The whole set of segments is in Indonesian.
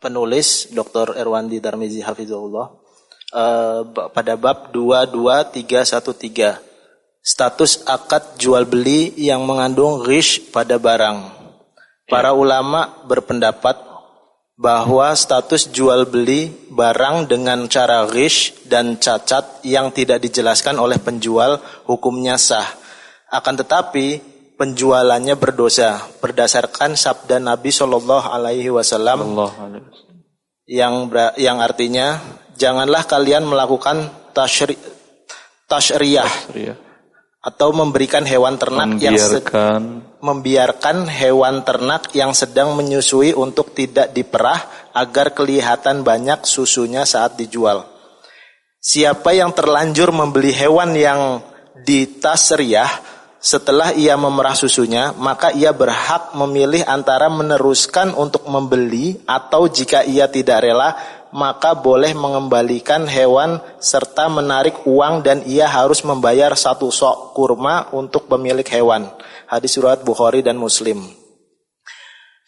penulis Dr. Erwandi Darmizi Hafizullah uh, pada bab 22313 status akad jual beli yang mengandung rish pada barang. Para ulama berpendapat bahwa status jual beli barang dengan cara rish dan cacat yang tidak dijelaskan oleh penjual hukumnya sah. Akan tetapi penjualannya berdosa berdasarkan sabda Nabi Shallallahu Alaihi Wasallam yang yang artinya janganlah kalian melakukan tashri, tashriyah atau memberikan hewan ternak membiarkan. yang membiarkan hewan ternak yang sedang menyusui untuk tidak diperah agar kelihatan banyak susunya saat dijual. Siapa yang terlanjur membeli hewan yang ditasriyah setelah ia memerah susunya, maka ia berhak memilih antara meneruskan untuk membeli atau jika ia tidak rela, maka boleh mengembalikan hewan serta menarik uang dan ia harus membayar satu sok kurma untuk pemilik hewan. Hadis surat Bukhari dan Muslim.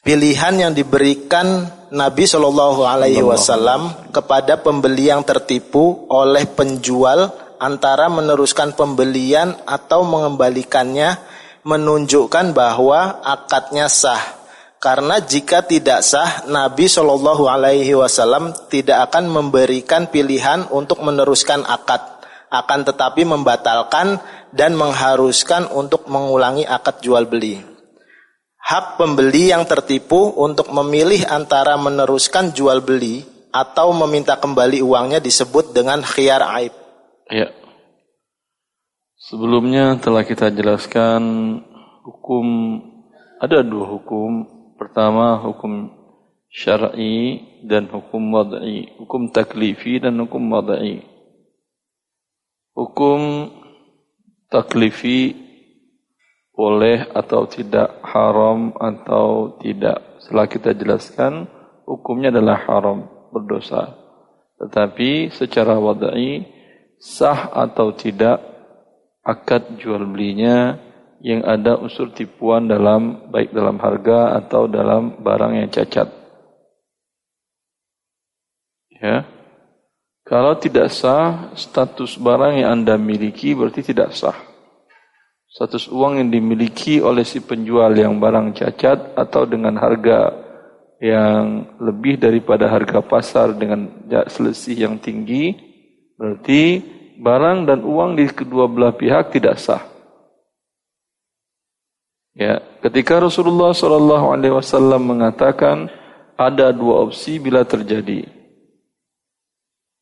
Pilihan yang diberikan Nabi Shallallahu Alaihi Wasallam kepada pembeli yang tertipu oleh penjual antara meneruskan pembelian atau mengembalikannya menunjukkan bahwa akadnya sah karena jika tidak sah, Nabi Shallallahu Alaihi Wasallam tidak akan memberikan pilihan untuk meneruskan akad, akan tetapi membatalkan dan mengharuskan untuk mengulangi akad jual beli. Hak pembeli yang tertipu untuk memilih antara meneruskan jual beli atau meminta kembali uangnya disebut dengan khiyar aib. Ya. Sebelumnya telah kita jelaskan hukum ada dua hukum Pertama hukum syar'i dan hukum wad'i, hukum taklifi dan hukum wad'i. Hukum taklifi boleh atau tidak, haram atau tidak. Setelah kita jelaskan, hukumnya adalah haram, berdosa. Tetapi secara wad'i, sah atau tidak, akad jual belinya yang ada unsur tipuan dalam baik dalam harga atau dalam barang yang cacat. Ya. Kalau tidak sah, status barang yang Anda miliki berarti tidak sah. Status uang yang dimiliki oleh si penjual yang barang cacat atau dengan harga yang lebih daripada harga pasar dengan selisih yang tinggi, berarti barang dan uang di kedua belah pihak tidak sah. Ya, ketika Rasulullah Shallallahu Alaihi Wasallam mengatakan ada dua opsi bila terjadi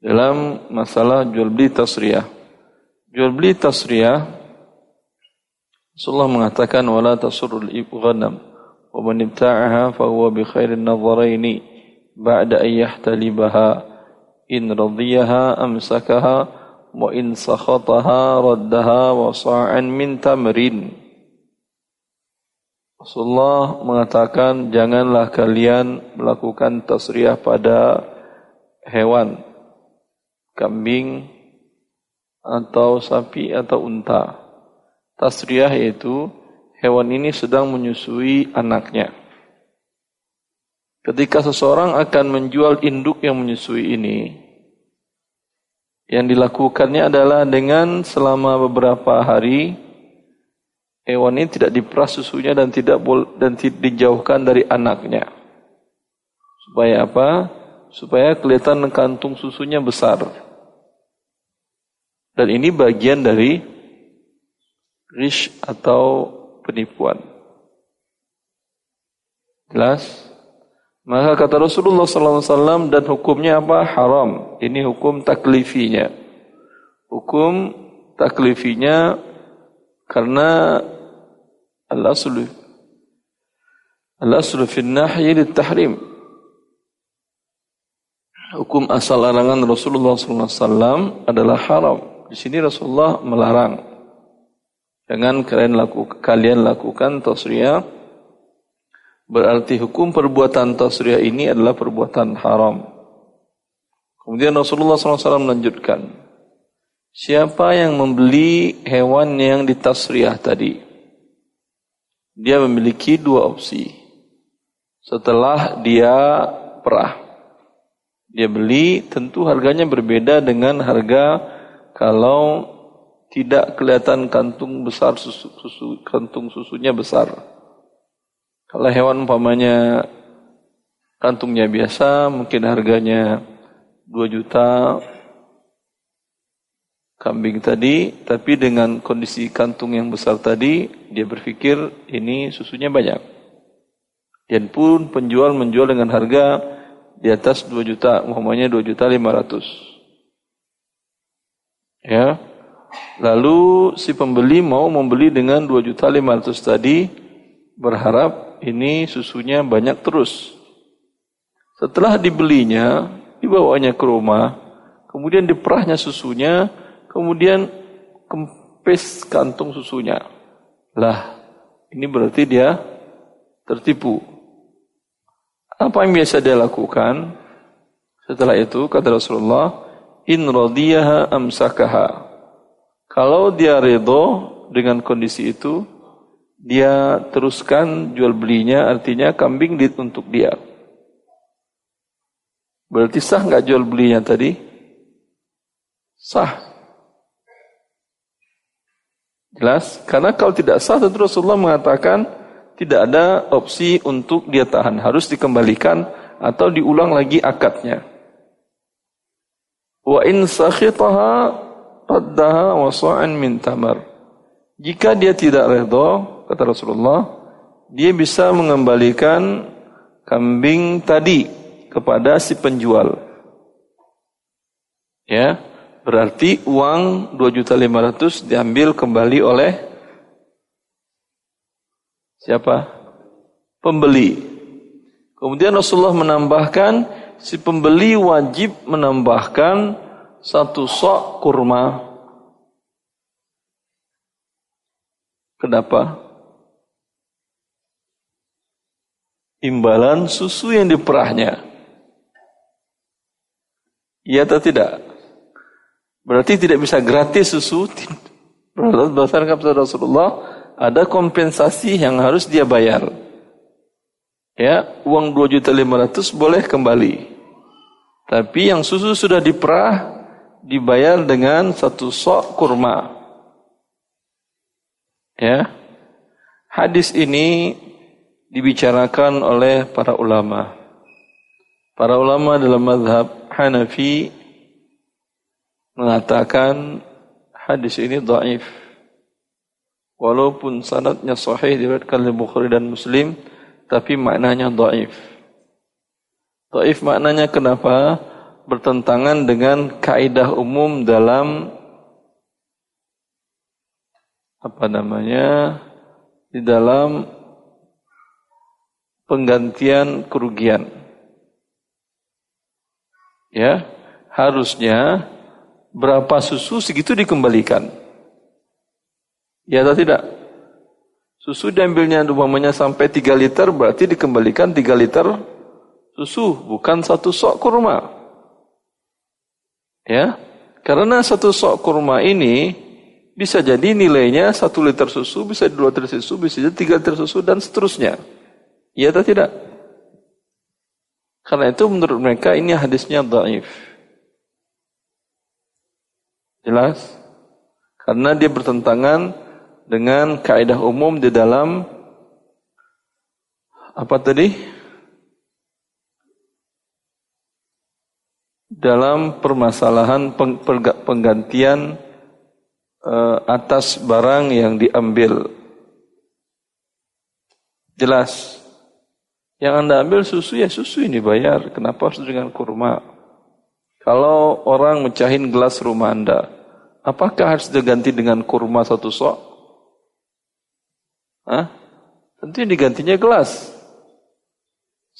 dalam masalah jual beli tasriyah. Jual beli tasriyah Rasulullah mengatakan wala tasurul ghanam wa man ibta'aha fa huwa bi khairin nadharaini ba'da an yahtalibaha amsakaha wa in sakhataha raddaha wa sa'an min tamrin Rasulullah mengatakan janganlah kalian melakukan tasriyah pada hewan kambing atau sapi atau unta. Tasriyah yaitu hewan ini sedang menyusui anaknya. Ketika seseorang akan menjual induk yang menyusui ini, yang dilakukannya adalah dengan selama beberapa hari hewan ini tidak diperah susunya dan tidak dan dijauhkan dari anaknya. Supaya apa? Supaya kelihatan kantung susunya besar. Dan ini bagian dari rish atau penipuan. Jelas? Maka kata Rasulullah SAW dan hukumnya apa? Haram. Ini hukum taklifinya. Hukum taklifinya karena al-aslu al-aslu fi nahyi tahrim hukum asal larangan Rasulullah SAW adalah haram di sini Rasulullah melarang jangan kalian lakukan kalian lakukan tasriyah berarti hukum perbuatan tasriyah ini adalah perbuatan haram kemudian Rasulullah SAW melanjutkan siapa yang membeli hewan yang ditasriyah tadi dia memiliki dua opsi. Setelah dia perah. Dia beli tentu harganya berbeda dengan harga kalau tidak kelihatan kantung besar susu, susu kantung susunya besar. Kalau hewan umpamanya kantungnya biasa mungkin harganya 2 juta kambing tadi, tapi dengan kondisi kantung yang besar tadi, dia berpikir ini susunya banyak. Dan pun penjual menjual dengan harga di atas 2 juta, umpamanya 2 juta 500. Ya. Lalu si pembeli mau membeli dengan 2 juta 500 tadi, berharap ini susunya banyak terus. Setelah dibelinya, dibawanya ke rumah, kemudian diperahnya susunya, kemudian kempes kantung susunya. Lah, ini berarti dia tertipu. Apa yang biasa dia lakukan? Setelah itu kata Rasulullah, in radiyaha amsakaha. Kalau dia ridho dengan kondisi itu, dia teruskan jual belinya, artinya kambing di untuk dia. Berarti sah nggak jual belinya tadi? Sah. Jelas? Karena kalau tidak sah tentu Rasulullah mengatakan tidak ada opsi untuk dia tahan. Harus dikembalikan atau diulang lagi akadnya. Wa in sakhitaha raddaha wasa'an min tamar. Jika dia tidak redha, kata Rasulullah, dia bisa mengembalikan kambing tadi kepada si penjual. Ya, Berarti uang 2.500 diambil kembali oleh siapa? Pembeli. Kemudian Rasulullah menambahkan si pembeli wajib menambahkan satu sok kurma. Kenapa? Imbalan susu yang diperahnya. Iya atau tidak? Berarti tidak bisa gratis susu. Berdasarkan kata Rasulullah, ada kompensasi yang harus dia bayar. Ya, uang 2 juta 500 boleh kembali. Tapi yang susu sudah diperah dibayar dengan satu sok kurma. Ya. Hadis ini dibicarakan oleh para ulama. Para ulama dalam mazhab Hanafi mengatakan hadis ini dhaif. Walaupun sanadnya sahih diriwayatkan oleh Bukhari dan Muslim, tapi maknanya dhaif. Dhaif maknanya kenapa? Bertentangan dengan kaidah umum dalam apa namanya? di dalam penggantian kerugian. Ya, harusnya berapa susu segitu dikembalikan. Ya atau tidak? Susu diambilnya umpamanya sampai 3 liter berarti dikembalikan 3 liter susu, bukan satu sok kurma. Ya, karena satu sok kurma ini bisa jadi nilainya satu liter susu, bisa dua liter susu, bisa jadi tiga liter susu dan seterusnya. Ya atau tidak? Karena itu menurut mereka ini hadisnya dhaif. Jelas? Karena dia bertentangan dengan kaidah umum di dalam apa tadi? Dalam permasalahan penggantian uh, atas barang yang diambil. Jelas. Yang Anda ambil susu ya susu ini bayar. Kenapa harus dengan kurma? Kalau orang mecahin gelas rumah Anda, apakah harus diganti dengan kurma satu sok? Hah? Tentu digantinya gelas.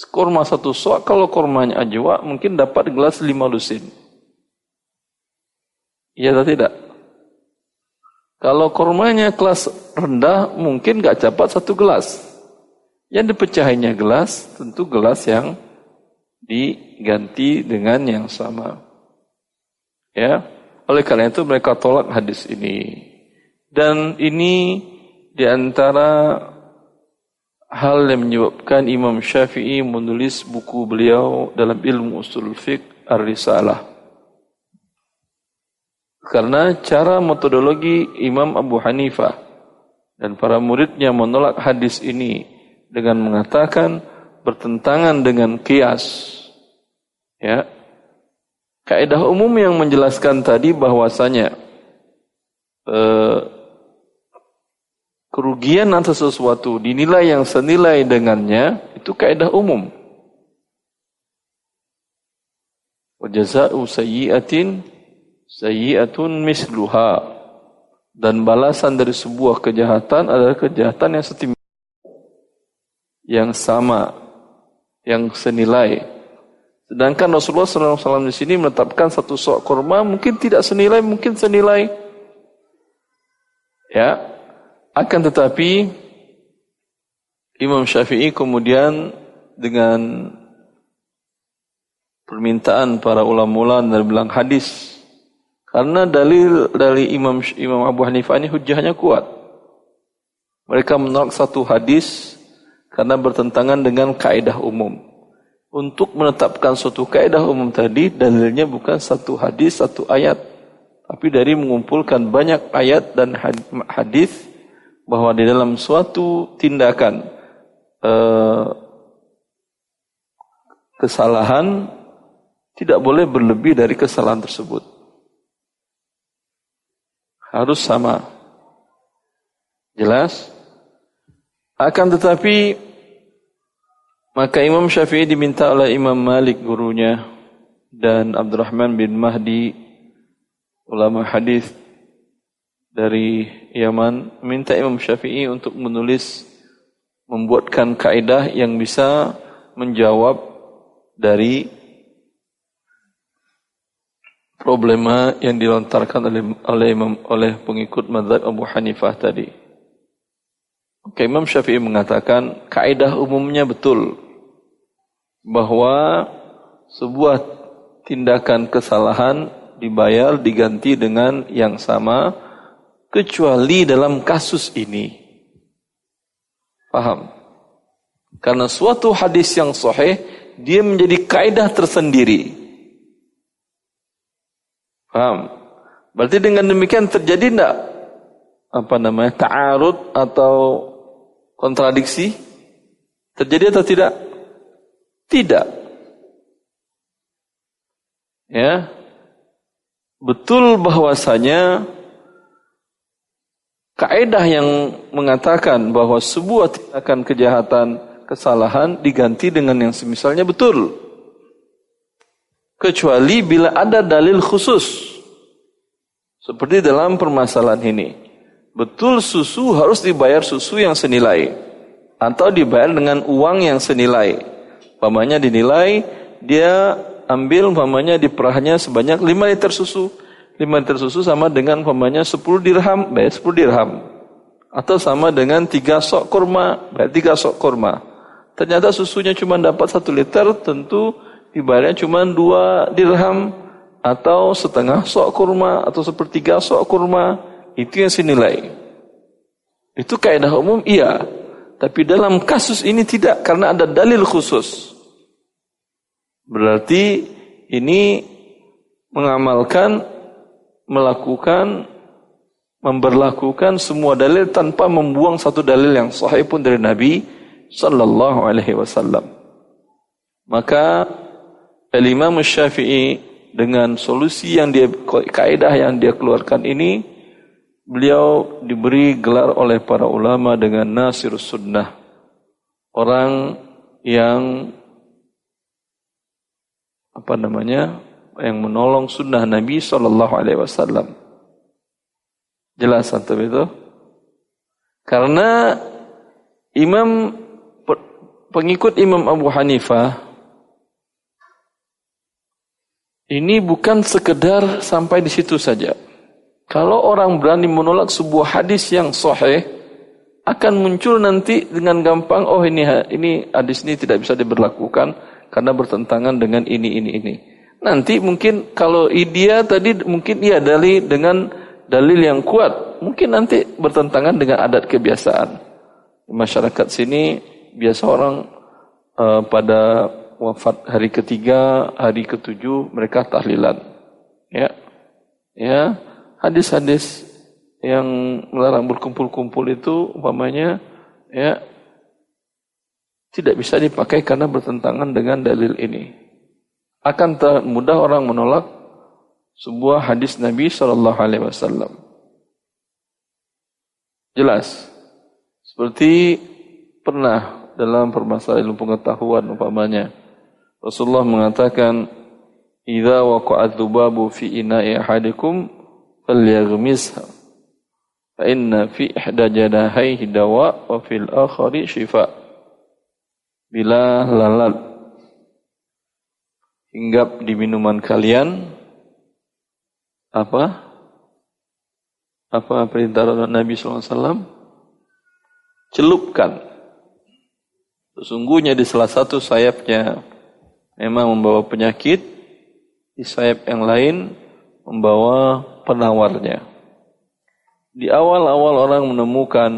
Kurma satu sok, kalau kurmanya ajwa, mungkin dapat gelas lima lusin. Iya atau tidak? Kalau kurmanya kelas rendah, mungkin nggak dapat satu gelas. Yang dipecahinnya gelas, tentu gelas yang diganti dengan yang sama. Ya, oleh karena itu mereka tolak hadis ini. Dan ini di antara hal yang menyebabkan Imam Syafi'i menulis buku beliau dalam ilmu usul fiqh Ar-Risalah. Karena cara metodologi Imam Abu Hanifah dan para muridnya menolak hadis ini dengan mengatakan bertentangan dengan kias. Ya. Kaidah umum yang menjelaskan tadi bahwasanya eh, kerugian atas sesuatu dinilai yang senilai dengannya itu kaidah umum. Wajaza'u sayyi'atin sayyi'atun misluha dan balasan dari sebuah kejahatan adalah kejahatan yang setim yang sama yang senilai sedangkan Rasulullah SAW di sini menetapkan satu sok kurma mungkin tidak senilai mungkin senilai ya akan tetapi Imam Syafi'i kemudian dengan permintaan para ulama-ulama dan bilang hadis. Karena dalil dari Imam Imam Abu Hanifah ini hujahnya kuat. Mereka menolak satu hadis karena bertentangan dengan kaidah umum. Untuk menetapkan suatu kaidah umum tadi, dalilnya bukan satu hadis, satu ayat. Tapi dari mengumpulkan banyak ayat dan hadis bahwa di dalam suatu tindakan eh, kesalahan tidak boleh berlebih dari kesalahan tersebut. Harus sama. Jelas? Akan tetapi maka Imam Syafi'i diminta oleh Imam Malik gurunya dan Abdurrahman bin Mahdi ulama hadis dari Yaman minta Imam Syafi'i untuk menulis membuatkan kaidah yang bisa menjawab dari problema yang dilontarkan oleh oleh oleh pengikut mazhab Abu Hanifah tadi. Oke, Imam Syafi'i mengatakan kaidah umumnya betul bahwa sebuah tindakan kesalahan dibayar diganti dengan yang sama kecuali dalam kasus ini. Paham? Karena suatu hadis yang sahih dia menjadi kaidah tersendiri. Paham? Berarti dengan demikian terjadi tidak apa namanya ta'arud atau kontradiksi? Terjadi atau tidak? Tidak. Ya. Betul bahwasanya kaidah yang mengatakan bahwa sebuah tindakan kejahatan, kesalahan diganti dengan yang semisalnya betul kecuali bila ada dalil khusus. Seperti dalam permasalahan ini. Betul susu harus dibayar susu yang senilai atau dibayar dengan uang yang senilai. Pamannya dinilai dia ambil pamannya di perahnya sebanyak 5 liter susu. 5 liter susu sama dengan pamannya 10 dirham, bayar 10 dirham. Atau sama dengan 3 sok kurma, bayar 3 sok kurma. Ternyata susunya cuma dapat 1 liter, tentu dibayarnya cuma dua dirham atau setengah sok kurma atau sepertiga sok kurma itu yang senilai itu kaidah umum iya. Tapi dalam kasus ini tidak karena ada dalil khusus. Berarti ini mengamalkan melakukan memberlakukan semua dalil tanpa membuang satu dalil yang sahih pun dari Nabi sallallahu alaihi wasallam. Maka Al-Imam Syafi'i dengan solusi yang dia kaidah yang dia keluarkan ini beliau diberi gelar oleh para ulama dengan Nasir Sunnah. Orang yang apa namanya? yang menolong sunnah Nabi sallallahu alaihi wasallam. Jelas antum itu? Karena Imam pengikut Imam Abu Hanifah Ini bukan sekedar sampai di situ saja. Kalau orang berani menolak sebuah hadis yang sahih, akan muncul nanti dengan gampang, oh ini ini hadis ini tidak bisa diberlakukan karena bertentangan dengan ini ini ini. Nanti mungkin kalau dia tadi mungkin ia dalil dengan dalil yang kuat, mungkin nanti bertentangan dengan adat kebiasaan. Masyarakat sini biasa orang uh, pada wafat hari ketiga, hari ketujuh mereka tahlilan. Ya. Ya, hadis-hadis yang melarang berkumpul-kumpul itu umpamanya ya tidak bisa dipakai karena bertentangan dengan dalil ini. Akan mudah orang menolak sebuah hadis Nabi Shallallahu Alaihi Wasallam. Jelas, seperti pernah dalam permasalahan pengetahuan umpamanya Rasulullah mengatakan, "Idza waqa'at dzubabu fi ina'i ahadikum falyaghmisha." Fa inna fi ihda jadahaihi dawa wa fil akhari shifa. Bila lalat hinggap di minuman kalian apa? Apa perintah Nabi SAW? Celupkan. Sesungguhnya di salah satu sayapnya memang membawa penyakit, di sayap yang lain membawa penawarnya. Di awal-awal orang menemukan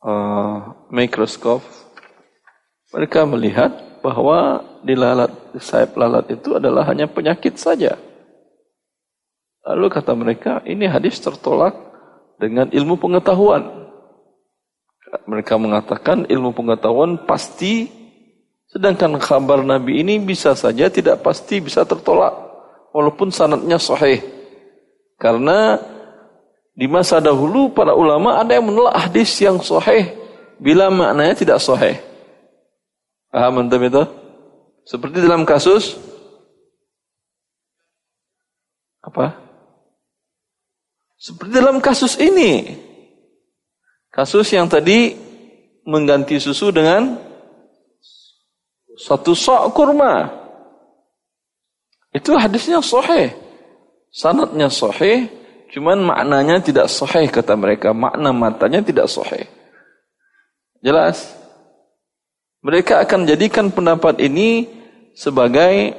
uh, mikroskop, mereka melihat bahwa di lalat, di sayap lalat itu adalah hanya penyakit saja. Lalu kata mereka, ini hadis tertolak dengan ilmu pengetahuan. Mereka mengatakan ilmu pengetahuan pasti Sedangkan kabar Nabi ini bisa saja tidak pasti bisa tertolak walaupun sanatnya sahih. Karena di masa dahulu para ulama ada yang menolak hadis yang sahih bila maknanya tidak sahih. Paham antum itu? Seperti dalam kasus apa? Seperti dalam kasus ini. Kasus yang tadi mengganti susu dengan satu sok kurma. Itu hadisnya sahih. Sanatnya sahih, cuman maknanya tidak sahih kata mereka. Makna matanya tidak sahih. Jelas? Mereka akan jadikan pendapat ini sebagai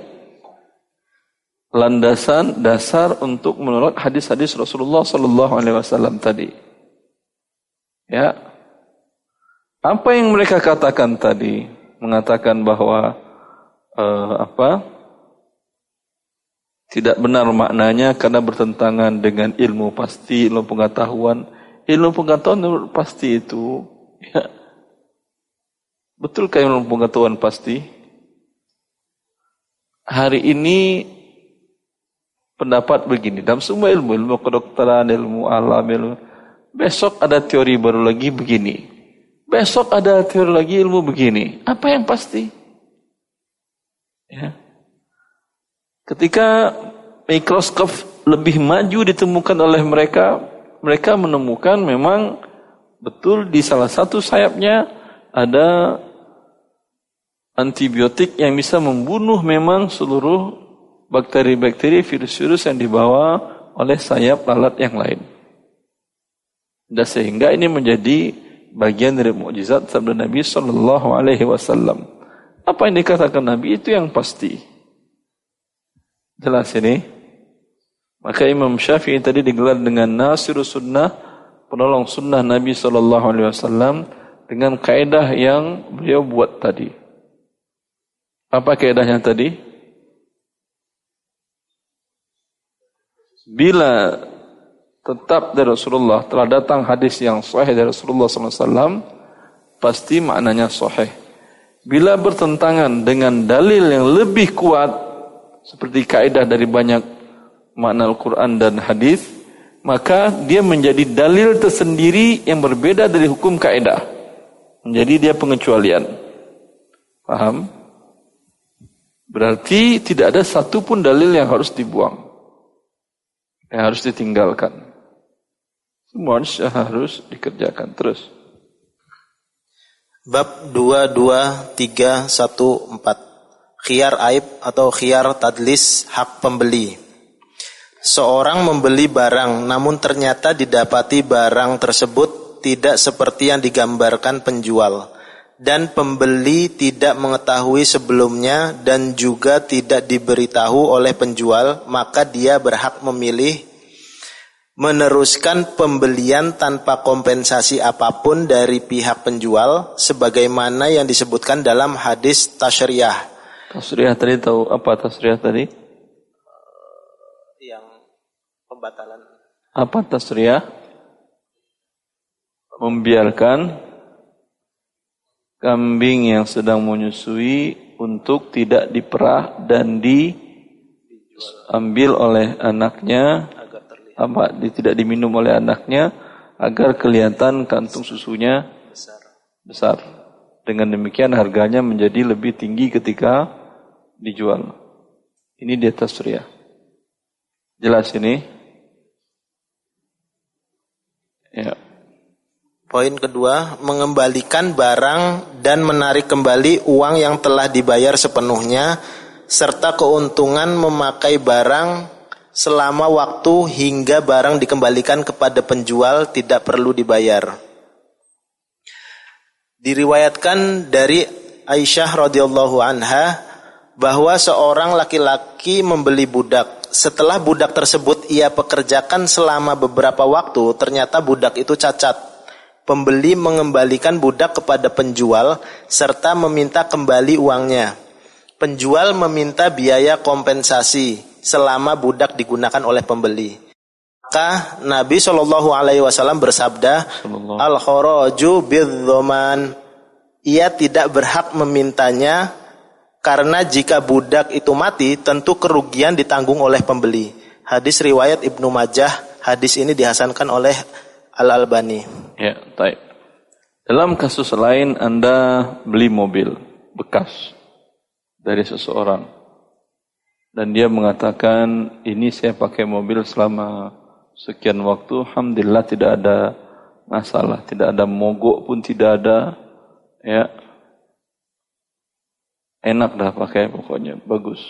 landasan dasar untuk menolak hadis-hadis Rasulullah sallallahu alaihi wasallam tadi. Ya. Apa yang mereka katakan tadi? mengatakan bahwa uh, apa tidak benar maknanya karena bertentangan dengan ilmu pasti, ilmu pengetahuan. Ilmu pengetahuan pasti itu ya. Betulkah ilmu pengetahuan pasti? Hari ini pendapat begini dalam semua ilmu, ilmu kedokteran, ilmu alam, ilmu besok ada teori baru lagi begini. Besok ada teori lagi ilmu begini. Apa yang pasti? Ya. Ketika mikroskop lebih maju ditemukan oleh mereka, mereka menemukan memang betul di salah satu sayapnya ada antibiotik yang bisa membunuh memang seluruh bakteri-bakteri, virus-virus yang dibawa oleh sayap lalat yang lain. Dan sehingga ini menjadi bagian dari mukjizat sabda Nabi Shallallahu Alaihi Wasallam. Apa yang dikatakan Nabi itu yang pasti. Jelas ini. Maka Imam Syafi'i tadi digelar dengan Nasirus Sunnah, penolong Sunnah Nabi Shallallahu Alaihi Wasallam dengan kaidah yang beliau buat tadi. Apa kaidahnya tadi? Bila tetap dari Rasulullah telah datang hadis yang sahih dari Rasulullah SAW pasti maknanya sahih bila bertentangan dengan dalil yang lebih kuat seperti kaidah dari banyak makna Al-Quran dan hadis maka dia menjadi dalil tersendiri yang berbeda dari hukum kaidah menjadi dia pengecualian. Paham? Berarti tidak ada satu pun dalil yang harus dibuang. Yang harus ditinggalkan. Semua harus dikerjakan terus. Bab 22314 Khiar aib atau khiar tadlis hak pembeli Seorang membeli barang namun ternyata didapati barang tersebut tidak seperti yang digambarkan penjual dan pembeli tidak mengetahui sebelumnya dan juga tidak diberitahu oleh penjual maka dia berhak memilih meneruskan pembelian tanpa kompensasi apa pun dari pihak penjual sebagaimana yang disebutkan dalam hadis tasyriyah. Tasyriyah tadi tahu apa tasyriyah tadi? Yang pembatalan. Apa tasyriyah? Membiarkan kambing yang sedang menyusui untuk tidak diperah dan diambil oleh anaknya apa tidak diminum oleh anaknya agar kelihatan kantung susunya besar. besar. Dengan demikian harganya menjadi lebih tinggi ketika dijual. Ini di atas surya. Jelas ini? Ya. Poin kedua, mengembalikan barang dan menarik kembali uang yang telah dibayar sepenuhnya serta keuntungan memakai barang selama waktu hingga barang dikembalikan kepada penjual tidak perlu dibayar. Diriwayatkan dari Aisyah radhiyallahu anha bahwa seorang laki-laki membeli budak. Setelah budak tersebut ia pekerjakan selama beberapa waktu, ternyata budak itu cacat pembeli mengembalikan budak kepada penjual serta meminta kembali uangnya. Penjual meminta biaya kompensasi selama budak digunakan oleh pembeli. Maka Nabi Shallallahu Alaihi Wasallam bersabda, al khoroju bidzoman. Ia tidak berhak memintanya karena jika budak itu mati, tentu kerugian ditanggung oleh pembeli. Hadis riwayat Ibnu Majah. Hadis ini dihasankan oleh Al-Albani. Ya, baik. Dalam kasus lain Anda beli mobil bekas dari seseorang dan dia mengatakan ini saya pakai mobil selama sekian waktu, alhamdulillah tidak ada masalah, tidak ada mogok pun tidak ada, ya enak dah pakai pokoknya bagus,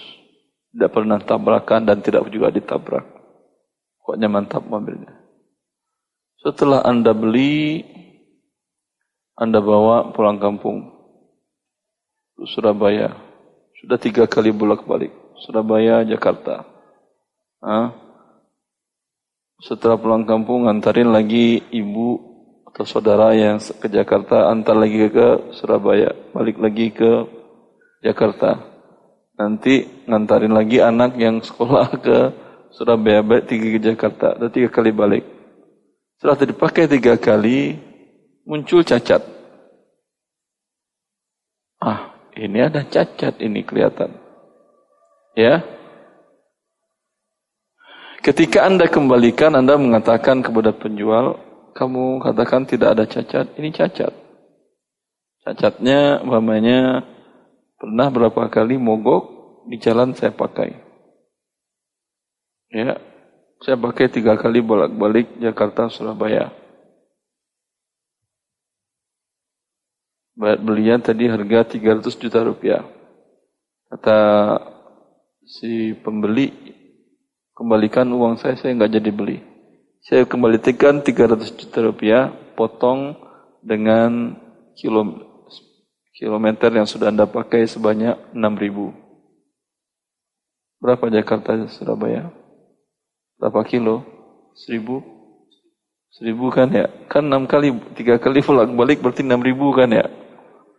tidak pernah tabrakan dan tidak juga ditabrak, pokoknya mantap mobilnya. Setelah Anda beli, Anda bawa pulang kampung. Surabaya. Sudah tiga kali bolak-balik. Surabaya, Jakarta. Hah? Setelah pulang kampung, antarin lagi ibu atau saudara yang ke Jakarta, antar lagi ke Surabaya. Balik lagi ke Jakarta. Nanti ngantarin lagi anak yang sekolah ke Surabaya, balik tiga ke Jakarta. Dan tiga kali balik. Setelah dipakai tiga kali, muncul cacat. Ah, ini ada cacat ini kelihatan. Ya. Ketika Anda kembalikan, Anda mengatakan kepada penjual, kamu katakan tidak ada cacat, ini cacat. Cacatnya, umpamanya pernah berapa kali mogok di jalan saya pakai. Ya, saya pakai tiga kali bolak-balik Jakarta Surabaya. Belian tadi harga 300 juta rupiah. Kata si pembeli, kembalikan uang saya, saya nggak jadi beli. Saya kembalikan 300 juta rupiah, potong dengan kilo, kilometer yang sudah Anda pakai sebanyak 6000. Berapa Jakarta Surabaya? berapa kilo? Seribu? Seribu kan ya? Kan enam kali, tiga kali pulang balik berarti enam ribu kan ya?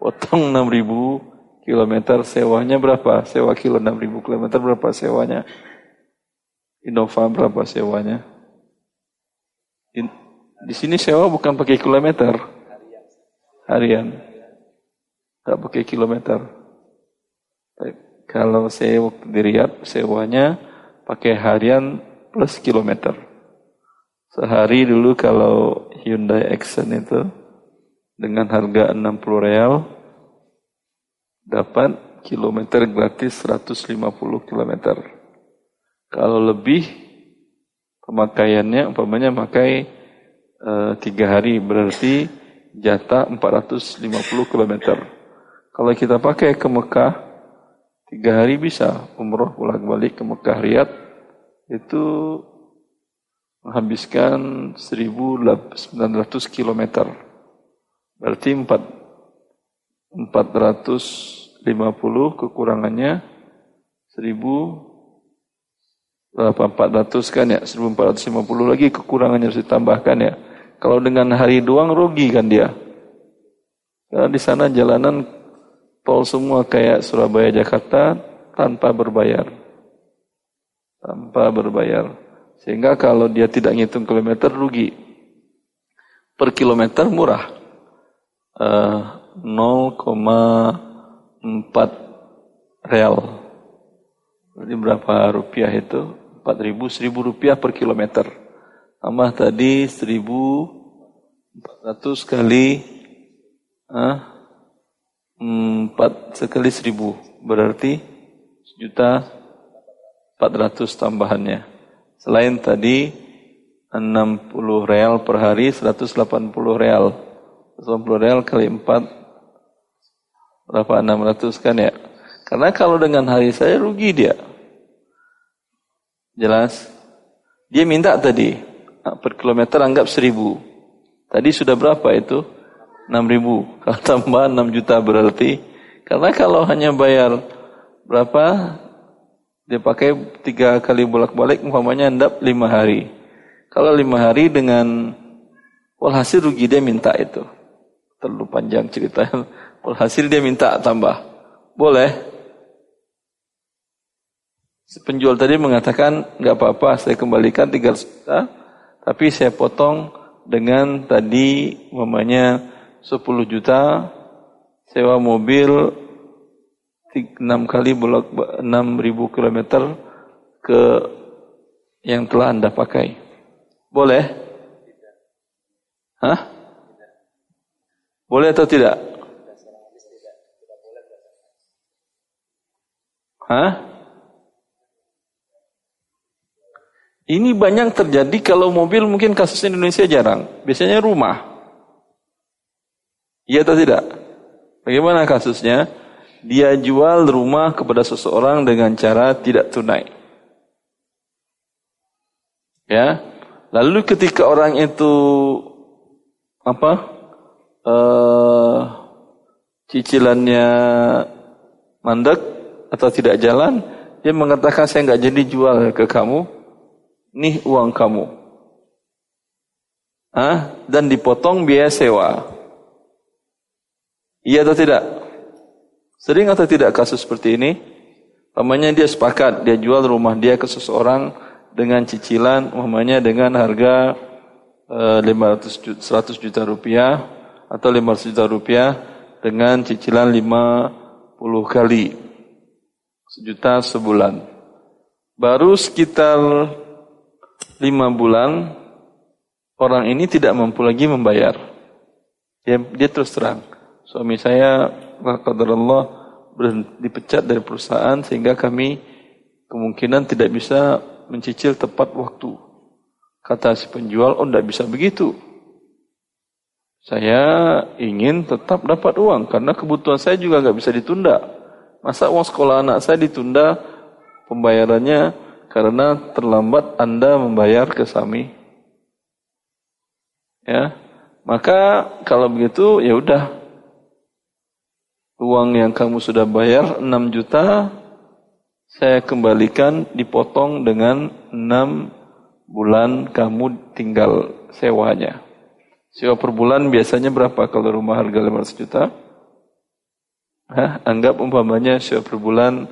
Potong enam ribu kilometer sewanya berapa? Sewa kilo enam ribu kilometer berapa sewanya? Innova berapa sewanya? In, di sini sewa bukan pakai kilometer. Harian. Tak pakai kilometer. Kalau saya di Riyadh sewanya pakai harian plus kilometer. Sehari dulu kalau Hyundai Accent itu dengan harga 60 real dapat kilometer gratis 150 kilometer. Kalau lebih pemakaiannya umpamanya pakai e, tiga hari berarti jatah 450 kilometer. Kalau kita pakai ke Mekah tiga hari bisa umroh pulang balik ke Mekah Riyadh. Itu menghabiskan 1900 km. Berarti 4, 450 kekurangannya 1800 berapa? 400 kan ya? 1450 lagi kekurangannya harus ditambahkan ya. Kalau dengan hari doang rugi kan dia. Karena di sana jalanan tol semua kayak Surabaya Jakarta tanpa berbayar. Tanpa berbayar. Sehingga kalau dia tidak ngitung kilometer rugi. Per kilometer murah. Uh, eh, 0,4 real. Jadi berapa rupiah itu? 4000 1000 rupiah per kilometer. Tambah tadi 1400 kali ah, 4 sekali 1000 berarti juta 400 tambahannya. Selain tadi 60 real per hari 180 real. 180 real kali 4 berapa 600 kan ya? Karena kalau dengan hari saya rugi dia. Jelas? Dia minta tadi per kilometer anggap seribu. Tadi sudah berapa itu? Enam ribu. Kalau tambah enam juta berarti. Karena kalau hanya bayar berapa? Dia pakai tiga kali bolak-balik, umpamanya endap lima hari. Kalau lima hari dengan walhasil rugi dia minta itu. Terlalu panjang ceritanya. Walhasil dia minta tambah. Boleh? Penjual tadi mengatakan nggak apa-apa, saya kembalikan 300 juta, tapi saya potong dengan tadi mamanya 10 juta sewa mobil 6 kali bolak 6 ribu kilometer ke yang telah anda pakai. Boleh? Hah? Boleh atau tidak? Hah? Ini banyak terjadi kalau mobil mungkin kasusnya di Indonesia jarang. Biasanya rumah. Iya atau tidak? Bagaimana kasusnya? Dia jual rumah kepada seseorang dengan cara tidak tunai. Ya. Lalu ketika orang itu apa? Uh, cicilannya mandek atau tidak jalan, dia mengatakan saya nggak jadi jual ke kamu, nih uang kamu. Hah? Dan dipotong biaya sewa. Iya atau tidak? Sering atau tidak kasus seperti ini? Pamannya dia sepakat, dia jual rumah dia ke seseorang dengan cicilan, umpamanya dengan harga e, 500 juta, 100 juta rupiah atau 500 juta rupiah dengan cicilan 50 kali sejuta sebulan. Baru sekitar lima bulan orang ini tidak mampu lagi membayar. Dia, dia terus terang, suami saya Allah dipecat dari perusahaan sehingga kami kemungkinan tidak bisa mencicil tepat waktu. Kata si penjual, oh tidak bisa begitu. Saya ingin tetap dapat uang karena kebutuhan saya juga nggak bisa ditunda. Masa uang sekolah anak saya ditunda pembayarannya karena terlambat Anda membayar ke suami. Ya. Maka kalau begitu ya udah. Uang yang kamu sudah bayar 6 juta saya kembalikan dipotong dengan 6 bulan kamu tinggal sewanya. Sewa per bulan biasanya berapa kalau rumah harga 500 juta? Hah? Anggap umpamanya sewa per bulan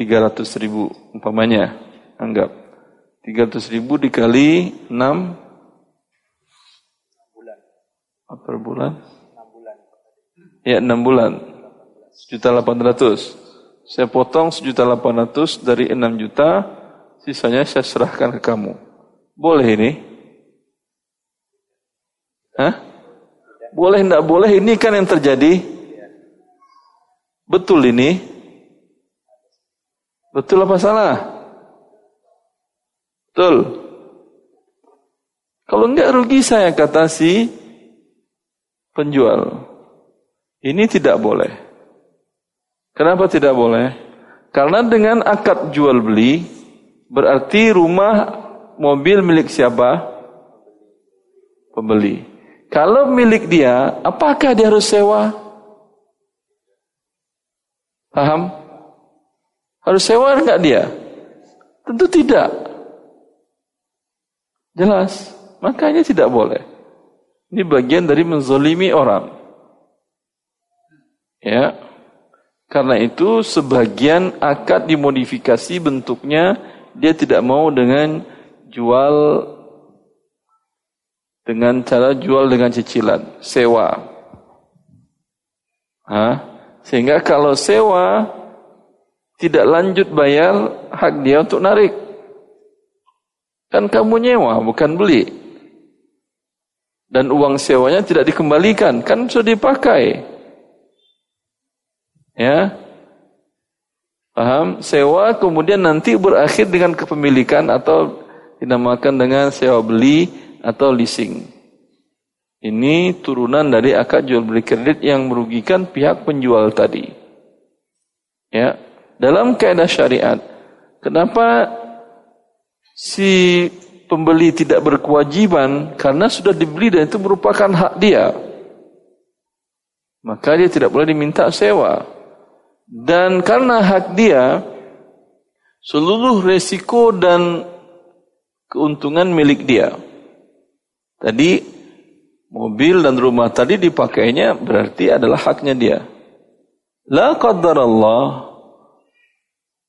300 ribu umpamanya anggap 300 ribu dikali 6 bulan. Per bulan? 6 bulan. Ya 6 bulan. Sejuta 800. Saya potong sejuta 800 dari 6 juta, sisanya saya serahkan ke kamu. Boleh ini? Hah? Boleh enggak boleh ini kan yang terjadi? Betul ini? Betul apa salah? Betul. Kalau enggak rugi saya kata si penjual. Ini tidak boleh. Kenapa tidak boleh? Karena dengan akad jual beli berarti rumah mobil milik siapa? Pembeli. Kalau milik dia, apakah dia harus sewa? Paham? Harus sewa enggak dia? Tentu tidak. Jelas. Makanya tidak boleh. Ini bagian dari menzolimi orang. Ya. Karena itu sebagian akad dimodifikasi bentuknya dia tidak mau dengan jual dengan cara jual dengan cicilan, sewa. Hah? Sehingga kalau sewa tidak lanjut bayar hak dia untuk narik. Kan kamu nyewa, bukan beli. Dan uang sewanya tidak dikembalikan, kan sudah dipakai. Ya. Paham? Sewa kemudian nanti berakhir dengan kepemilikan atau dinamakan dengan sewa beli atau leasing. Ini turunan dari akad jual beli kredit yang merugikan pihak penjual tadi. Ya, dalam kaidah syariat, kenapa si pembeli tidak berkewajiban karena sudah dibeli dan itu merupakan hak dia. Maka dia tidak boleh diminta sewa. Dan karena hak dia, seluruh resiko dan keuntungan milik dia. Tadi mobil dan rumah tadi dipakainya berarti adalah haknya dia. La Allah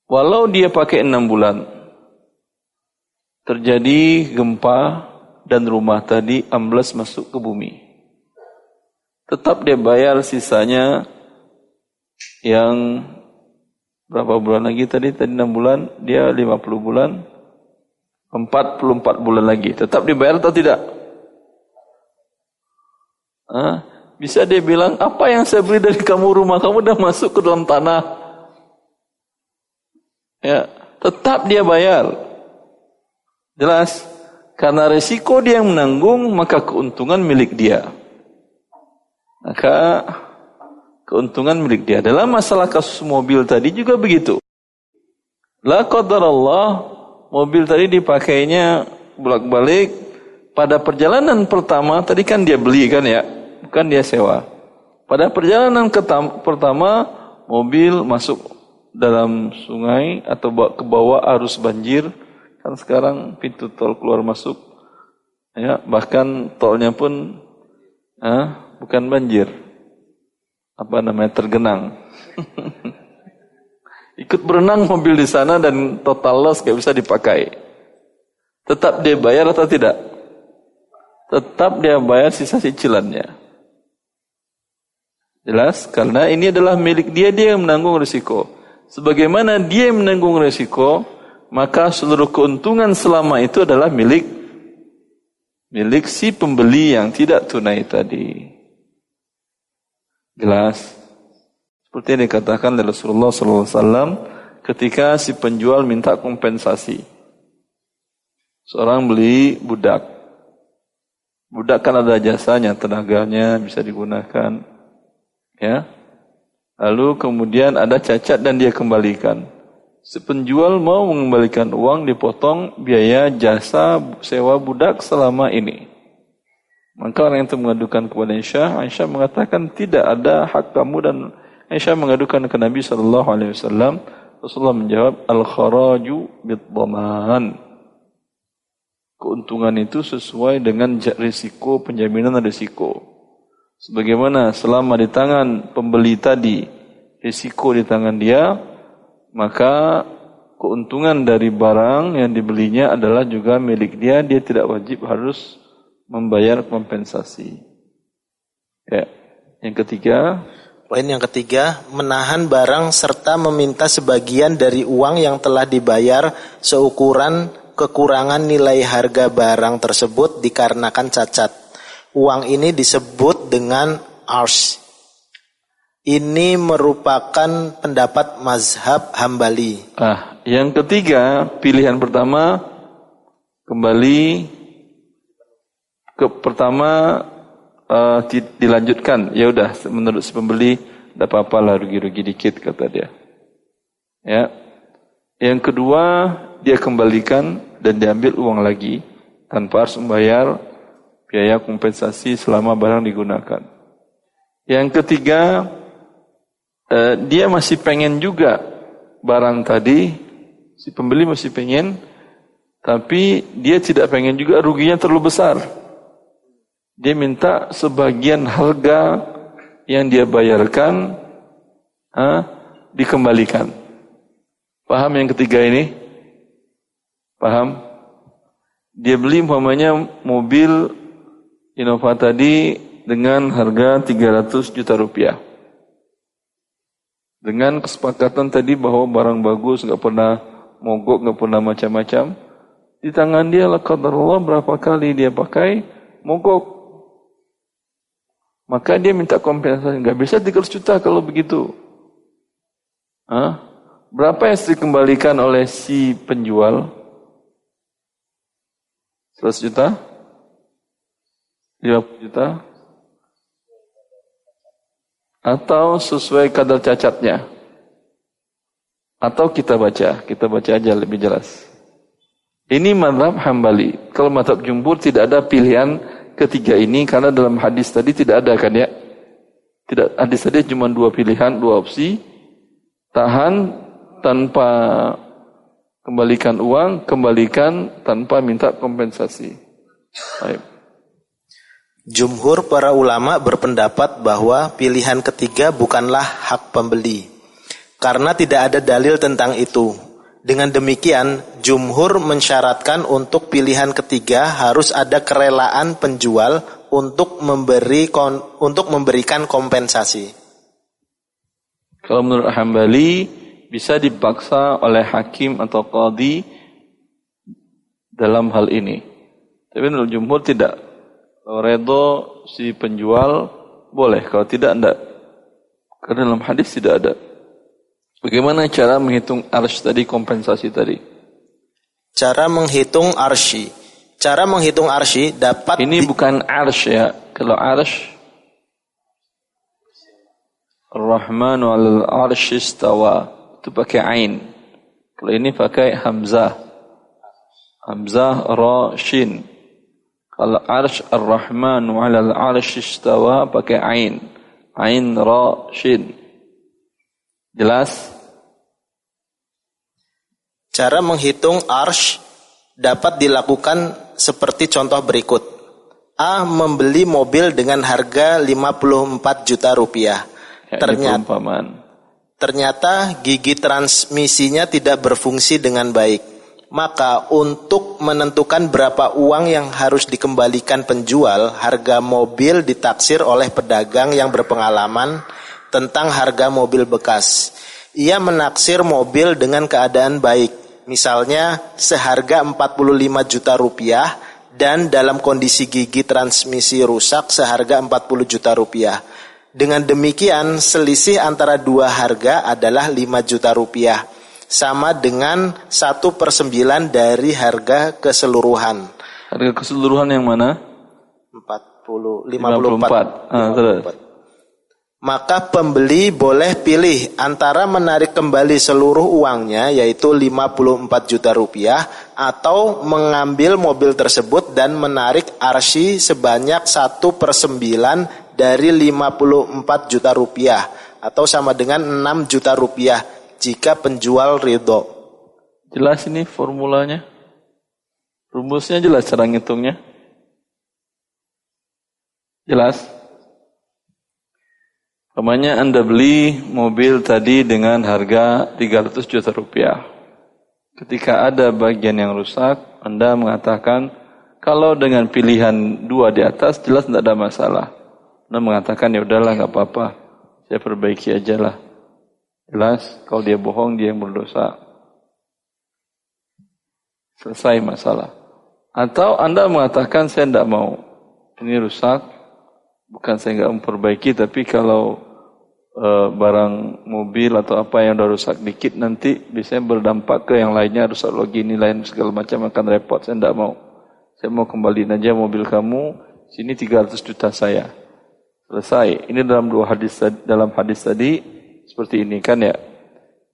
walau dia pakai enam bulan terjadi gempa dan rumah tadi ambles masuk ke bumi. Tetap dia bayar sisanya yang berapa bulan lagi tadi? Tadi enam bulan, dia lima puluh bulan, empat puluh empat bulan lagi. Tetap dibayar atau tidak? Ah, bisa dia bilang, apa yang saya beli dari kamu rumah kamu udah masuk ke dalam tanah. Ya, tetap dia bayar. Jelas? Karena resiko dia yang menanggung, maka keuntungan milik dia. Maka keuntungan milik dia. Dalam masalah kasus mobil tadi juga begitu. La qadar Allah, mobil tadi dipakainya bolak-balik. Pada perjalanan pertama, tadi kan dia beli kan ya bukan dia sewa. Pada perjalanan pertama, mobil masuk dalam sungai atau ke bawah arus banjir. Kan sekarang pintu tol keluar masuk, ya bahkan tolnya pun ah, bukan banjir, apa namanya tergenang. Ikut berenang mobil di sana dan total loss gak bisa dipakai. Tetap dia bayar atau tidak? Tetap dia bayar sisa cicilannya. Jelas? Karena ini adalah milik dia, dia yang menanggung risiko. Sebagaimana dia yang menanggung risiko, maka seluruh keuntungan selama itu adalah milik milik si pembeli yang tidak tunai tadi. Jelas? Seperti yang dikatakan oleh Rasulullah SAW ketika si penjual minta kompensasi. Seorang beli budak. Budak kan ada jasanya, tenaganya bisa digunakan ya. Lalu kemudian ada cacat dan dia kembalikan. Si penjual mau mengembalikan uang dipotong biaya jasa sewa budak selama ini. Maka orang itu mengadukan kepada Aisyah, Aisyah mengatakan tidak ada hak kamu dan Aisyah mengadukan ke Nabi sallallahu alaihi wasallam. Rasulullah menjawab, "Al-kharaju bid-dhaman." Keuntungan itu sesuai dengan risiko penjaminan risiko. Sebagaimana selama di tangan pembeli tadi risiko di tangan dia, maka keuntungan dari barang yang dibelinya adalah juga milik dia, dia tidak wajib harus membayar kompensasi. Ya. Yang ketiga, Poin yang ketiga, menahan barang serta meminta sebagian dari uang yang telah dibayar seukuran kekurangan nilai harga barang tersebut dikarenakan cacat uang ini disebut dengan ars. Ini merupakan pendapat mazhab Hambali. Ah, yang ketiga, pilihan pertama kembali ke pertama uh, dilanjutkan. Ya udah, menurut si pembeli tidak apa-apa lah rugi-rugi dikit kata dia. Ya. Yang kedua, dia kembalikan dan diambil uang lagi tanpa harus membayar biaya kompensasi selama barang digunakan. Yang ketiga, eh, dia masih pengen juga barang tadi Si pembeli masih pengen, tapi dia tidak pengen juga ruginya terlalu besar. Dia minta sebagian harga yang dia bayarkan ha, dikembalikan. Paham yang ketiga ini? Paham? Dia beli umpamanya mobil Innova tadi dengan harga 300 juta rupiah. Dengan kesepakatan tadi bahwa barang bagus, nggak pernah mogok, nggak pernah macam-macam. Di tangan dia lah Allah berapa kali dia pakai mogok. Maka dia minta kompensasi. Nggak bisa 300 juta kalau begitu. Hah? Berapa yang dikembalikan oleh si penjual? 100 juta? 50 juta? Atau sesuai kadar cacatnya? Atau kita baca, kita baca aja lebih jelas. Ini madhab hambali. Kalau madhab jumhur tidak ada pilihan ketiga ini karena dalam hadis tadi tidak ada kan ya? Tidak hadis tadi cuma dua pilihan, dua opsi. Tahan tanpa kembalikan uang, kembalikan tanpa minta kompensasi. Baik. Jumhur para ulama berpendapat bahwa pilihan ketiga bukanlah hak pembeli. Karena tidak ada dalil tentang itu. Dengan demikian, jumhur mensyaratkan untuk pilihan ketiga harus ada kerelaan penjual untuk memberi kon, untuk memberikan kompensasi. Kalau menurut Hambali bisa dipaksa oleh hakim atau qadi dalam hal ini. Tapi menurut jumhur tidak. Kalau redo si penjual boleh, kalau tidak tidak. Karena dalam hadis tidak ada. Bagaimana cara menghitung arsh tadi, kompensasi tadi? Cara menghitung arsy. Cara menghitung arsy dapat Ini bukan arsh ya. Kalau arsh Ar-Rahmanu al arsh istawa. Itu pakai ain. Kalau ini pakai hamzah. Hamzah ra shin. Kalau arsh ar-Rahman wa al arsh istawa pakai ain. Ain ra shin. Jelas? Cara menghitung arsh dapat dilakukan seperti contoh berikut. A membeli mobil dengan harga 54 juta rupiah. Ya, ternyata, ternyata gigi transmisinya tidak berfungsi dengan baik maka untuk menentukan berapa uang yang harus dikembalikan penjual, harga mobil ditaksir oleh pedagang yang berpengalaman tentang harga mobil bekas. Ia menaksir mobil dengan keadaan baik, misalnya seharga 45 juta rupiah dan dalam kondisi gigi transmisi rusak seharga 40 juta rupiah. Dengan demikian, selisih antara dua harga adalah 5 juta rupiah sama dengan satu per sembilan dari harga keseluruhan. Harga keseluruhan yang mana? 40, 54. 54. Ah, terus. Maka pembeli boleh pilih antara menarik kembali seluruh uangnya yaitu 54 juta rupiah atau mengambil mobil tersebut dan menarik arsi sebanyak satu per sembilan dari 54 juta rupiah atau sama dengan 6 juta rupiah jika penjual ridho. Jelas ini formulanya? Rumusnya jelas cara ngitungnya? Jelas? Namanya Anda beli mobil tadi dengan harga 300 juta rupiah. Ketika ada bagian yang rusak, Anda mengatakan, kalau dengan pilihan dua di atas, jelas tidak ada masalah. Anda mengatakan, ya udahlah nggak apa-apa, saya perbaiki aja lah. Jelas, kalau dia bohong dia yang berdosa. Selesai masalah. Atau Anda mengatakan saya tidak mau. Ini rusak. Bukan saya nggak memperbaiki, tapi kalau e, barang mobil atau apa yang sudah rusak dikit nanti biasanya berdampak ke yang lainnya rusak lagi ini lain segala macam akan repot. Saya tidak mau. Saya mau kembaliin aja mobil kamu. Sini 300 juta saya. Selesai. Ini dalam dua hadis dalam hadis tadi seperti ini kan ya.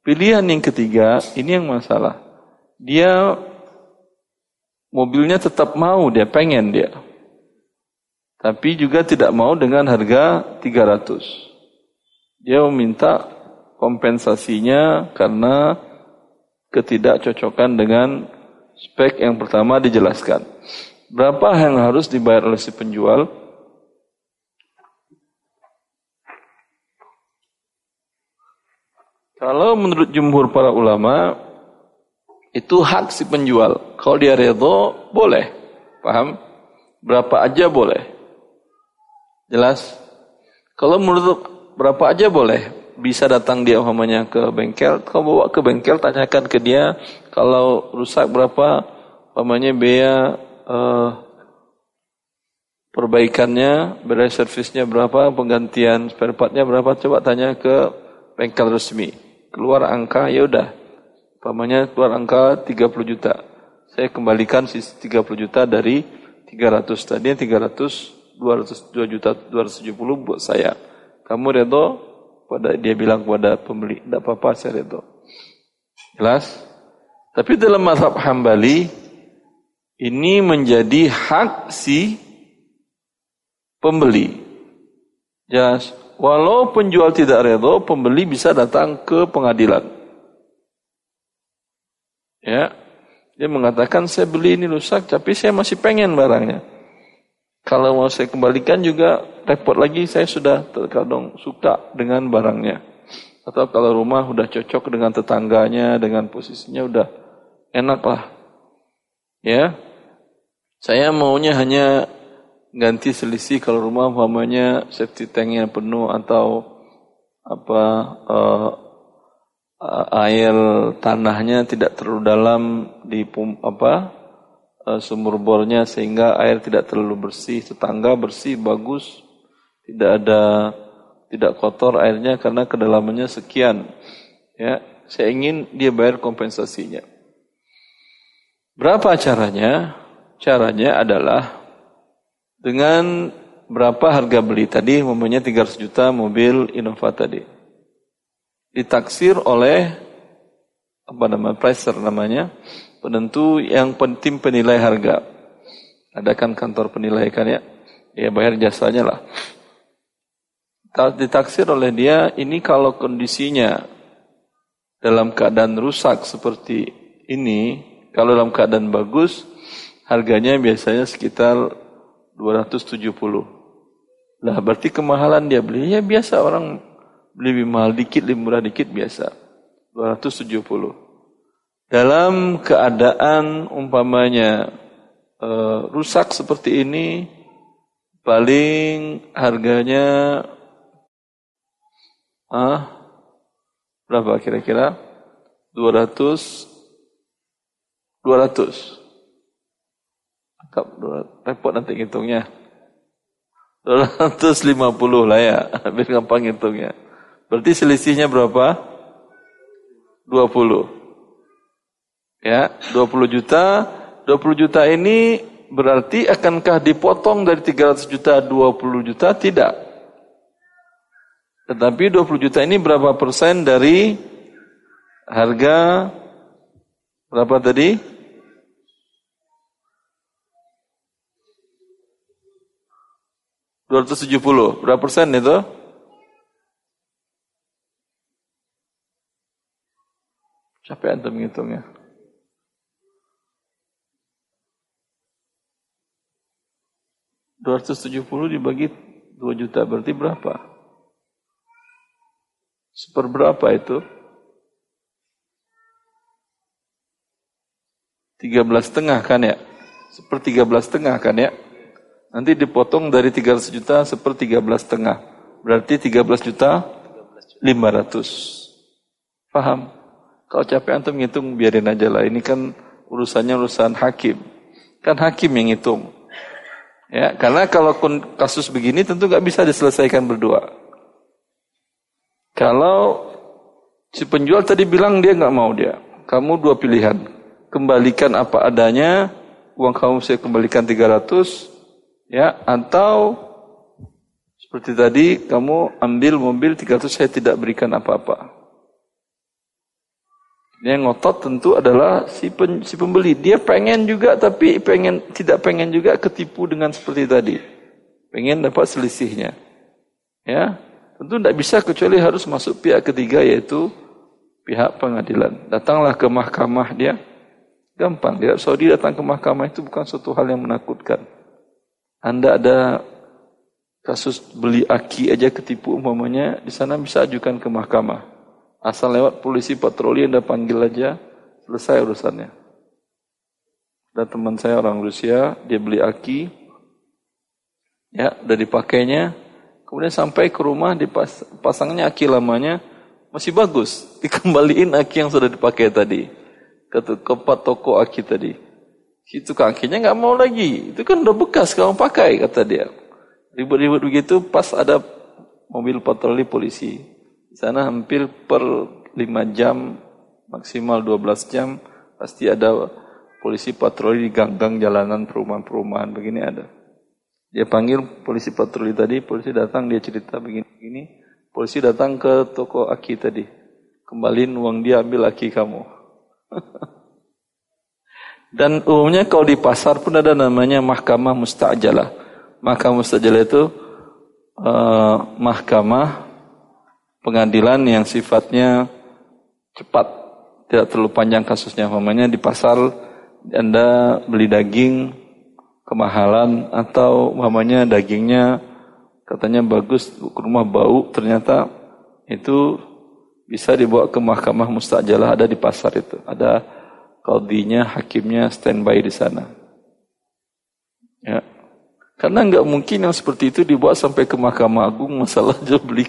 Pilihan yang ketiga, ini yang masalah. Dia mobilnya tetap mau, dia pengen dia. Tapi juga tidak mau dengan harga 300. Dia meminta kompensasinya karena ketidakcocokan dengan spek yang pertama dijelaskan. Berapa yang harus dibayar oleh si penjual? Kalau menurut jumhur para ulama, itu hak si penjual. Kalau dia redho, boleh. Paham? Berapa aja boleh. Jelas? Kalau menurut berapa aja boleh. Bisa datang dia umpamanya ke bengkel. Kau bawa ke bengkel, tanyakan ke dia. Kalau rusak berapa, umpamanya biaya uh, perbaikannya, biaya servisnya berapa, penggantian spare partnya berapa. Coba tanya ke bengkel resmi keluar angka ya udah pamannya keluar angka 30 juta saya kembalikan sisi 30 juta dari 300 tadi 300 202 juta 270 buat saya. Kamu redo pada dia bilang kepada pembeli tidak apa-apa saya redo. Jelas? Tapi dalam mazhab Hambali ini menjadi hak si pembeli. Jelas? Walau penjual tidak redho, pembeli bisa datang ke pengadilan. Ya, dia mengatakan saya beli ini rusak, tapi saya masih pengen barangnya. Kalau mau saya kembalikan juga repot lagi, saya sudah terkadang suka dengan barangnya. Atau kalau rumah udah cocok dengan tetangganya, dengan posisinya udah enak lah. Ya, saya maunya hanya ganti selisih kalau rumah umpamanya safety tanknya penuh atau apa uh, air tanahnya tidak terlalu dalam di apa sumur bornya sehingga air tidak terlalu bersih tetangga bersih bagus tidak ada tidak kotor airnya karena kedalamannya sekian ya. Saya ingin dia bayar kompensasinya. Berapa caranya? Caranya adalah dengan berapa harga beli? Tadi, mempunyai 300 juta mobil Innova tadi. Ditaksir oleh apa nama pricer namanya, penentu yang penting penilai harga. Ada kan kantor penilai kan ya, ya bayar jasanya lah. Ditaksir oleh dia, ini kalau kondisinya dalam keadaan rusak seperti ini, kalau dalam keadaan bagus, harganya biasanya sekitar 270. Lah berarti kemahalan dia beli. Ya biasa orang beli lebih mahal dikit, lebih murah dikit biasa. 270. Dalam keadaan umpamanya e, rusak seperti ini, paling harganya ah berapa kira-kira? 200 200 repot nanti ngitungnya. 250 lah ya, biar gampang ngitungnya. Berarti selisihnya berapa? 20. Ya, 20 juta, 20 juta ini berarti akankah dipotong dari 300 juta 20 juta? Tidak. Tetapi 20 juta ini berapa persen dari harga berapa tadi? Dua ratus tujuh puluh berapa persen itu? Capek antum ngitungnya. 270 dibagi 2 juta berarti berapa? Seperberapa itu? 13 setengah kan ya? Seper 13 setengah kan ya? Nanti dipotong dari 300 juta seper 13 setengah. Berarti 13 juta 500. Paham? Kalau capek antum ngitung biarin aja lah. Ini kan urusannya urusan hakim. Kan hakim yang ngitung. Ya, karena kalau kasus begini tentu nggak bisa diselesaikan berdua. Kalau si penjual tadi bilang dia nggak mau dia, kamu dua pilihan, kembalikan apa adanya, uang kamu saya kembalikan 300, Ya, atau seperti tadi kamu ambil mobil 300 saya tidak berikan apa-apa. Yang ngotot tentu adalah si, pen, si pembeli. Dia pengen juga tapi pengen tidak pengen juga ketipu dengan seperti tadi. Pengen dapat selisihnya. Ya, tentu tidak bisa kecuali harus masuk pihak ketiga yaitu pihak pengadilan. Datanglah ke mahkamah dia. Gampang. Di Arab Saudi datang ke mahkamah itu bukan suatu hal yang menakutkan. Anda ada kasus beli aki aja ketipu umpamanya, di sana bisa ajukan ke mahkamah. Asal lewat polisi patroli Anda panggil aja, selesai urusannya. Ada teman saya orang Rusia, dia beli aki, ya, udah dipakainya, kemudian sampai ke rumah dipasangnya aki lamanya, masih bagus, dikembaliin aki yang sudah dipakai tadi ke tempat toko aki tadi. Situ kakinya nggak mau lagi. Itu kan udah bekas kamu pakai kata dia. Ribut-ribut begitu pas ada mobil patroli polisi. Sana hampir per 5 jam maksimal 12 jam pasti ada polisi patroli di gang-gang jalanan perumahan-perumahan begini ada. Dia panggil polisi patroli tadi, polisi datang dia cerita begini-begini. Polisi datang ke toko aki tadi. Kembaliin uang dia ambil aki kamu. Dan umumnya kalau di pasar pun ada namanya mahkamah mustajalah. Mahkamah mustajalah itu uh, mahkamah pengadilan yang sifatnya cepat, tidak terlalu panjang kasusnya. Namanya di pasar Anda beli daging kemahalan atau namanya dagingnya katanya bagus ke rumah bau ternyata itu bisa dibawa ke mahkamah mustajalah ada di pasar itu. Ada kaudinya, hakimnya standby di sana. Ya. Karena nggak mungkin yang seperti itu dibawa sampai ke mahkamah agung masalah jual beli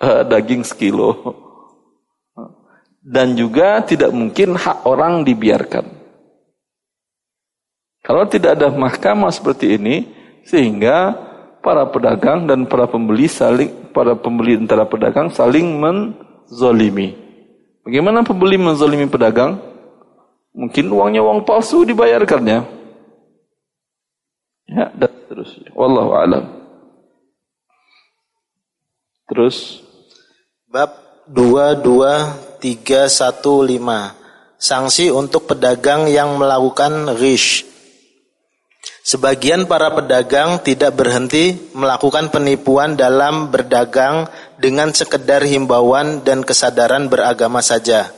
uh, daging sekilo. Dan juga tidak mungkin hak orang dibiarkan. Kalau tidak ada mahkamah seperti ini, sehingga para pedagang dan para pembeli saling para pembeli antara pedagang saling men zolimi. Bagaimana pembeli menzolimi pedagang? Mungkin uangnya uang palsu dibayarkannya. Ya, dan terus. Wallahu alam. Terus bab 22315 sanksi untuk pedagang yang melakukan rish. Sebagian para pedagang tidak berhenti melakukan penipuan dalam berdagang dengan sekedar himbauan dan kesadaran beragama saja.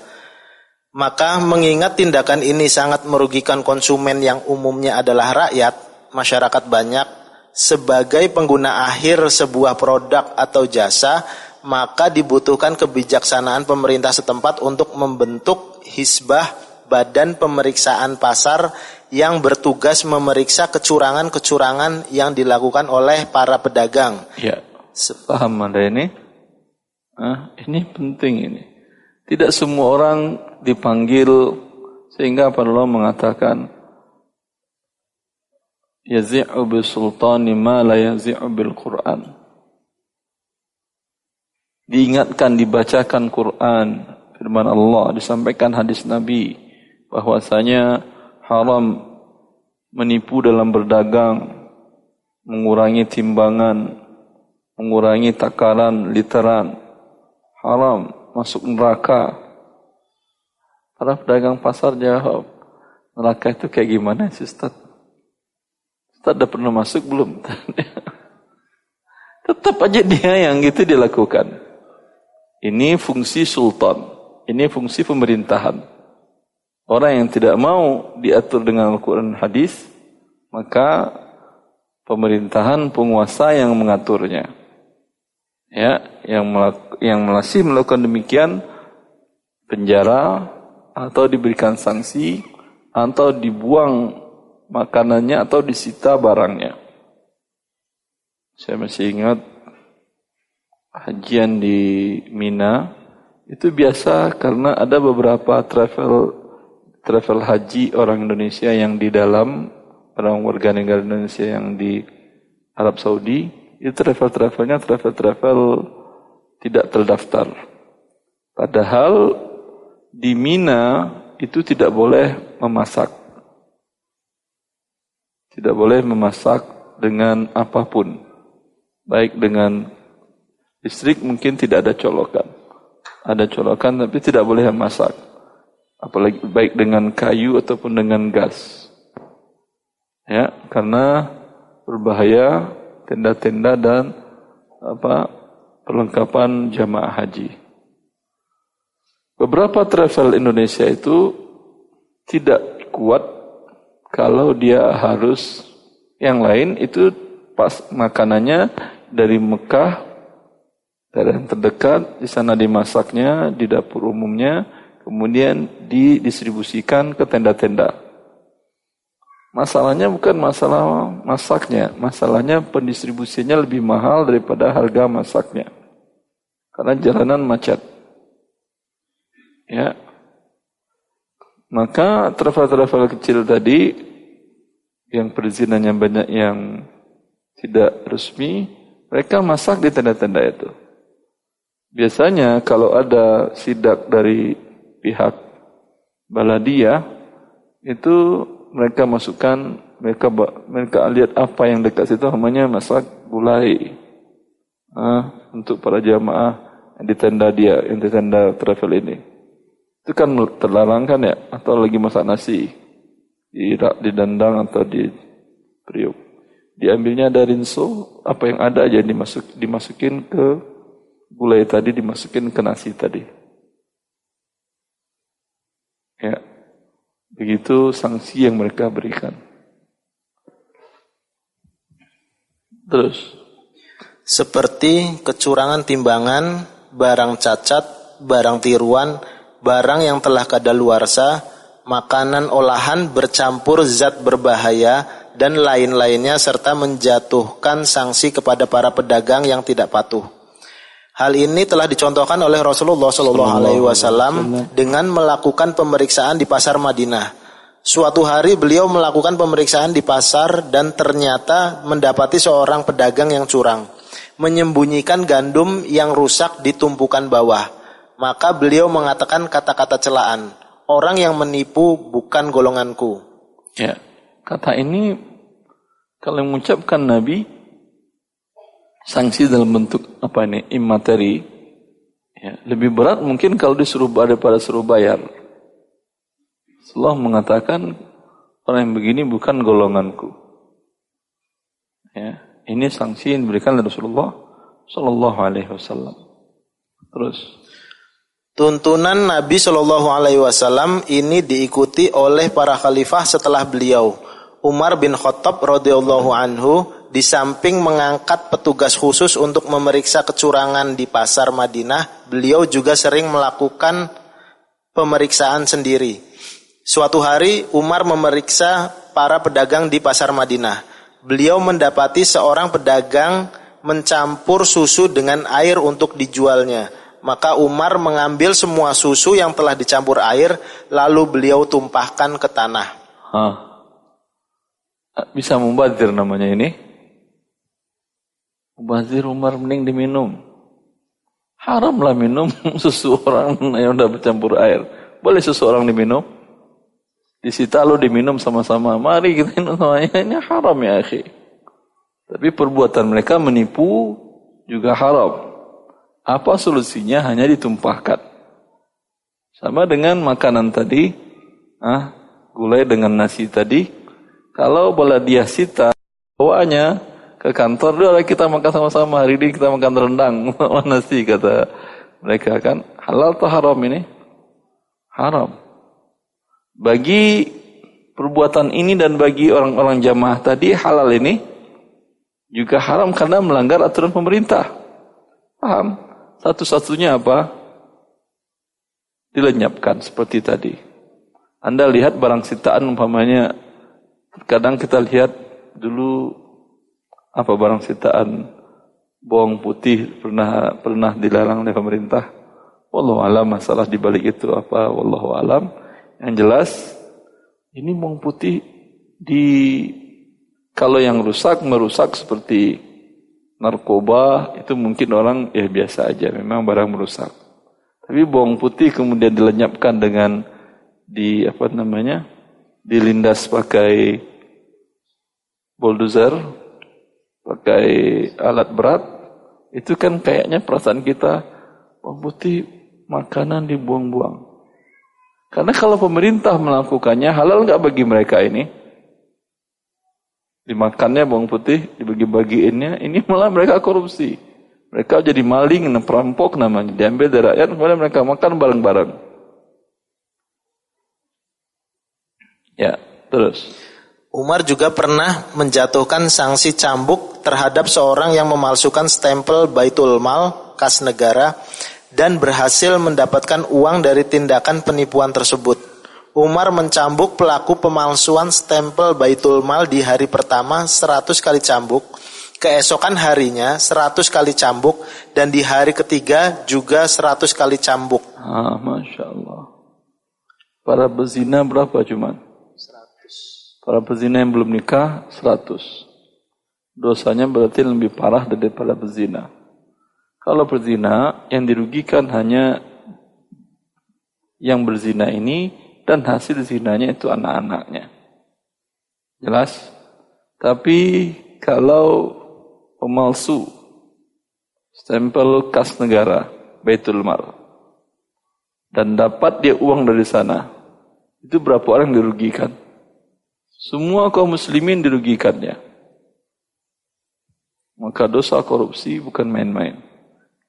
Maka mengingat tindakan ini sangat merugikan konsumen yang umumnya adalah rakyat, masyarakat banyak, sebagai pengguna akhir sebuah produk atau jasa, maka dibutuhkan kebijaksanaan pemerintah setempat untuk membentuk hisbah badan pemeriksaan pasar yang bertugas memeriksa kecurangan-kecurangan yang dilakukan oleh para pedagang. Ya, paham Anda ini? Ah, ini penting ini. Tidak semua orang dipanggil sehingga Allah mengatakan yazi'u sultani ma la yazi'u bil Qur'an. Diingatkan, dibacakan Quran, firman Allah, disampaikan hadis Nabi bahwasanya haram menipu dalam berdagang, mengurangi timbangan, mengurangi takaran literan, haram, masuk neraka. Para pedagang pasar jawab, neraka itu kayak gimana sih Ustaz? Ustaz udah pernah masuk belum? Tetap aja dia yang gitu dilakukan. Ini fungsi sultan. Ini fungsi pemerintahan. Orang yang tidak mau diatur dengan Al-Quran hadis, maka pemerintahan penguasa yang mengaturnya ya yang yang masih melakukan demikian penjara atau diberikan sanksi atau dibuang makanannya atau disita barangnya. Saya masih ingat hajian di Mina itu biasa karena ada beberapa travel travel haji orang Indonesia yang di dalam orang warga negara Indonesia yang di Arab Saudi itu travel-travelnya travel-travel tidak terdaftar. Padahal di Mina itu tidak boleh memasak. Tidak boleh memasak dengan apa pun. Baik dengan listrik mungkin tidak ada colokan. Ada colokan tapi tidak boleh memasak. Apalagi baik dengan kayu ataupun dengan gas. Ya, karena berbahaya tenda-tenda dan apa perlengkapan jamaah haji. beberapa travel Indonesia itu tidak kuat kalau dia harus yang lain itu pas makanannya dari Mekah dari yang terdekat di sana dimasaknya di dapur umumnya kemudian didistribusikan ke tenda-tenda. Masalahnya bukan masalah masaknya, masalahnya pendistribusinya lebih mahal daripada harga masaknya. Karena jalanan macet. Ya. Maka travel-travel kecil tadi yang perizinannya banyak yang tidak resmi, mereka masak di tenda-tenda itu. Biasanya kalau ada sidak dari pihak baladia itu mereka masukkan mereka mereka lihat apa yang dekat situ namanya masak gulai. Ah, untuk para jamaah yang di tenda dia yang di tenda travel ini. Itu kan terlarang kan ya atau lagi masak nasi di di dandang atau di priuk. Diambilnya dari rinso apa yang ada aja dimasuk dimasukin ke gulai tadi dimasukin ke nasi tadi Ya. Begitu sanksi yang mereka berikan. Terus. Seperti kecurangan timbangan, barang cacat, barang tiruan, barang yang telah kadaluarsa, makanan olahan bercampur zat berbahaya, dan lain-lainnya serta menjatuhkan sanksi kepada para pedagang yang tidak patuh. Hal ini telah dicontohkan oleh Rasulullah Shallallahu Alaihi Wasallam dengan melakukan pemeriksaan di pasar Madinah. Suatu hari beliau melakukan pemeriksaan di pasar dan ternyata mendapati seorang pedagang yang curang, menyembunyikan gandum yang rusak di tumpukan bawah. Maka beliau mengatakan kata-kata celaan, orang yang menipu bukan golonganku. Ya, kata ini kalau mengucapkan Nabi sanksi dalam bentuk apa ini imateri ya, lebih berat mungkin kalau disuruh daripada suruh bayar. Allah mengatakan orang yang begini bukan golonganku. Ya, ini sanksi yang diberikan oleh Rasulullah Shallallahu Alaihi Wasallam. Terus tuntunan Nabi Shallallahu Alaihi Wasallam ini diikuti oleh para khalifah setelah beliau. Umar bin Khattab radhiyallahu anhu di samping mengangkat petugas khusus untuk memeriksa kecurangan di pasar Madinah, beliau juga sering melakukan pemeriksaan sendiri. Suatu hari Umar memeriksa para pedagang di pasar Madinah. Beliau mendapati seorang pedagang mencampur susu dengan air untuk dijualnya. Maka Umar mengambil semua susu yang telah dicampur air, lalu beliau tumpahkan ke tanah. Hah. Bisa membadir namanya ini? Mubazir Umar mending diminum. Haramlah minum susu orang yang udah bercampur air. Boleh susu orang diminum? Disita lo diminum sama-sama. Mari kita minum semuanya. Ini haram ya akhi. Tapi perbuatan mereka menipu juga haram. Apa solusinya? Hanya ditumpahkan. Sama dengan makanan tadi. Ah, gulai dengan nasi tadi. Kalau bola dia sita, bawaannya ke kantor, udah kita makan sama-sama hari ini kita makan rendang mana sih kata mereka kan halal atau haram ini? Haram. Bagi perbuatan ini dan bagi orang-orang jamaah tadi halal ini juga haram karena melanggar aturan pemerintah. Paham? Satu-satunya apa? Dilenyapkan seperti tadi. Anda lihat barang sitaan umpamanya kadang kita lihat dulu apa barang sitaan bawang putih pernah pernah dilarang oleh pemerintah? Wallahu alam masalah di balik itu apa? Wallahu alam. Yang jelas ini bawang putih di kalau yang rusak merusak seperti narkoba itu mungkin orang ya biasa aja memang barang merusak. Tapi bawang putih kemudian dilenyapkan dengan di apa namanya? dilindas pakai bulldozer pakai alat berat, itu kan kayaknya perasaan kita, bawang putih makanan dibuang-buang. Karena kalau pemerintah melakukannya, halal nggak bagi mereka ini? Dimakannya bawang putih, dibagi-bagiinnya, ini malah mereka korupsi. Mereka jadi maling, perampok namanya. Diambil dari rakyat, kemudian mereka makan bareng-bareng. Ya, terus. Umar juga pernah menjatuhkan sanksi cambuk terhadap seorang yang memalsukan stempel Baitul Mal kas negara dan berhasil mendapatkan uang dari tindakan penipuan tersebut. Umar mencambuk pelaku pemalsuan stempel Baitul Mal di hari pertama 100 kali cambuk, keesokan harinya 100 kali cambuk, dan di hari ketiga juga 100 kali cambuk. Ah, Masya Allah. Para bezina berapa cuman? Para pezina yang belum nikah 100. Dosanya berarti lebih parah daripada pezina. Kalau berzina yang dirugikan hanya yang berzina ini dan hasil zinanya itu anak-anaknya. Jelas? Tapi kalau pemalsu stempel kas negara Baitul Mal dan dapat dia uang dari sana, itu berapa orang dirugikan? Semua kaum muslimin dirugikannya. Maka dosa korupsi bukan main-main.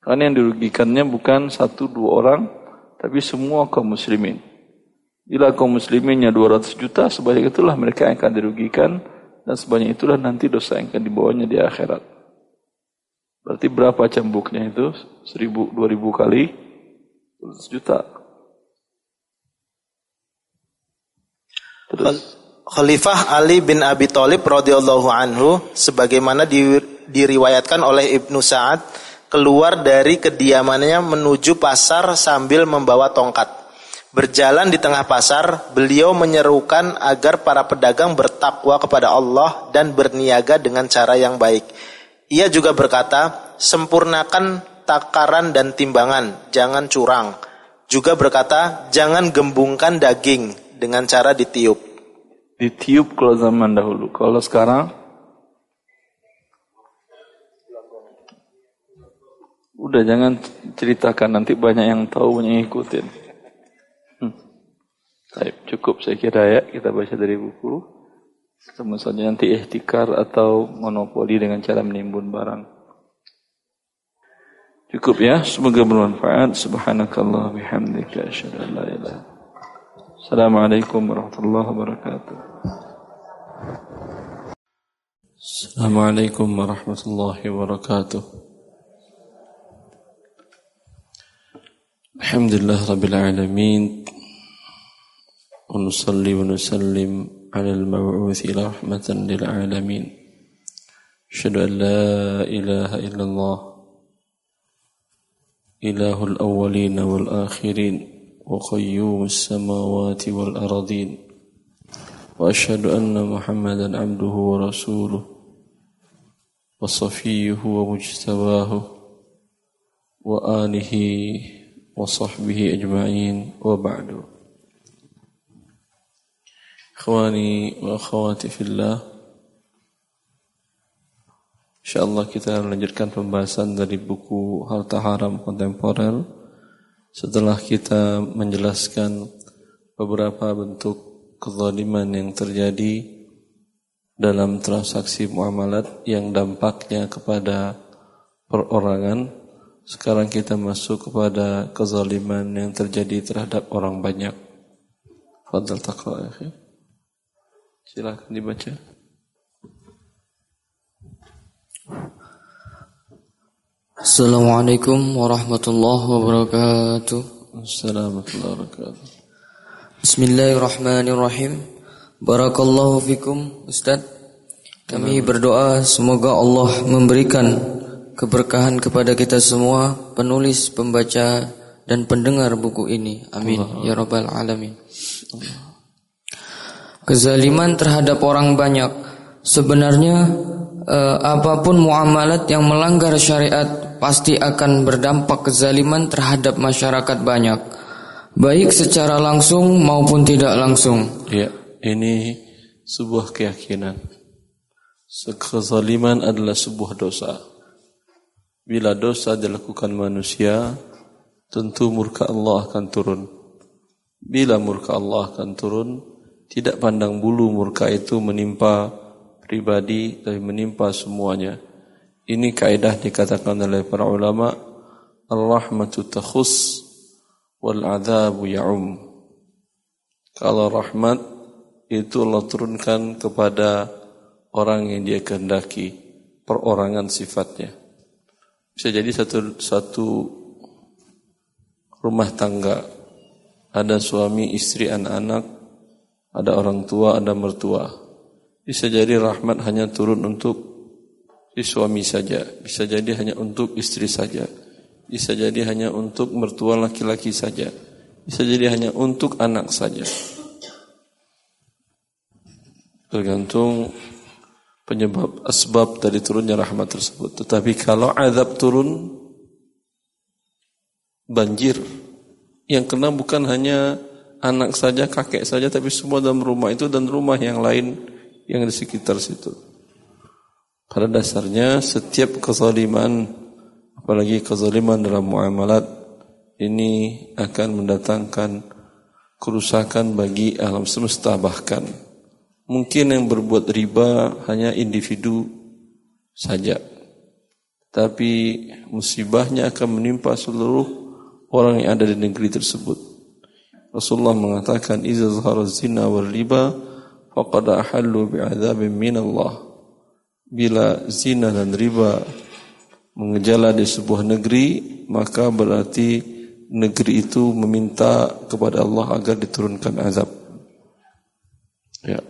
Karena yang dirugikannya bukan satu dua orang, tapi semua kaum muslimin. Bila kaum musliminnya 200 juta, sebanyak itulah mereka yang akan dirugikan, dan sebanyak itulah nanti dosa yang akan dibawanya di akhirat. Berarti berapa cambuknya itu? Seribu, dua ribu kali? 200 juta. Terus. Khalifah Ali bin Abi Thalib radhiyallahu anhu sebagaimana di, diriwayatkan oleh Ibnu Sa'ad keluar dari kediamannya menuju pasar sambil membawa tongkat. Berjalan di tengah pasar, beliau menyerukan agar para pedagang bertakwa kepada Allah dan berniaga dengan cara yang baik. Ia juga berkata, sempurnakan takaran dan timbangan, jangan curang. Juga berkata, jangan gembungkan daging dengan cara ditiup ditiup kalau zaman dahulu. Kalau sekarang Udah jangan ceritakan nanti banyak yang tahu banyak yang ikutin. Hmm. Cukup saya kira ya kita baca dari buku. Ketemu saja nanti ihtikar atau monopoli dengan cara menimbun barang. Cukup ya, semoga bermanfaat. Subhanakallah bihamdika asyhadu an la ilaha Assalamualaikum warahmatullahi wabarakatuh. Assalamualaikum warahmatullahi wabarakatuh. الحمد لله رب العالمين ونصلي ونسلم على المبعوث رحمة للعالمين. أشهد أن لا إله إلا الله إله الأولين والآخرين وقيوم السماوات والأرضين. وأشهد أن محمدا عبده ورسوله وصفيه ومجتباه وآله وصحبه اجمعين وبعد اخواني واخواتي في الله Insyaallah kita melanjutkan pembahasan dari buku Harta Haram Kontemporer setelah kita menjelaskan beberapa bentuk kezaliman yang terjadi dalam transaksi muamalat yang dampaknya kepada perorangan sekarang kita masuk kepada kezaliman yang terjadi terhadap orang banyak. Fadal taqra ya Silakan dibaca. Assalamualaikum warahmatullahi wabarakatuh. Assalamualaikum warahmatullahi wabarakatuh. Bismillahirrahmanirrahim. Barakallahu fikum Ustaz. Kami berdoa semoga Allah memberikan keberkahan kepada kita semua penulis, pembaca dan pendengar buku ini. Amin ya rabbal alamin. Kezaliman terhadap orang banyak sebenarnya eh, apa pun muamalat yang melanggar syariat pasti akan berdampak kezaliman terhadap masyarakat banyak baik secara langsung maupun tidak langsung. Ya, ini sebuah keyakinan. Kezaliman adalah sebuah dosa. Bila dosa dilakukan manusia, tentu murka Allah akan turun. Bila murka Allah akan turun, tidak pandang bulu murka itu menimpa pribadi, tapi menimpa semuanya. Ini kaidah dikatakan oleh para ulama, Al-rahmatu takhus wal adzabu ya'um. Kalau rahmat itu Allah turunkan kepada orang yang dia kehendaki perorangan sifatnya. Bisa jadi satu satu rumah tangga. Ada suami, istri, anak-anak, ada orang tua, ada mertua. Bisa jadi rahmat hanya turun untuk si suami saja, bisa jadi hanya untuk istri saja, bisa jadi hanya untuk mertua laki-laki saja, bisa jadi hanya untuk anak saja. Tergantung penyebab asbab dari turunnya rahmat tersebut. Tetapi kalau azab turun banjir yang kena bukan hanya anak saja, kakek saja, tapi semua dalam rumah itu dan rumah yang lain yang di sekitar situ. Pada dasarnya setiap kezaliman, apalagi kezaliman dalam muamalat, ini akan mendatangkan kerusakan bagi alam semesta bahkan Mungkin yang berbuat riba hanya individu saja. Tapi musibahnya akan menimpa seluruh orang yang ada di negeri tersebut. Rasulullah mengatakan, "Iza zahara zina wal riba faqad ahallu bi'adzabin min Allah." Bila zina dan riba mengejala di sebuah negeri, maka berarti negeri itu meminta kepada Allah agar diturunkan azab. Ya.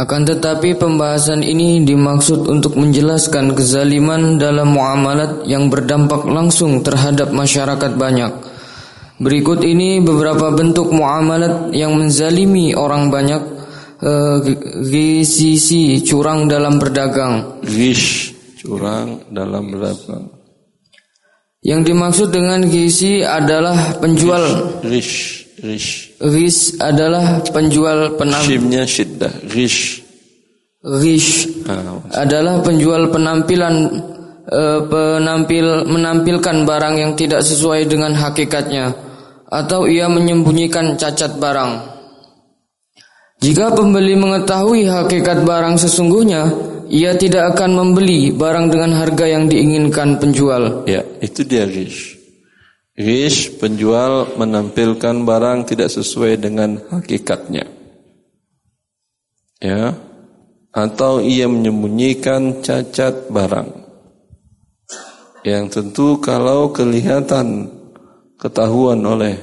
Akan tetapi pembahasan ini dimaksud untuk menjelaskan kezaliman dalam muamalat yang berdampak langsung terhadap masyarakat banyak. Berikut ini beberapa bentuk muamalat yang menzalimi orang banyak. GCC curang dalam berdagang. Gish curang dalam berdagang. Yang dimaksud dengan gizi adalah penjual. Gish. Rish. Rish adalah penjual penampilan. Shimnya syiddah. Rish. Rish ah, adalah penjual penampilan uh, penampil menampilkan barang yang tidak sesuai dengan hakikatnya atau ia menyembunyikan cacat barang. Jika pembeli mengetahui hakikat barang sesungguhnya, ia tidak akan membeli barang dengan harga yang diinginkan penjual. Ya, itu dia rish. Gish penjual menampilkan barang tidak sesuai dengan hakikatnya. Ya. Atau ia menyembunyikan cacat barang. Yang tentu kalau kelihatan ketahuan oleh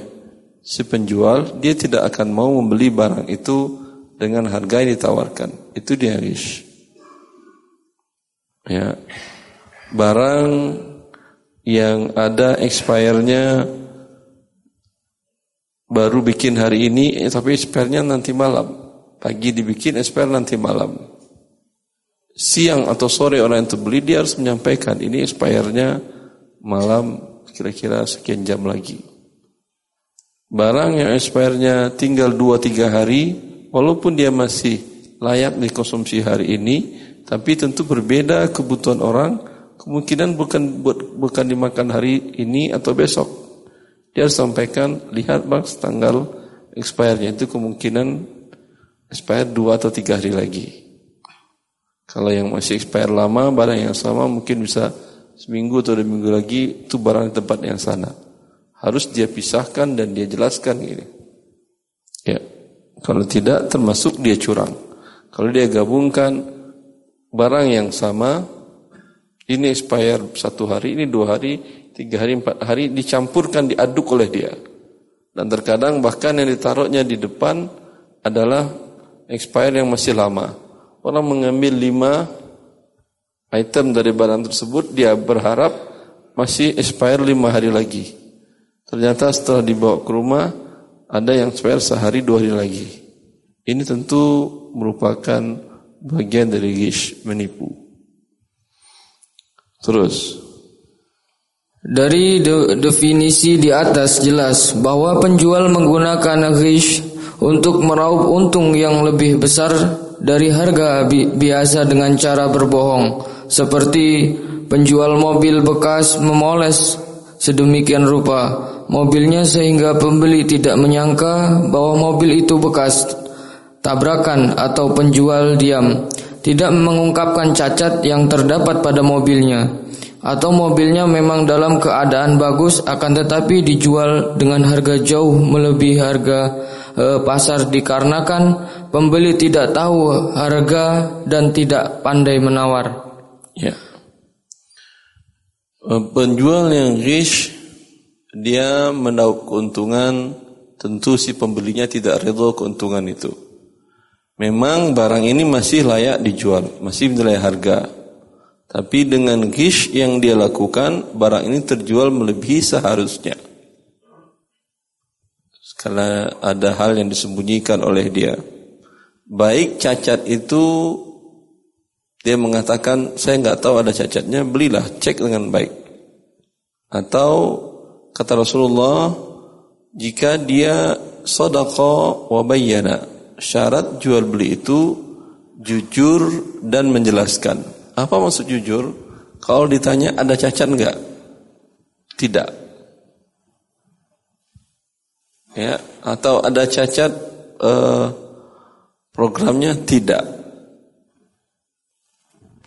si penjual, dia tidak akan mau membeli barang itu dengan harga yang ditawarkan. Itu dia gish. Ya. Barang yang ada expire-nya baru bikin hari ini eh, tapi expire-nya nanti malam. Pagi dibikin expire nanti malam. Siang atau sore orang yang beli dia harus menyampaikan ini expire-nya malam kira-kira sekian jam lagi. Barang yang expire-nya tinggal 2-3 hari walaupun dia masih layak dikonsumsi hari ini tapi tentu berbeda kebutuhan orang kemungkinan bukan bukan dimakan hari ini atau besok. Dia harus sampaikan, lihat bang tanggal expirednya itu kemungkinan expired dua atau tiga hari lagi. Kalau yang masih expired lama, barang yang sama mungkin bisa seminggu atau dua minggu lagi itu barang di tempat yang sana. Harus dia pisahkan dan dia jelaskan ini. Ya, kalau tidak termasuk dia curang. Kalau dia gabungkan barang yang sama ini expire satu hari, ini dua hari, tiga hari, empat hari, dicampurkan, diaduk oleh dia. Dan terkadang bahkan yang ditaruhnya di depan adalah expire yang masih lama. Orang mengambil lima item dari barang tersebut, dia berharap masih expire lima hari lagi. Ternyata setelah dibawa ke rumah, ada yang expire sehari dua hari lagi. Ini tentu merupakan bagian dari gish, menipu. Terus. Dari de definisi di atas jelas bahwa penjual menggunakan ghish untuk meraup untung yang lebih besar dari harga bi biasa dengan cara berbohong seperti penjual mobil bekas memoles sedemikian rupa mobilnya sehingga pembeli tidak menyangka bahwa mobil itu bekas tabrakan atau penjual diam tidak mengungkapkan cacat yang terdapat pada mobilnya atau mobilnya memang dalam keadaan bagus akan tetapi dijual dengan harga jauh melebihi harga e, pasar dikarenakan pembeli tidak tahu harga dan tidak pandai menawar. Ya. E, penjual yang rish dia mendapat keuntungan tentu si pembelinya tidak redha keuntungan itu. Memang barang ini masih layak dijual, masih nilai harga. Tapi dengan gish yang dia lakukan, barang ini terjual melebihi seharusnya. Karena ada hal yang disembunyikan oleh dia. Baik cacat itu dia mengatakan saya nggak tahu ada cacatnya, belilah cek dengan baik. Atau kata Rasulullah, jika dia sodako wabayana, syarat jual beli itu jujur dan menjelaskan. Apa maksud jujur? Kalau ditanya ada cacat enggak? Tidak. Ya, atau ada cacat eh, programnya tidak.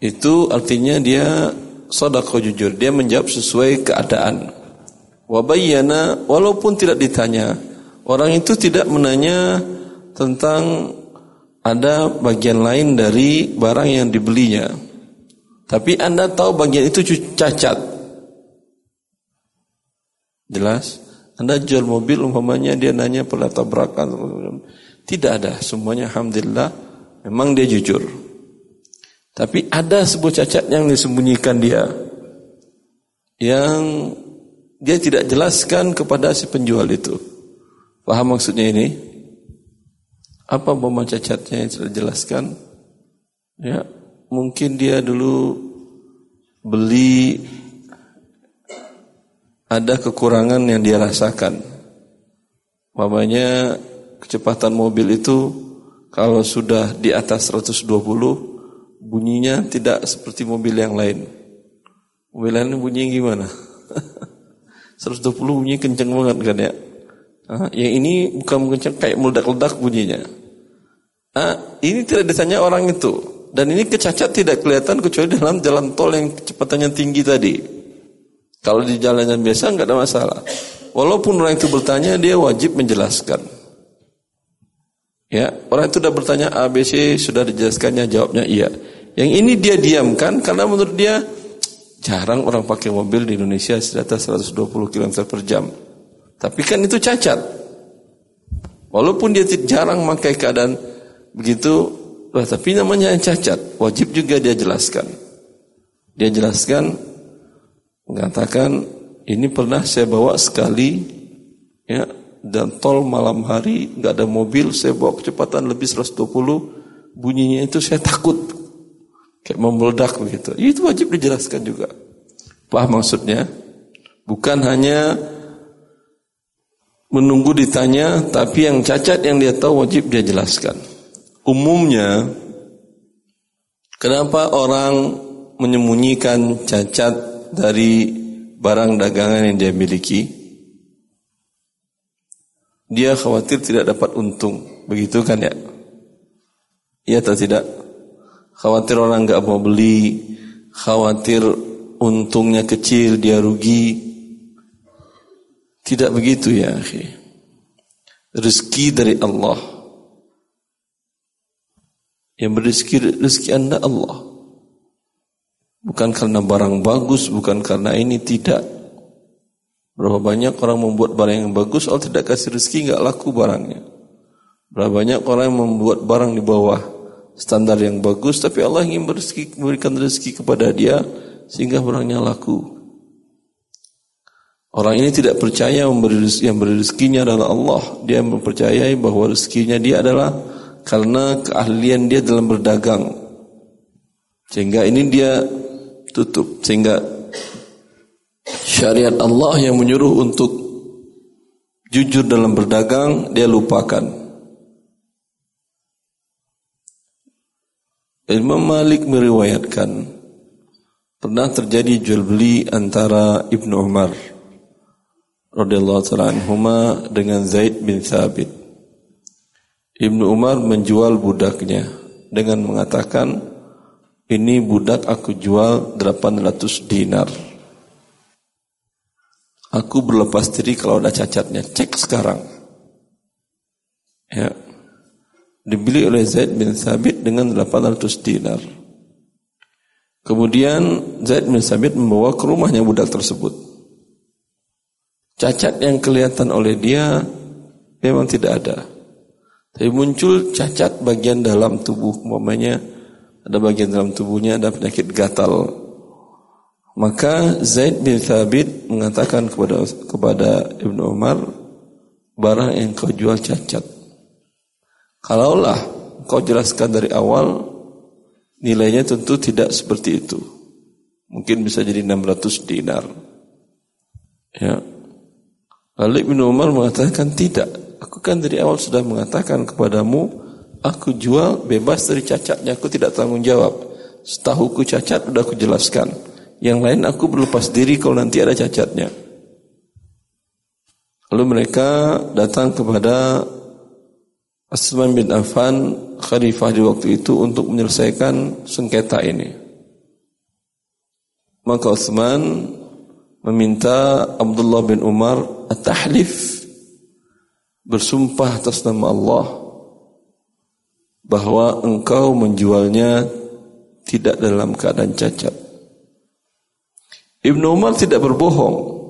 Itu artinya dia sodako jujur, dia menjawab sesuai keadaan. Wabayana walaupun tidak ditanya, orang itu tidak menanya tentang ada bagian lain dari barang yang dibelinya. Tapi Anda tahu bagian itu cacat. Jelas? Anda jual mobil umpamanya dia nanya pernah tabrakan. Tidak ada, semuanya alhamdulillah memang dia jujur. Tapi ada sebuah cacat yang disembunyikan dia. Yang dia tidak jelaskan kepada si penjual itu. Paham maksudnya ini? Apa bomba cacatnya yang sudah jelaskan? Ya, mungkin dia dulu beli ada kekurangan yang dia rasakan. Mamanya kecepatan mobil itu kalau sudah di atas 120 bunyinya tidak seperti mobil yang lain. Mobil lain bunyinya gimana? 120 bunyi kenceng banget kan ya. Nah, yang ini bukan kenceng kayak meledak-ledak bunyinya. Nah, ini tidak ditanya orang itu. Dan ini kecacat tidak kelihatan kecuali dalam jalan tol yang kecepatannya tinggi tadi. Kalau di jalan yang biasa nggak ada masalah. Walaupun orang itu bertanya, dia wajib menjelaskan. Ya, orang itu sudah bertanya ABC sudah dijelaskannya, jawabnya iya. Yang ini dia diamkan karena menurut dia jarang orang pakai mobil di Indonesia di atas 120 km per jam. Tapi kan itu cacat. Walaupun dia jarang pakai keadaan Begitu, lah tapi namanya yang cacat, wajib juga dia jelaskan. Dia jelaskan, mengatakan ini pernah saya bawa sekali, ya, dan tol malam hari nggak ada mobil, saya bawa kecepatan lebih 120, bunyinya itu saya takut, kayak mau meledak begitu. Itu wajib dijelaskan juga. Paham maksudnya? Bukan hanya menunggu ditanya, tapi yang cacat yang dia tahu wajib dia jelaskan umumnya kenapa orang menyembunyikan cacat dari barang dagangan yang dia miliki? Dia khawatir tidak dapat untung, begitu kan ya? Iya atau tidak? Khawatir orang nggak mau beli, khawatir untungnya kecil, dia rugi. Tidak begitu ya, akhi. Rezeki dari Allah. Yang berizki rezeki Anda Allah. Bukan karena barang bagus, bukan karena ini tidak. Berapa banyak orang membuat barang yang bagus, Allah tidak kasih rezeki, nggak laku barangnya. Berapa banyak orang yang membuat barang di bawah standar yang bagus, tapi Allah ingin berizki, memberikan rezeki kepada dia sehingga barangnya laku. Orang ini tidak percaya yang beri rezekinya adalah Allah. Dia mempercayai bahwa rezekinya dia adalah karena keahlian dia dalam berdagang. Sehingga ini dia tutup sehingga syariat Allah yang menyuruh untuk jujur dalam berdagang dia lupakan. Imam Malik meriwayatkan pernah terjadi jual beli antara Ibnu Umar radhiyallahu taala dengan Zaid bin Thabit. Ibnu Umar menjual budaknya dengan mengatakan, ini budak aku jual 800 dinar. Aku berlepas diri kalau ada cacatnya. Cek sekarang. Ya. Dibeli oleh Zaid bin Thabit dengan 800 dinar. Kemudian Zaid bin Thabit membawa ke rumahnya budak tersebut. Cacat yang kelihatan oleh dia memang tidak ada. Tapi muncul cacat bagian dalam tubuh, umpamanya ada bagian dalam tubuhnya ada penyakit gatal. Maka Zaid bin Thabit mengatakan kepada kepada Ibnu Umar, barang yang kau jual cacat. Kalaulah kau jelaskan dari awal, nilainya tentu tidak seperti itu. Mungkin bisa jadi 600 dinar. Ya. Lalu Ibnu Umar mengatakan tidak. Aku kan dari awal sudah mengatakan kepadamu, aku jual bebas dari cacatnya, aku tidak tanggung jawab. Setahu ku cacat sudah aku jelaskan. Yang lain aku berlepas diri kalau nanti ada cacatnya. Lalu mereka datang kepada Asman bin Affan khalifah di waktu itu untuk menyelesaikan sengketa ini. Maka Utsman meminta Abdullah bin Umar at-tahlif bersumpah atas nama Allah bahwa engkau menjualnya tidak dalam keadaan cacat. Ibnu Umar tidak berbohong.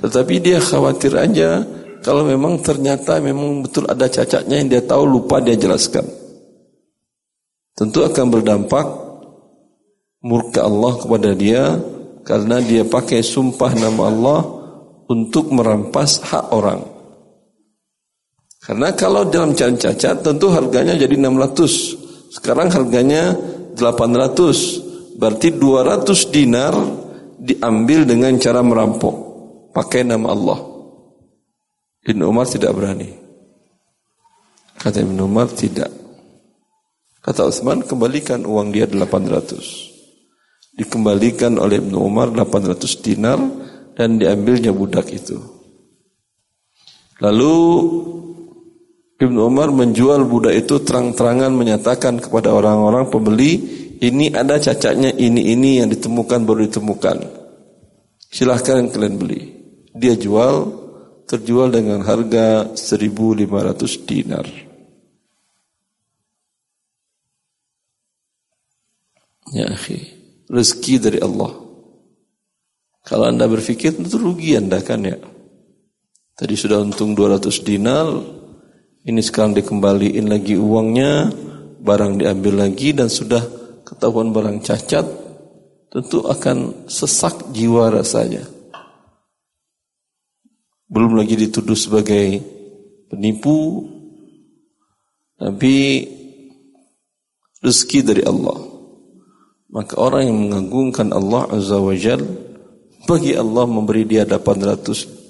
Tetapi dia khawatir aja kalau memang ternyata memang betul ada cacatnya yang dia tahu lupa dia jelaskan. Tentu akan berdampak murka Allah kepada dia karena dia pakai sumpah nama Allah untuk merampas hak orang. Karena kalau dalam jalan cacat tentu harganya jadi 600. Sekarang harganya 800. Berarti 200 dinar diambil dengan cara merampok. Pakai nama Allah. Ibn Umar tidak berani. Kata Ibn Umar tidak. Kata Utsman kembalikan uang dia 800. Dikembalikan oleh Ibn Umar 800 dinar dan diambilnya budak itu. Lalu Ibnu Umar menjual budak itu terang-terangan menyatakan kepada orang-orang pembeli, ini ada cacatnya ini ini yang ditemukan baru ditemukan. Silahkan kalian beli. Dia jual, terjual dengan harga 1.500 dinar. Ya akhi, rezeki dari Allah. Kalau anda berpikir itu rugi anda kan ya. Tadi sudah untung 200 dinar, ini sekarang dikembaliin lagi uangnya, barang diambil lagi dan sudah ketahuan barang cacat, tentu akan sesak jiwa rasanya. Belum lagi dituduh sebagai penipu, tapi rezeki dari Allah. Maka orang yang mengagungkan Allah Azza wa Jal, bagi Allah memberi dia 800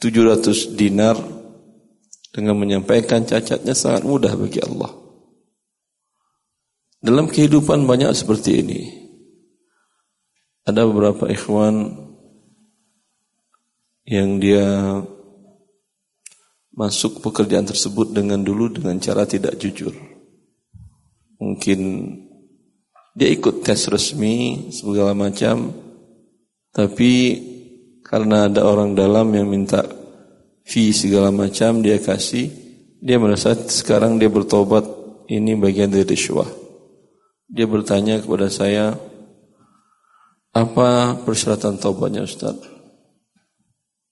700 dinar dengan menyampaikan cacatnya sangat mudah bagi Allah. Dalam kehidupan banyak seperti ini. Ada beberapa ikhwan yang dia masuk pekerjaan tersebut dengan dulu dengan cara tidak jujur. Mungkin dia ikut tes resmi segala macam, tapi karena ada orang dalam yang minta fee segala macam dia kasih, dia merasa sekarang dia bertobat ini bagian dari riswah. Dia bertanya kepada saya, apa persyaratan taubatnya Ustaz?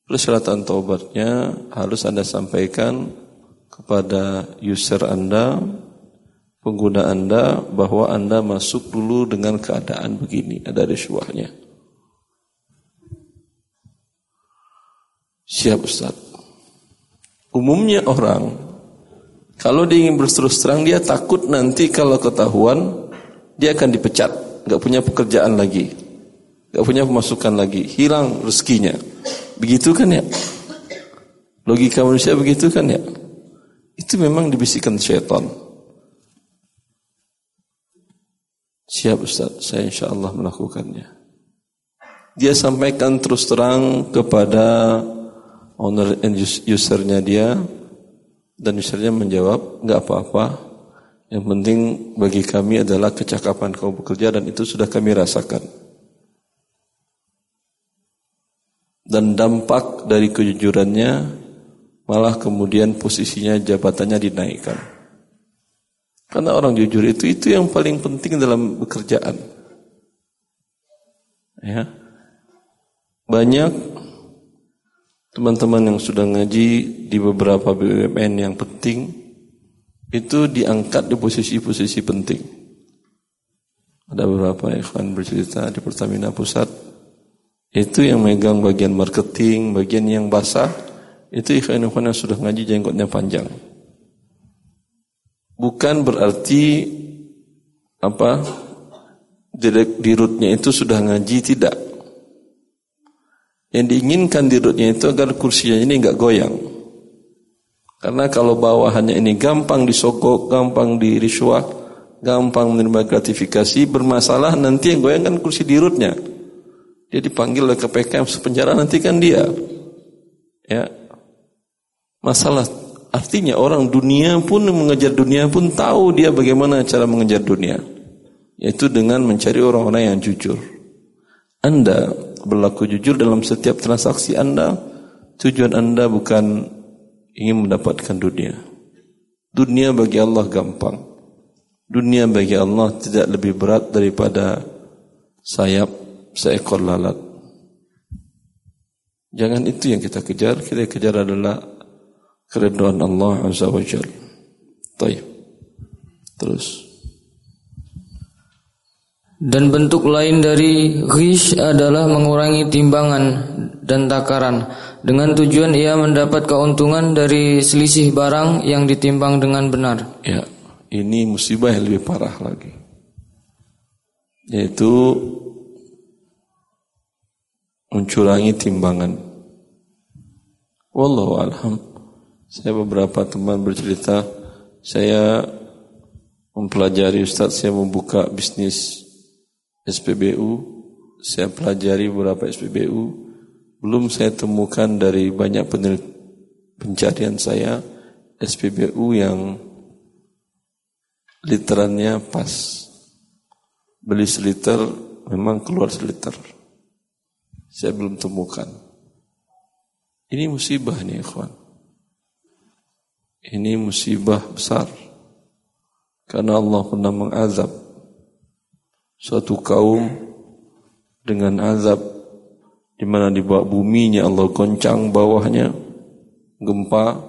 Persyaratan taubatnya harus Anda sampaikan kepada user Anda, pengguna Anda bahwa Anda masuk dulu dengan keadaan begini, ada riswahnya. Siap Ustaz. Umumnya orang kalau dia ingin berterus terang dia takut nanti kalau ketahuan dia akan dipecat, nggak punya pekerjaan lagi, nggak punya pemasukan lagi, hilang rezekinya. Begitu kan ya? Logika manusia begitu kan ya? Itu memang dibisikkan syaitan. Siap Ustaz, saya insya Allah melakukannya. Dia sampaikan terus terang kepada owner and usernya dia dan usernya menjawab nggak apa-apa yang penting bagi kami adalah kecakapan kau bekerja dan itu sudah kami rasakan dan dampak dari kejujurannya malah kemudian posisinya jabatannya dinaikkan. Karena orang jujur itu itu yang paling penting dalam bekerjaan. Ya. Banyak teman-teman yang sudah ngaji di beberapa BUMN yang penting itu diangkat di posisi-posisi penting. Ada beberapa ikhwan bercerita di Pertamina Pusat itu yang megang bagian marketing, bagian yang basah itu ikhwan-ikhwan yang sudah ngaji jenggotnya panjang bukan berarti apa dirutnya itu sudah ngaji tidak. Yang diinginkan dirutnya itu agar kursinya ini enggak goyang. Karena kalau bawahannya ini gampang disogok, gampang diriswah, gampang menerima gratifikasi, bermasalah nanti yang goyang kan kursi dirutnya. Dia dipanggil oleh KPK penjara nanti kan dia. Ya. Masalah Artinya orang dunia pun mengejar dunia pun tahu dia bagaimana cara mengejar dunia. Yaitu dengan mencari orang-orang yang jujur. Anda berlaku jujur dalam setiap transaksi Anda. Tujuan Anda bukan ingin mendapatkan dunia. Dunia bagi Allah gampang. Dunia bagi Allah tidak lebih berat daripada sayap seekor lalat. Jangan itu yang kita kejar. Kita kejar adalah keriduan Allah Azza wa Jal. Taib. Terus. Dan bentuk lain dari ghish adalah mengurangi timbangan dan takaran dengan tujuan ia mendapat keuntungan dari selisih barang yang ditimbang dengan benar. Ya, ini musibah yang lebih parah lagi. Yaitu mencurangi timbangan. Wallahu alhamdulillah. Saya beberapa teman bercerita, saya mempelajari Ustaz, saya membuka bisnis SPBU, saya pelajari beberapa SPBU, belum saya temukan dari banyak pencarian saya SPBU yang literannya pas. Beli seliter, memang keluar seliter. Saya belum temukan. Ini musibah nih, ikhwan. Ini musibah besar. Karena Allah pernah mengazab suatu kaum dengan azab di mana di bawah buminya Allah goncang bawahnya gempa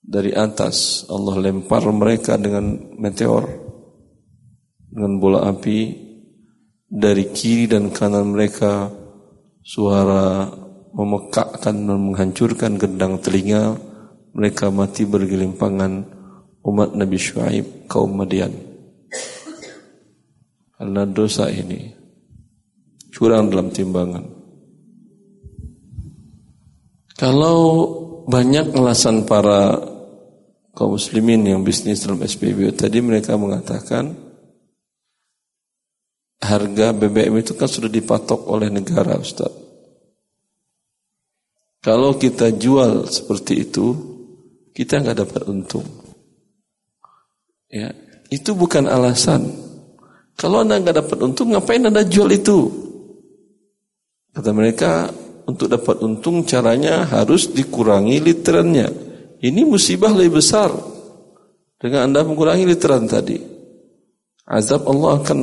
dari atas Allah lempar mereka dengan meteor dengan bola api dari kiri dan kanan mereka suara memekakkan dan menghancurkan gendang telinga mereka mati bergelimpangan umat Nabi Shu'aib kaum Madian. Karena dosa ini curang dalam timbangan. Kalau banyak alasan para kaum muslimin yang bisnis dalam SPBU tadi mereka mengatakan harga BBM itu kan sudah dipatok oleh negara Ustaz. Kalau kita jual seperti itu, kita nggak dapat untung. Ya, itu bukan alasan. Kalau anda nggak dapat untung, ngapain anda jual itu? Kata mereka, untuk dapat untung caranya harus dikurangi literannya. Ini musibah lebih besar dengan anda mengurangi literan tadi. Azab Allah akan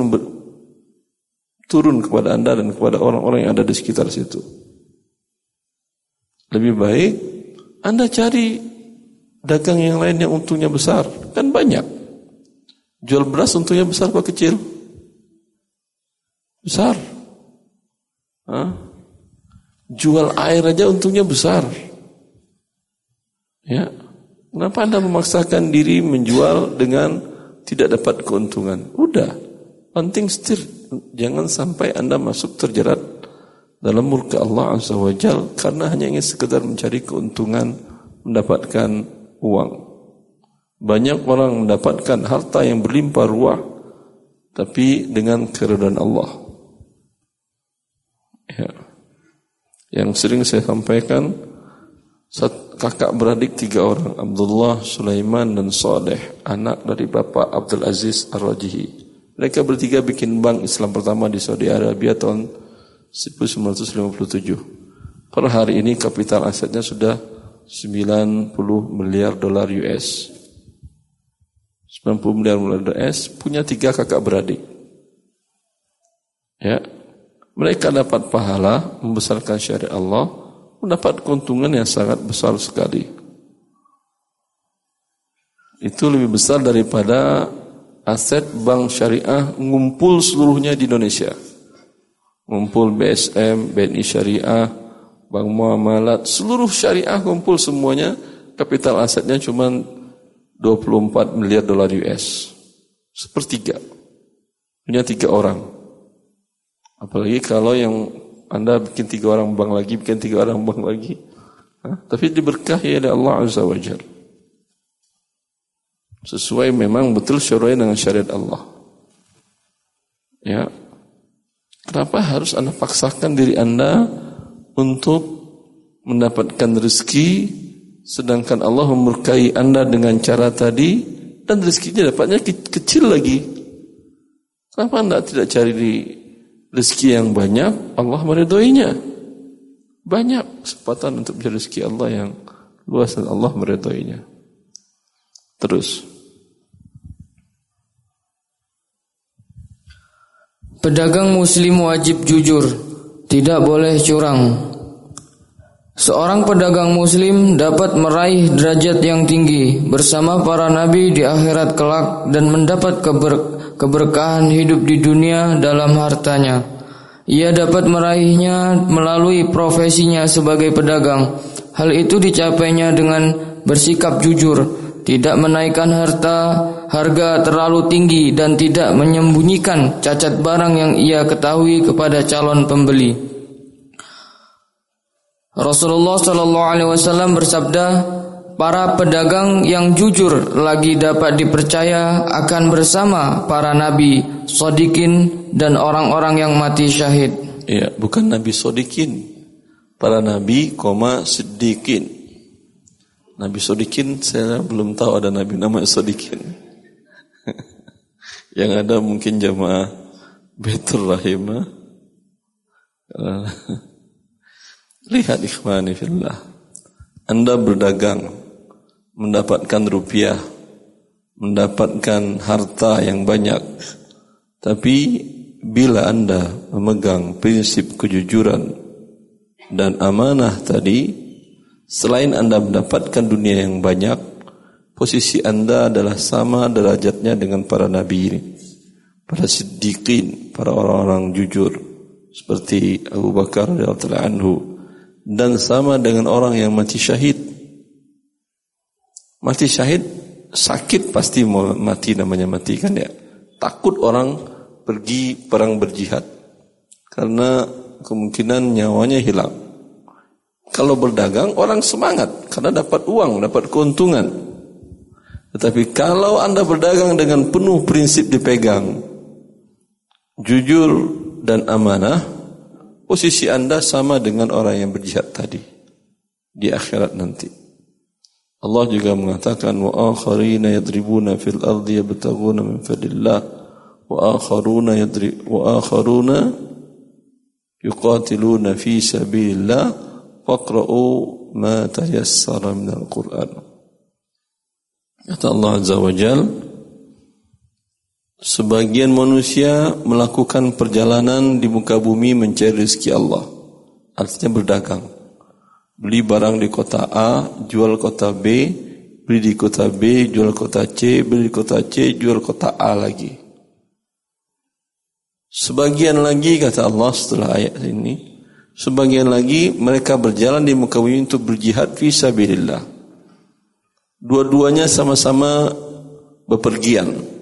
turun kepada anda dan kepada orang-orang yang ada di sekitar situ. Lebih baik anda cari dagang yang lain yang untungnya besar? Kan banyak. Jual beras untungnya besar apa kecil? Besar. Hah? Jual air aja untungnya besar. Ya. Kenapa Anda memaksakan diri menjual dengan tidak dapat keuntungan? Udah. Penting setir. Jangan sampai Anda masuk terjerat dalam murka Allah Azza wa karena hanya ingin sekedar mencari keuntungan, mendapatkan uang. Banyak orang mendapatkan harta yang berlimpah ruah tapi dengan keridhaan Allah. Ya. Yang sering saya sampaikan kakak beradik tiga orang Abdullah, Sulaiman dan Saleh anak dari bapak Abdul Aziz Ar-Rajihi. Mereka bertiga bikin bank Islam pertama di Saudi Arabia tahun 1957. Per hari ini kapital asetnya sudah 90 miliar dolar US. 90 miliar dolar US punya tiga kakak beradik. Ya, mereka dapat pahala membesarkan syariat Allah, mendapat keuntungan yang sangat besar sekali. Itu lebih besar daripada aset bank syariah ngumpul seluruhnya di Indonesia. Ngumpul BSM, BNI Syariah, bank muamalat, seluruh syariah kumpul semuanya, kapital asetnya cuma 24 miliar dolar US. Sepertiga. Punya tiga orang. Apalagi kalau yang Anda bikin tiga orang bank lagi, bikin tiga orang bank lagi. Hah? Tapi diberkahi oleh Allah Azza wa Jal. Sesuai memang betul syariat dengan syariat Allah. Ya. Kenapa harus Anda paksakan diri Anda untuk mendapatkan rezeki sedangkan Allah memberkahi Anda dengan cara tadi dan rezekinya dapatnya kecil lagi. Kenapa Anda tidak cari di rezeki yang banyak, Allah meridhoinya. Banyak kesempatan untuk mencari rezeki Allah yang luas dan Allah meridhoinya. Terus. Pedagang muslim wajib jujur, tidak boleh curang. Seorang pedagang muslim dapat meraih derajat yang tinggi bersama para nabi di akhirat kelak dan mendapat keber keberkahan hidup di dunia dalam hartanya. Ia dapat meraihnya melalui profesinya sebagai pedagang. Hal itu dicapainya dengan bersikap jujur, tidak menaikkan harta harga terlalu tinggi dan tidak menyembunyikan cacat barang yang ia ketahui kepada calon pembeli. Rasulullah Shallallahu Alaihi Wasallam bersabda, para pedagang yang jujur lagi dapat dipercaya akan bersama para nabi, sodikin dan orang-orang yang mati syahid. Iya, bukan nabi sodikin, para nabi, koma sedikin. Nabi sodikin saya belum tahu ada nabi nama sodikin. yang ada mungkin jamaah Betul Rahimah. Lihat ikhwani fillah. Anda berdagang, mendapatkan rupiah, mendapatkan harta yang banyak. Tapi bila Anda memegang prinsip kejujuran dan amanah tadi, selain Anda mendapatkan dunia yang banyak, posisi Anda adalah sama derajatnya dengan para nabi ini. Para siddiqin, para orang-orang jujur seperti Abu Bakar radhiyallahu anhu dan sama dengan orang yang mati syahid. Mati syahid sakit pasti mau mati namanya mati kan ya. Takut orang pergi perang berjihad karena kemungkinan nyawanya hilang. Kalau berdagang orang semangat karena dapat uang, dapat keuntungan. Tetapi kalau Anda berdagang dengan penuh prinsip dipegang, jujur dan amanah, posisi Anda sama dengan orang yang berjihad tadi di akhirat nanti. Allah juga mengatakan wa akharina yadribuna fil ardi yabtaguna min fadlillah wa akharuna yadri wa akharuna yuqatiluna fi sabilillah faqra'u ma tayassara min al-Qur'an. Kata Allah Azza wa Jalla Sebagian manusia melakukan perjalanan di muka bumi mencari rezeki Allah. Artinya berdagang. Beli barang di kota A, jual kota B, beli di kota B, jual kota C, beli di kota C, jual kota A lagi. Sebagian lagi kata Allah setelah ayat ini, sebagian lagi mereka berjalan di muka bumi untuk berjihad fi sabilillah. Dua-duanya sama-sama bepergian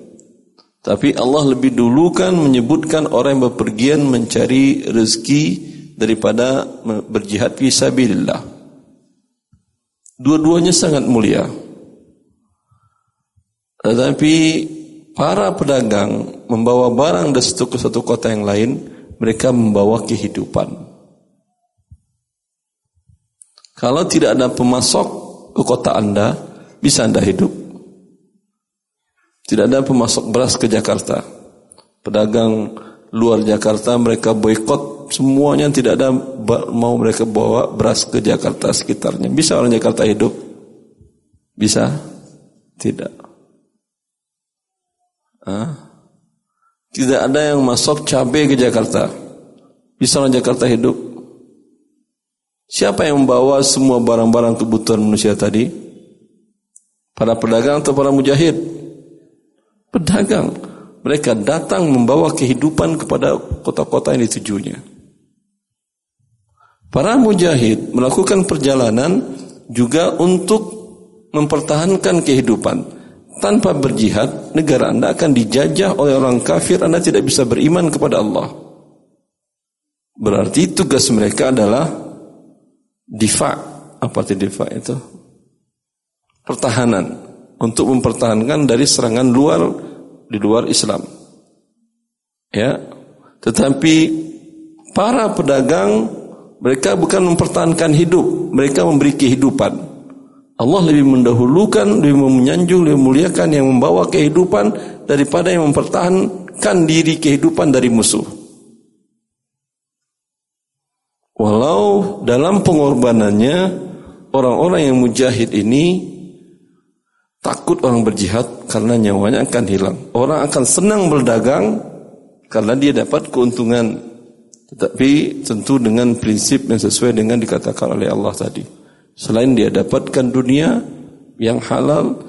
tapi Allah lebih dulu kan menyebutkan orang yang berpergian mencari rezeki daripada berjihad fi sabilillah. Dua-duanya sangat mulia. Tetapi para pedagang membawa barang dari satu ke satu kota yang lain, mereka membawa kehidupan. Kalau tidak ada pemasok ke kota Anda, bisa Anda hidup. Tidak ada pemasok beras ke Jakarta. Pedagang luar Jakarta mereka boykot semuanya tidak ada mau mereka bawa beras ke Jakarta sekitarnya. Bisa orang Jakarta hidup? Bisa? Tidak. Hah? Tidak ada yang masuk cabai ke Jakarta. Bisa orang Jakarta hidup? Siapa yang membawa semua barang-barang kebutuhan manusia tadi? Para pedagang atau para mujahid? Pedagang. Mereka datang membawa kehidupan kepada kota-kota yang ditujunya. Para mujahid melakukan perjalanan juga untuk mempertahankan kehidupan. Tanpa berjihad, negara Anda akan dijajah oleh orang kafir, Anda tidak bisa beriman kepada Allah. Berarti tugas mereka adalah difa. Apa itu difa itu? Pertahanan. Untuk mempertahankan dari serangan luar di luar Islam. Ya. Tetapi para pedagang mereka bukan mempertahankan hidup, mereka memberi kehidupan. Allah lebih mendahulukan, lebih menyanjung, lebih memuliakan yang membawa kehidupan daripada yang mempertahankan diri kehidupan dari musuh. Walau dalam pengorbanannya orang-orang yang mujahid ini takut orang berjihad karena nyawanya akan hilang. Orang akan senang berdagang karena dia dapat keuntungan tetapi tentu dengan prinsip yang sesuai dengan dikatakan oleh Allah tadi. Selain dia dapatkan dunia yang halal,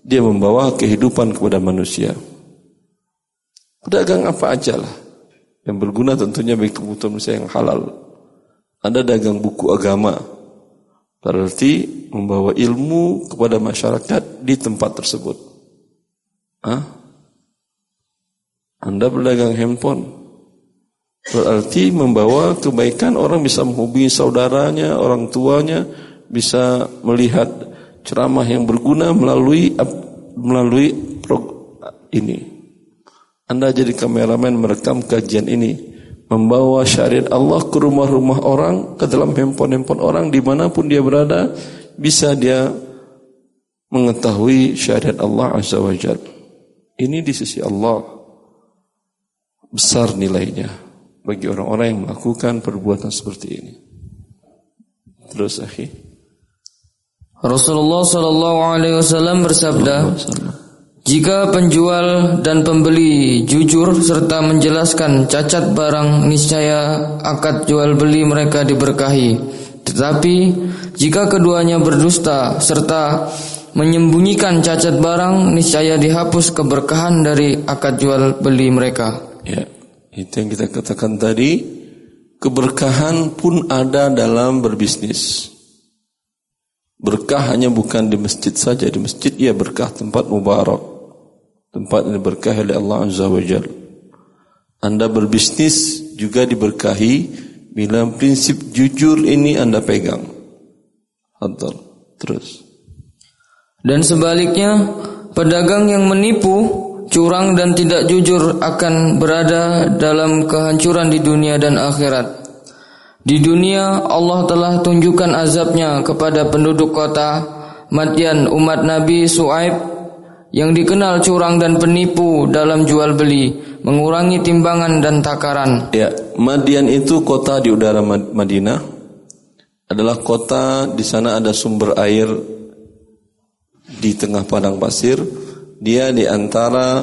dia membawa kehidupan kepada manusia. Pedagang apa aja lah. Yang berguna tentunya bagi kebutuhan manusia yang halal. Ada dagang buku agama. Berarti membawa ilmu kepada masyarakat di tempat tersebut. Hah? Anda berdagang handphone. Berarti membawa kebaikan orang bisa menghubungi saudaranya, orang tuanya, bisa melihat ceramah yang berguna melalui melalui ini. Anda jadi kameramen merekam kajian ini, membawa syariat Allah ke rumah-rumah orang, ke dalam handphone-handphone orang di mana pun dia berada, bisa dia mengetahui syariat Allah Azza wa Ini di sisi Allah besar nilainya bagi orang-orang yang melakukan perbuatan seperti ini. Terus akhi. Rasulullah Shallallahu Alaihi Wasallam bersabda, jika penjual dan pembeli jujur serta menjelaskan cacat barang, niscaya akad jual beli mereka diberkahi. Tetapi jika keduanya berdusta serta menyembunyikan cacat barang, niscaya dihapus keberkahan dari akad jual beli mereka. Ya. Itu yang kita katakan tadi, keberkahan pun ada dalam berbisnis. Berkah hanya bukan di masjid saja, di masjid ia berkah tempat mubarak. Tempat ini berkah oleh Allah Azza wa Jal. Anda berbisnis juga diberkahi bila prinsip jujur ini Anda pegang. Hadal. Terus. Dan sebaliknya, pedagang yang menipu curang dan tidak jujur akan berada dalam kehancuran di dunia dan akhirat. Di dunia Allah telah tunjukkan azabnya kepada penduduk kota Madian umat Nabi Su'aib yang dikenal curang dan penipu dalam jual beli, mengurangi timbangan dan takaran. Ya, Madian itu kota di udara Madinah. Adalah kota di sana ada sumber air di tengah padang pasir dia di antara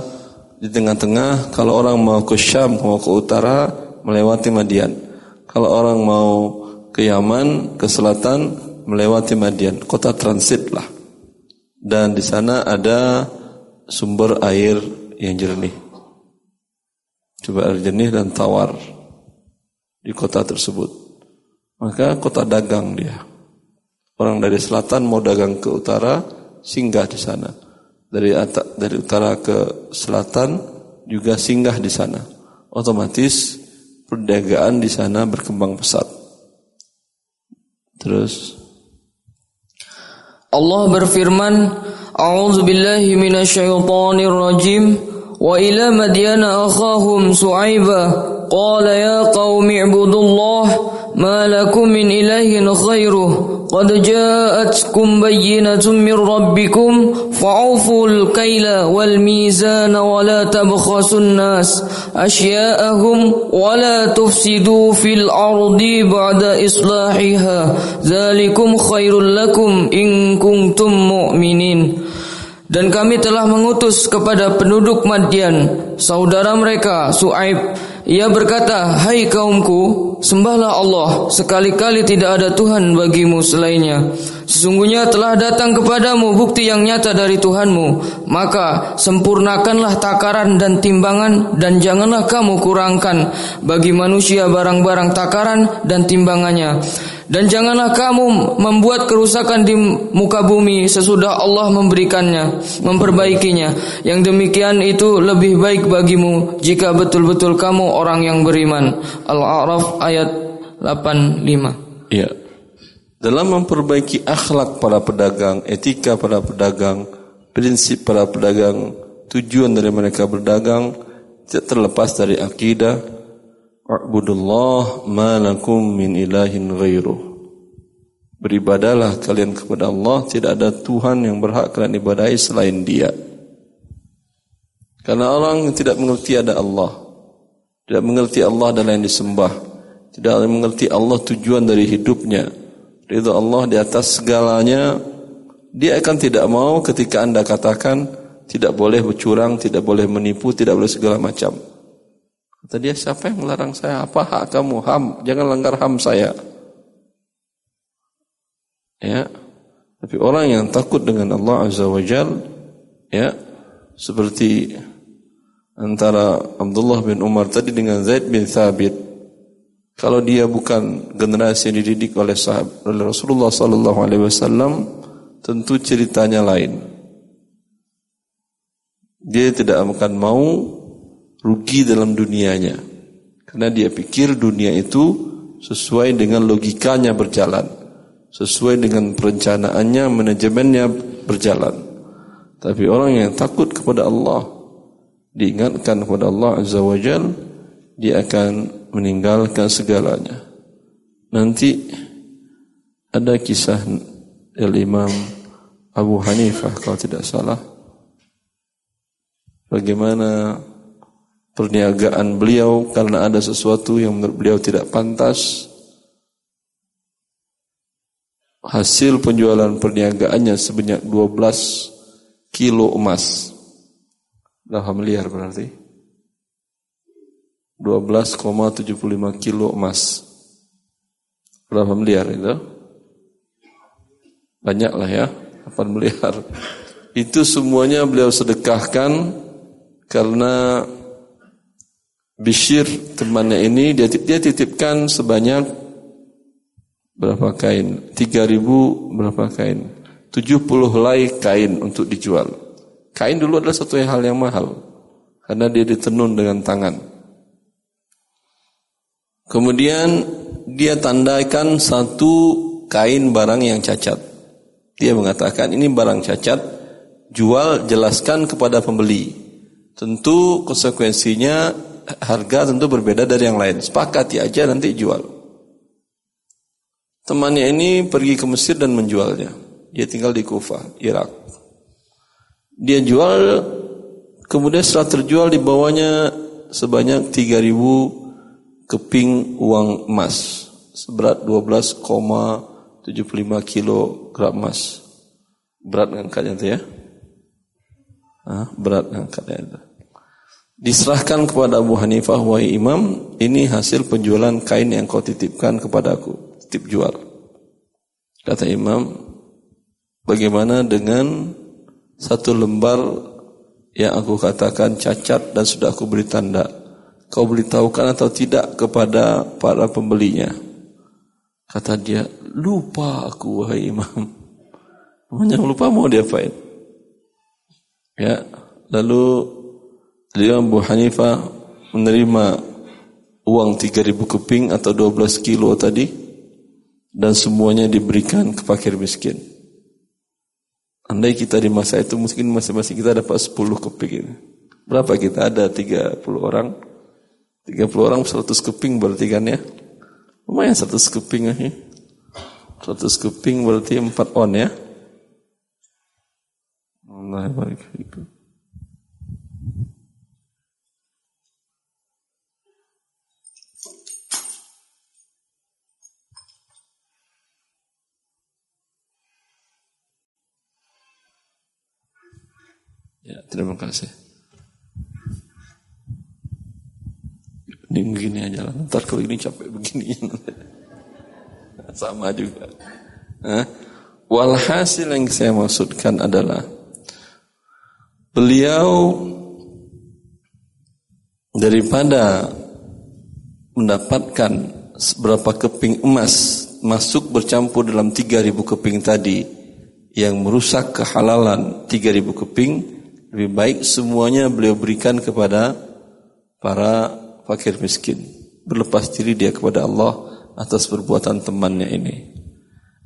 di tengah-tengah kalau orang mau ke Syam mau ke utara melewati Madian. Kalau orang mau ke Yaman ke selatan melewati Madian. Kota transit lah. Dan di sana ada sumber air yang jernih. Coba air jernih dan tawar di kota tersebut. Maka kota dagang dia. Orang dari selatan mau dagang ke utara singgah di sana dari dari utara ke selatan juga singgah di sana. Otomatis perdagangan di sana berkembang pesat. Terus Allah berfirman, "A'udzu billahi minasyaitonir rajim." Wa ila madyana akhahum Su'aiba qala ya qaumi ibudullah ma lakum min ilahin khairuh قد جاءتكم بينة من ربكم فأوفوا الكيل والميزان ولا تبخسوا الناس أشياءهم ولا تفسدوا في الأرض بعد إصلاحها ذلكم خير لكم إن كنتم مؤمنين Dan kami telah mengutus kepada penduduk Madian, saudara mereka Su'aib. Ia berkata, Hai kaumku, sembahlah Allah, sekali-kali tidak ada Tuhan bagimu selainnya. Sesungguhnya telah datang kepadamu bukti yang nyata dari Tuhanmu. Maka sempurnakanlah takaran dan timbangan dan janganlah kamu kurangkan bagi manusia barang-barang takaran dan timbangannya. Dan janganlah kamu membuat kerusakan di muka bumi sesudah Allah memberikannya, memperbaikinya. Yang demikian itu lebih baik bagimu jika betul-betul kamu orang yang beriman. Al-A'raf ayat 85. Iya. Dalam memperbaiki akhlak para pedagang, etika para pedagang, prinsip para pedagang, tujuan dari mereka berdagang tidak terlepas dari akidah, Wa'budullah ma lakum min ilahin ghairuh. Beribadalah kalian kepada Allah, tidak ada Tuhan yang berhak kalian ibadahi selain Dia. Karena orang tidak mengerti ada Allah, tidak mengerti Allah adalah yang disembah, tidak mengerti Allah tujuan dari hidupnya, ridha Allah di atas segalanya, dia akan tidak mau ketika anda katakan tidak boleh bercurang, tidak boleh menipu, tidak boleh segala macam. Kata dia, siapa yang melarang saya? Apa hak kamu? Ham, jangan langgar ham saya. Ya. Tapi orang yang takut dengan Allah Azza wa Jal, ya, seperti antara Abdullah bin Umar tadi dengan Zaid bin Thabit. Kalau dia bukan generasi yang dididik oleh sahabat oleh Rasulullah sallallahu alaihi wasallam, tentu ceritanya lain. Dia tidak akan mau rugi dalam dunianya. Karena dia pikir dunia itu sesuai dengan logikanya berjalan. Sesuai dengan perencanaannya, manajemennya berjalan. Tapi orang yang takut kepada Allah, diingatkan kepada Allah Azza wa dia akan meninggalkan segalanya. Nanti ada kisah Al-Imam Abu Hanifah kalau tidak salah. Bagaimana perniagaan beliau karena ada sesuatu yang menurut beliau tidak pantas. Hasil penjualan perniagaannya sebanyak 12 kilo emas. Berapa miliar berarti? 12,75 kilo emas. Berapa miliar itu? Banyak lah ya, 8 miliar. Itu semuanya beliau sedekahkan karena Bishir temannya ini dia, dia titipkan sebanyak berapa kain? 3000 berapa kain? 70 helai kain untuk dijual. Kain dulu adalah satu hal yang mahal karena dia ditenun dengan tangan. Kemudian dia tandaikan satu kain barang yang cacat. Dia mengatakan ini barang cacat, jual jelaskan kepada pembeli. Tentu konsekuensinya harga tentu berbeda dari yang lain. Sepakati aja nanti jual. Temannya ini pergi ke Mesir dan menjualnya. Dia tinggal di Kufah, Irak. Dia jual, kemudian setelah terjual dibawanya sebanyak 3000 keping uang emas seberat 12,75 kilogram emas. Berat ngangkatnya itu ya? Hah, berat ngangkatnya itu. Diserahkan kepada Abu Hanifah, wahai imam, ini hasil penjualan kain yang kau titipkan kepadaku. Titip jual. Kata imam, bagaimana dengan satu lembar yang aku katakan cacat dan sudah aku beri tanda. Kau beritahukan atau tidak kepada para pembelinya? Kata dia, lupa aku wahai imam. Namanya lupa mau diapain? Ya, lalu Beliau Abu Hanifah menerima uang 3000 keping atau 12 kilo tadi dan semuanya diberikan ke fakir miskin. Andai kita di masa itu mungkin masing-masing kita dapat 10 keping. Berapa kita ada 30 orang? 30 orang 100 keping berarti kan ya? Lumayan 100 keping ya. 100 keping berarti 4 on ya. Allah barik. Ya, terima kasih. Ini begini aja lah. Ntar kalau ini capek begini. Sama juga. Hah? Walhasil yang saya maksudkan adalah beliau daripada mendapatkan berapa keping emas masuk bercampur dalam 3000 keping tadi yang merusak kehalalan 3000 keping lebih baik semuanya beliau berikan kepada para fakir miskin. Berlepas diri dia kepada Allah atas perbuatan temannya ini.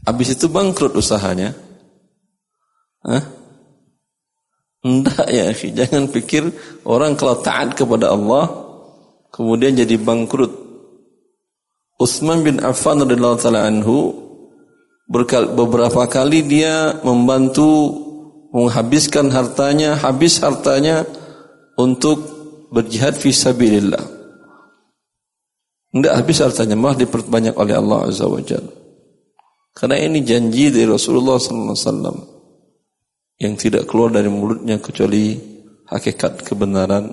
Habis itu bangkrut usahanya. Hah? Enggak ya, jangan pikir orang kalau taat kepada Allah kemudian jadi bangkrut. Utsman bin Affan radhiyallahu taala anhu beberapa kali dia membantu menghabiskan hartanya, habis hartanya untuk berjihad fi sabilillah. Tidak habis hartanya, malah diperbanyak oleh Allah Azza wa Jalla. Karena ini janji dari Rasulullah wasallam yang tidak keluar dari mulutnya kecuali hakikat kebenaran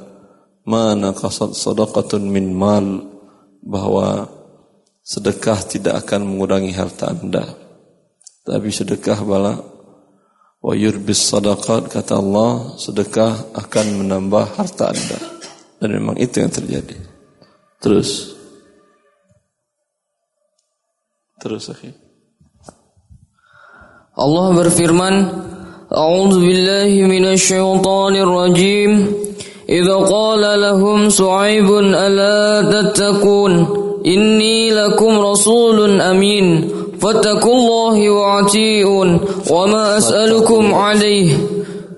mana kasat sadaqatun min mal bahwa sedekah tidak akan mengurangi harta Anda tapi sedekah bala Wa yurbis sadaqat kata Allah sedekah akan menambah harta anda dan memang itu yang terjadi. Terus Terus akhi. Allah berfirman, A'udzu billahi minasyaitonir rajim. إذا قال لهم شعيب ألا تتقون إني لكم رسول أمين فاتقوا الله وأطيعون وما أسألكم عليه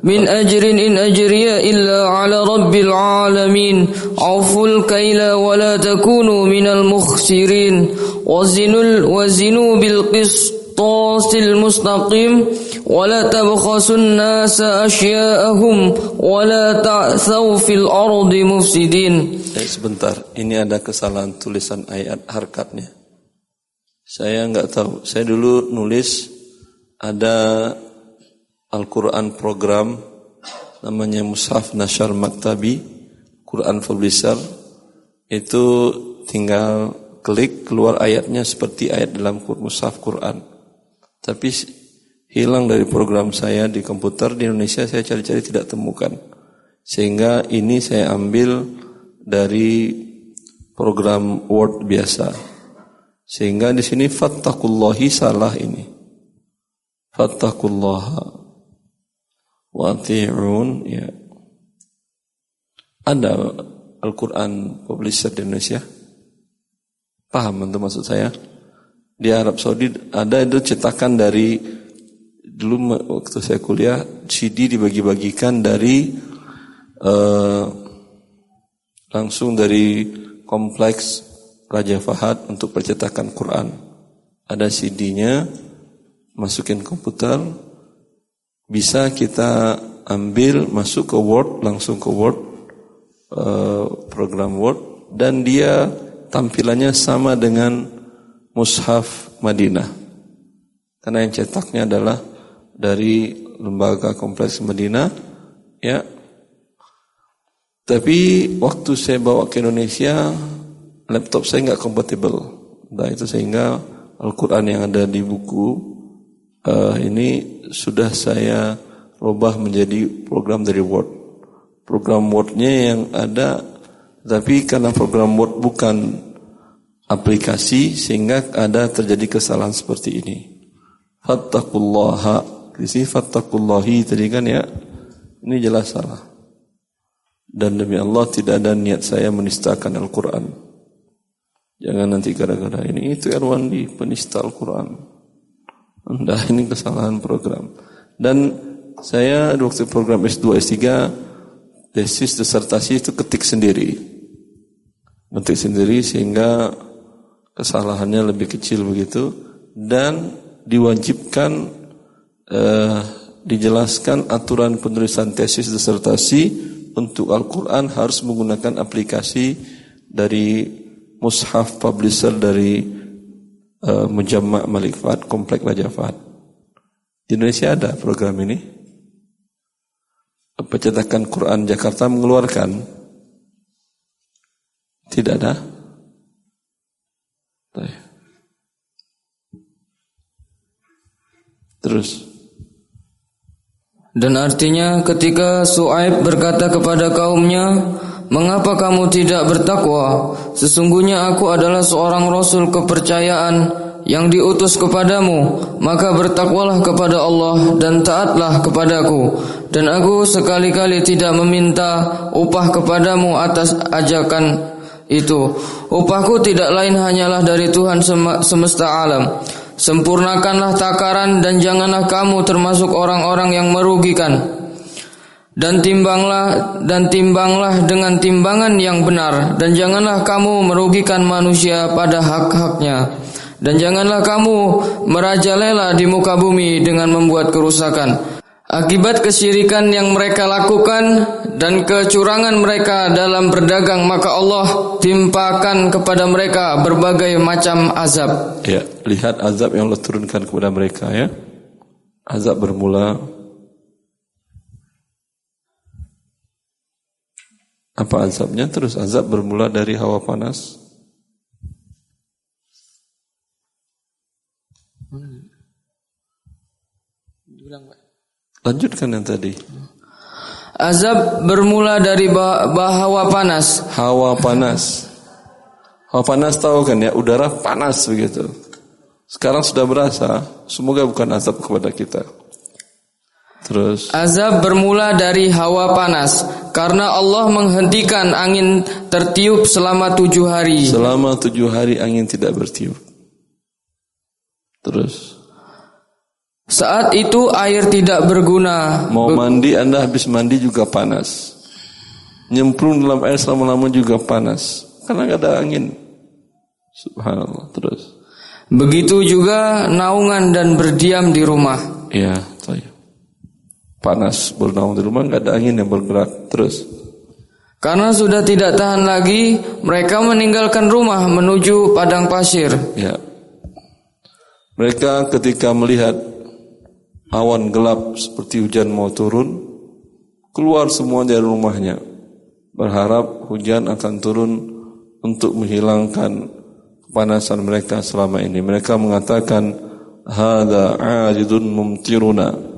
من أجر إن أجري إلا على رب العالمين عفوا الكيل ولا تكونوا من المخسرين وزنوا, وزنوا بالقسطاس المستقيم ولا تبخسوا الناس أشياءهم ولا تعثوا في الأرض مفسدين Eh, sebentar, ini ada kesalahan tulisan ayat harkatnya. Saya nggak tahu. Saya dulu nulis ada Al-Quran program namanya Mushaf Nashar Maktabi Quran Publisher itu tinggal klik keluar ayatnya seperti ayat dalam Mushaf Quran. Tapi hilang dari program saya di komputer di Indonesia saya cari-cari tidak temukan. Sehingga ini saya ambil dari program Word biasa. Sehingga di sini fattakullahi salah ini. Fattakullaha wa ati'un ya. Ada Al-Quran publisher di Indonesia? Paham itu maksud saya? Di Arab Saudi ada itu cetakan dari dulu waktu saya kuliah CD dibagi-bagikan dari uh, langsung dari kompleks Raja Fahad untuk percetakan Quran. Ada CD-nya, masukin komputer, bisa kita ambil masuk ke Word, langsung ke Word, uh, program Word, dan dia tampilannya sama dengan Mushaf Madinah. Karena yang cetaknya adalah dari lembaga kompleks Madinah, ya. Tapi waktu saya bawa ke Indonesia, laptop saya nggak kompatibel. Nah itu sehingga Al-Quran yang ada di buku uh, ini sudah saya rubah menjadi program dari Word. Program Wordnya yang ada, tapi karena program Word bukan aplikasi sehingga ada terjadi kesalahan seperti ini. Fattakullaha. Di sini fattakullahi tadi kan ya. Ini jelas salah. Dan demi Allah tidak ada niat saya menistakan Al-Quran. Jangan nanti gara-gara ini itu Erwandi penista Al-Quran. Anda ini kesalahan program. Dan saya waktu program S2, S3, tesis, disertasi itu ketik sendiri. Ketik sendiri sehingga kesalahannya lebih kecil begitu. Dan diwajibkan uh, dijelaskan aturan penulisan tesis disertasi untuk Al-Quran harus menggunakan aplikasi dari mushaf publisher dari uh, Mujamma Malik Fahd, Komplek Raja. Di Indonesia ada program ini. Percetakan Quran Jakarta mengeluarkan. Tidak ada. Terus. Dan artinya ketika Su'aib berkata kepada kaumnya, Mengapa kamu tidak bertakwa? Sesungguhnya aku adalah seorang Rasul kepercayaan yang diutus kepadamu, maka bertakwalah kepada Allah dan taatlah kepadaku. Dan aku sekali-kali tidak meminta upah kepadamu atas ajakan itu. Upahku tidak lain hanyalah dari Tuhan semesta alam. Sempurnakanlah takaran dan janganlah kamu termasuk orang-orang yang merugikan. Dan timbanglah dan timbanglah dengan timbangan yang benar dan janganlah kamu merugikan manusia pada hak-haknya. Dan janganlah kamu merajalela di muka bumi dengan membuat kerusakan. Akibat kesyirikan yang mereka lakukan dan kecurangan mereka dalam berdagang maka Allah timpakan kepada mereka berbagai macam azab. Ya, lihat azab yang Allah turunkan kepada mereka ya. Azab bermula Apa azabnya? Terus azab bermula dari hawa panas. Lanjutkan yang tadi. Azab bermula dari hawa panas. Hawa panas. Hawa panas tahu kan ya, udara panas begitu. Sekarang sudah berasa, semoga bukan azab kepada kita. Terus Azab bermula dari hawa panas Karena Allah menghentikan angin tertiup selama tujuh hari Selama tujuh hari angin tidak bertiup Terus saat itu air tidak berguna. Mau mandi Anda habis mandi juga panas. Nyemplung dalam air selama-lama juga panas. Karena nggak ada angin. Subhanallah. Terus. Begitu juga naungan dan berdiam di rumah. Iya. Panas bernaung di rumah nggak ada angin yang bergerak. Terus. Karena sudah tidak tahan lagi, mereka meninggalkan rumah menuju padang pasir. Ya. Mereka ketika melihat awan gelap seperti hujan mau turun, keluar semua dari rumahnya, berharap hujan akan turun untuk menghilangkan kepanasan mereka selama ini. Mereka mengatakan, "Hada 'adidun mumtiruna."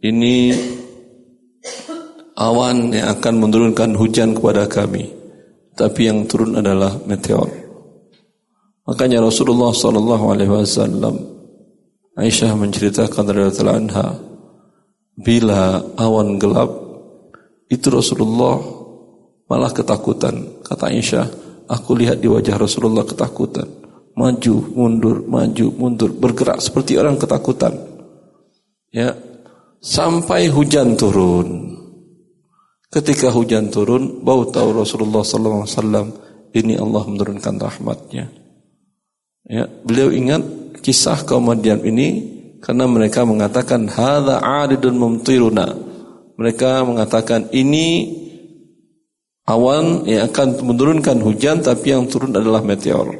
Ini awan yang akan menurunkan hujan kepada kami. Tapi yang turun adalah meteor. Makanya Rasulullah sallallahu alaihi wasallam Aisyah menceritakan dari anha bila awan gelap itu Rasulullah malah ketakutan. Kata Aisyah, aku lihat di wajah Rasulullah ketakutan. Maju, mundur, maju, mundur, bergerak seperti orang ketakutan. Ya, sampai hujan turun. Ketika hujan turun, bau tahu Rasulullah wasallam ini Allah menurunkan rahmatnya. Ya, beliau ingat kisah kaum Madian ini karena mereka mengatakan hadza 'aridun mumtiruna. Mereka mengatakan ini awan yang akan menurunkan hujan tapi yang turun adalah meteor.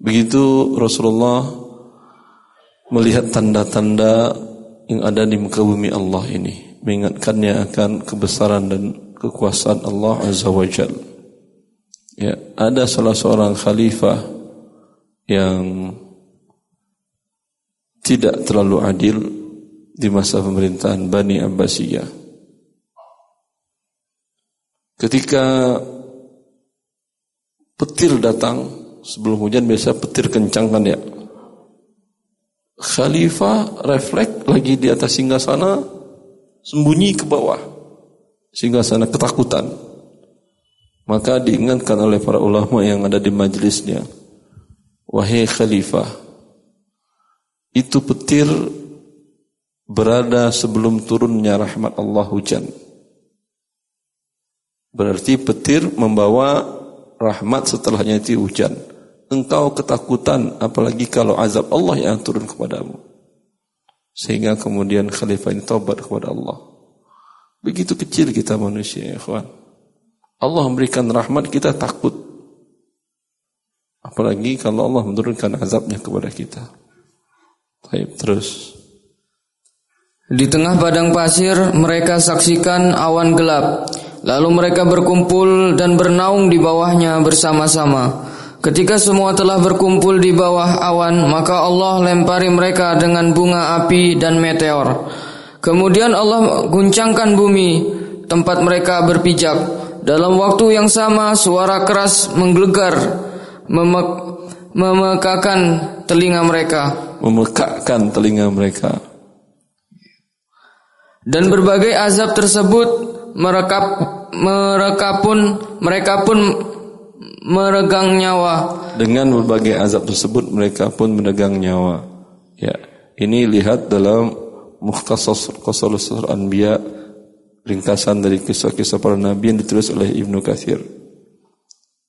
Begitu Rasulullah melihat tanda-tanda yang ada di muka bumi Allah ini, mengingatkannya akan kebesaran dan kekuasaan Allah Azza wa. Ya, ada salah seorang khalifah yang tidak terlalu adil di masa pemerintahan Bani Abbasiyah. Ketika petir datang sebelum hujan biasa petir kencang kan ya. Khalifah refleks lagi di atas singgah sana sembunyi ke bawah. Singgah sana ketakutan. Maka diingatkan oleh para ulama yang ada di majelisnya Wahai khalifah, itu petir berada sebelum turunnya rahmat Allah hujan. Berarti petir membawa rahmat setelahnya itu hujan. Engkau ketakutan apalagi kalau azab Allah yang turun kepadamu. Sehingga kemudian khalifah ini taubat kepada Allah. Begitu kecil kita manusia, ya kawan. Allah memberikan rahmat kita takut. Apalagi kalau Allah menurunkan azabnya kepada kita. Baik, terus. Di tengah padang pasir mereka saksikan awan gelap. Lalu mereka berkumpul dan bernaung di bawahnya bersama-sama. Ketika semua telah berkumpul di bawah awan, maka Allah lempari mereka dengan bunga api dan meteor. Kemudian Allah guncangkan bumi tempat mereka berpijak. Dalam waktu yang sama suara keras menggelegar memek memekakan telinga mereka. Memekakkan telinga mereka. Dan berbagai azab tersebut merekap mereka pun mereka pun meregang nyawa. Dengan berbagai azab tersebut mereka pun meregang nyawa. Ya, ini lihat dalam Mukhtasar Qasasur Anbiya ringkasan dari kisah-kisah para nabi yang ditulis oleh Ibnu Katsir.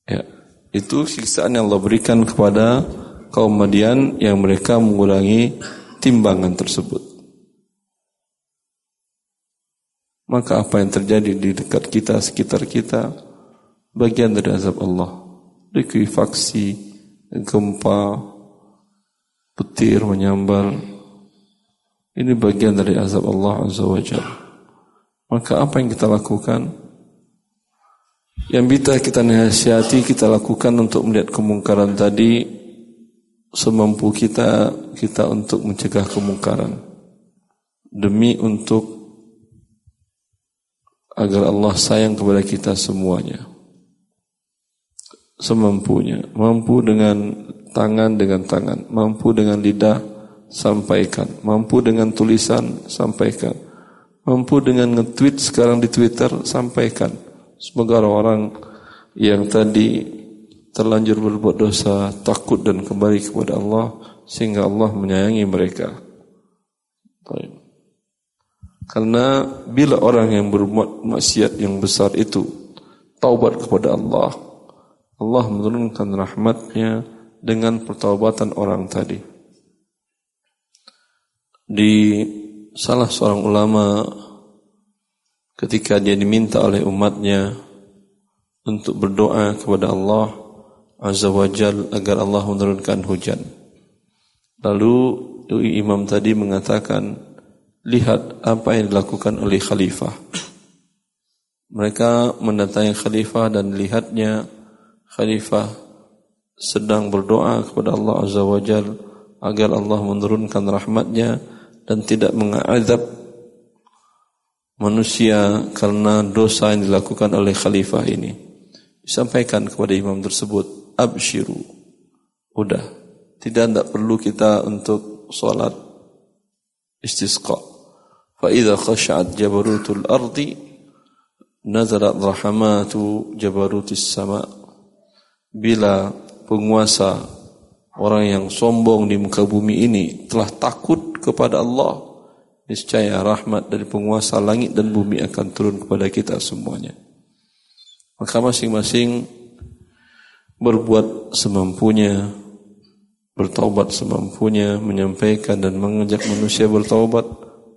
Ya, itu siksaan yang Allah berikan kepada kaum Madian yang mereka mengurangi timbangan tersebut. Maka apa yang terjadi di dekat kita, sekitar kita, bagian dari azab Allah likuifaksi, gempa, petir menyambar. Ini bagian dari azab Allah Azza wa Maka apa yang kita lakukan? Yang bisa kita nasihati, kita lakukan untuk melihat kemungkaran tadi semampu kita kita untuk mencegah kemungkaran demi untuk agar Allah sayang kepada kita semuanya semampunya, mampu dengan tangan dengan tangan, mampu dengan lidah sampaikan, mampu dengan tulisan sampaikan, mampu dengan nge-tweet sekarang di Twitter sampaikan. Semoga orang-orang yang tadi terlanjur berbuat dosa takut dan kembali kepada Allah sehingga Allah menyayangi mereka. Karena bila orang yang berbuat maksiat yang besar itu taubat kepada Allah, Allah menurunkan rahmatnya dengan pertobatan orang tadi. Di salah seorang ulama ketika dia diminta oleh umatnya untuk berdoa kepada Allah Azza wa Jal agar Allah menurunkan hujan. Lalu imam tadi mengatakan, lihat apa yang dilakukan oleh khalifah. Mereka mendatangi khalifah dan lihatnya khalifah sedang berdoa kepada Allah Azza wa Jal agar Allah menurunkan rahmatnya dan tidak mengadab manusia karena dosa yang dilakukan oleh khalifah ini. Disampaikan kepada imam tersebut, abshiru. Udah, tidak tidak perlu kita untuk salat istisqa. Fa idza khashat jabarutul ardi nazarat rahmatu jabarutis sama' bila penguasa orang yang sombong di muka bumi ini telah takut kepada Allah niscaya rahmat dari penguasa langit dan bumi akan turun kepada kita semuanya maka masing-masing berbuat semampunya bertaubat semampunya menyampaikan dan mengajak manusia bertaubat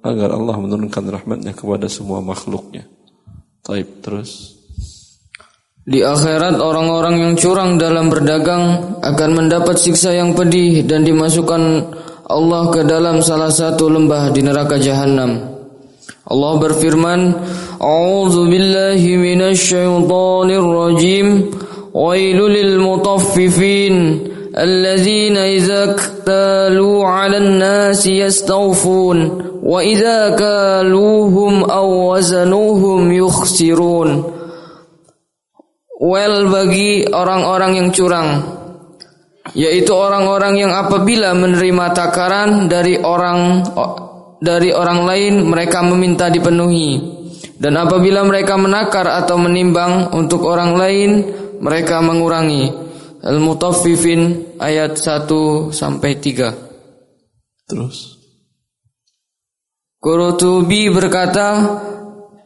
agar Allah menurunkan rahmatnya kepada semua makhluknya. Taib terus. Di akhirat orang-orang yang curang dalam berdagang akan mendapat siksa yang pedih dan dimasukkan Allah ke dalam salah satu lembah di neraka jahanam. Allah berfirman, "A'udzu billahi minasyaitonir rajim. Wailul lil mutaffifin alladzina idza iktalu 'alan nasi yastawfun wa idza kaluhum aw wazanuhum yukhsirun." Well bagi orang-orang yang curang yaitu orang-orang yang apabila menerima takaran dari orang dari orang lain mereka meminta dipenuhi. Dan apabila mereka menakar atau menimbang untuk orang lain mereka mengurangi. Al-Mutaffifin ayat 1 sampai 3 Terus. Qurtubi berkata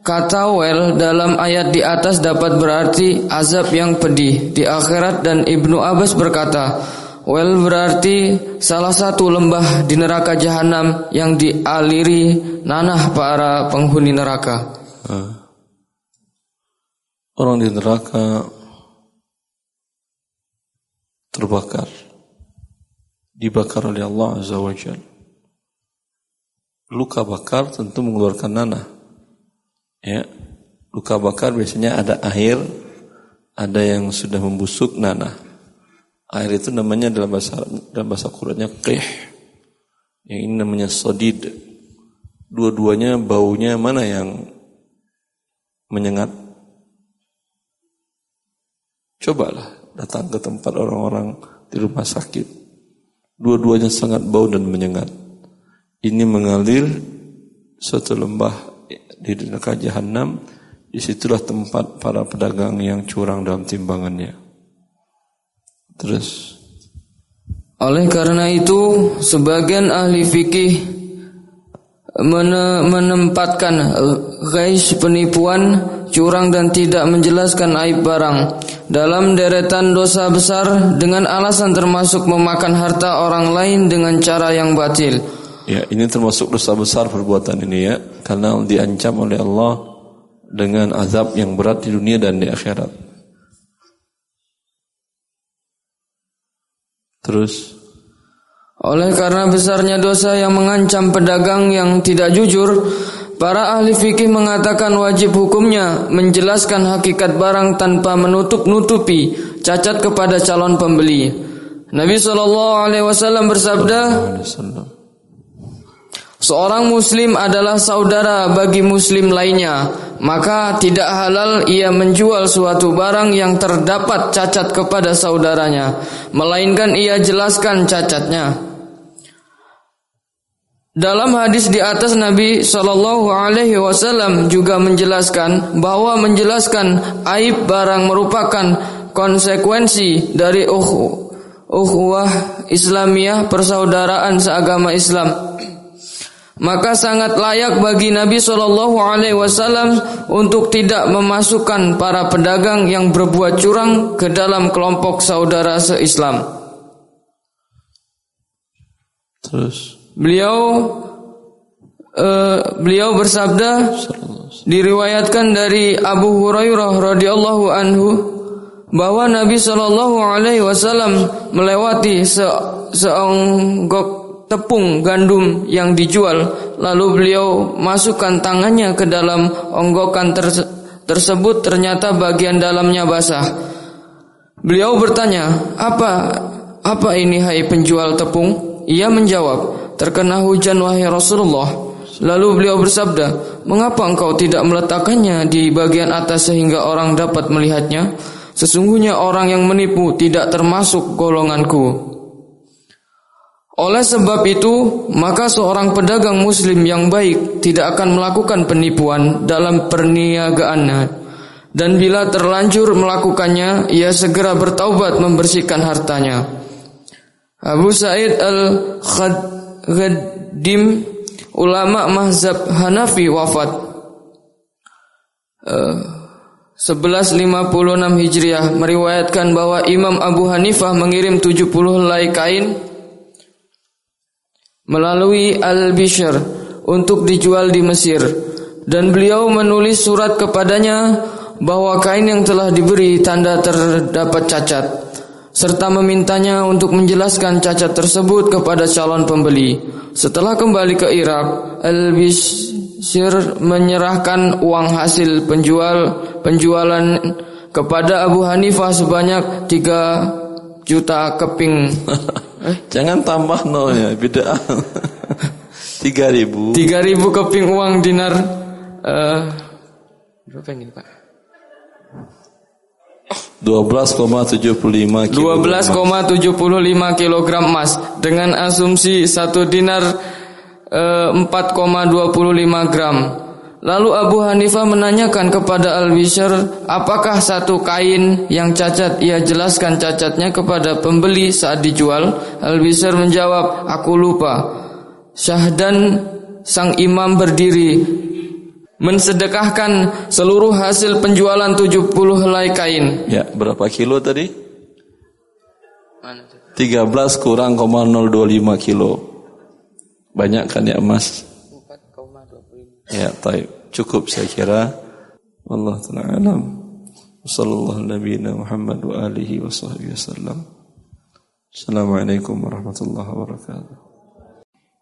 Kata wel dalam ayat di atas dapat berarti azab yang pedih di akhirat dan Ibnu Abbas berkata, wel berarti salah satu lembah di neraka jahanam yang dialiri nanah para penghuni neraka. Orang di neraka terbakar, dibakar oleh Allah Azza wa. Luka bakar tentu mengeluarkan nanah Ya, luka bakar biasanya ada air, ada yang sudah membusuk nanah. Air itu namanya dalam bahasa dalam bahasa Qur'annya qih. Yang ini namanya sodid. Dua-duanya baunya mana yang menyengat? Cobalah datang ke tempat orang-orang di rumah sakit. Dua-duanya sangat bau dan menyengat. Ini mengalir suatu lembah di neraka jahanam di situlah tempat para pedagang yang curang dalam timbangannya. Terus. Oleh karena itu sebagian ahli fikih menempatkan gais penipuan curang dan tidak menjelaskan aib barang dalam deretan dosa besar dengan alasan termasuk memakan harta orang lain dengan cara yang batil Ya, ini termasuk dosa besar perbuatan ini ya, karena diancam oleh Allah dengan azab yang berat di dunia dan di akhirat. Terus oleh karena besarnya dosa yang mengancam pedagang yang tidak jujur, para ahli fikih mengatakan wajib hukumnya menjelaskan hakikat barang tanpa menutup-nutupi cacat kepada calon pembeli. Nabi Shallallahu Alaihi Wasallam bersabda, Seorang muslim adalah saudara bagi muslim lainnya, maka tidak halal ia menjual suatu barang yang terdapat cacat kepada saudaranya, melainkan ia jelaskan cacatnya. Dalam hadis di atas Nabi Shallallahu Alaihi Wasallam juga menjelaskan bahwa menjelaskan aib barang merupakan konsekuensi dari uhwah Islamiyah persaudaraan seagama Islam maka sangat layak bagi Nabi Shallallahu Alaihi Wasallam untuk tidak memasukkan para pedagang yang berbuat curang ke dalam kelompok saudara seislam. Terus beliau uh, beliau bersabda diriwayatkan dari Abu Hurairah radhiyallahu anhu bahwa Nabi Shallallahu Alaihi Wasallam melewati se seonggok tepung gandum yang dijual. Lalu beliau masukkan tangannya ke dalam onggokan terse tersebut. Ternyata bagian dalamnya basah. Beliau bertanya apa apa ini hai penjual tepung? Ia menjawab terkena hujan wahai Rasulullah. Lalu beliau bersabda mengapa engkau tidak meletakkannya di bagian atas sehingga orang dapat melihatnya? Sesungguhnya orang yang menipu tidak termasuk golonganku oleh sebab itu, maka seorang pedagang muslim yang baik tidak akan melakukan penipuan dalam perniagaannya. Dan bila terlanjur melakukannya, ia segera bertaubat membersihkan hartanya. Abu Said Al-Khadim, ulama mazhab Hanafi wafat. Uh, 1156 Hijriah meriwayatkan bahwa Imam Abu Hanifah mengirim 70 helai kain melalui Al-Bishr untuk dijual di Mesir dan beliau menulis surat kepadanya bahwa kain yang telah diberi tanda terdapat cacat serta memintanya untuk menjelaskan cacat tersebut kepada calon pembeli. Setelah kembali ke Irak, Al-Bishr menyerahkan uang hasil penjual penjualan kepada Abu Hanifah sebanyak 3 juta keping Eh? Jangan tambah nol ya, beda. Tiga ribu. Tiga ribu keping uang dinar. Uh, berapa ini pak? 12,75 kg 12,75 kg emas dengan asumsi satu dinar uh, eh, 4,25 gram. Lalu Abu Hanifah menanyakan kepada Al-Bishr, apakah satu kain yang cacat ia jelaskan cacatnya kepada pembeli saat dijual? Al-Bishr menjawab, aku lupa. Syahdan sang imam berdiri mensedekahkan seluruh hasil penjualan 70 helai kain. Ya, berapa kilo tadi? 13 kurang 0,025 kilo. Banyak kan ya emas? 4,25. Ya, taib. Cukup saya kira. Allah taala alam. Wassallallahu nabiyina Muhammad wa alihi wa sahbihi wasallam. Assalamualaikum warahmatullahi wabarakatuh.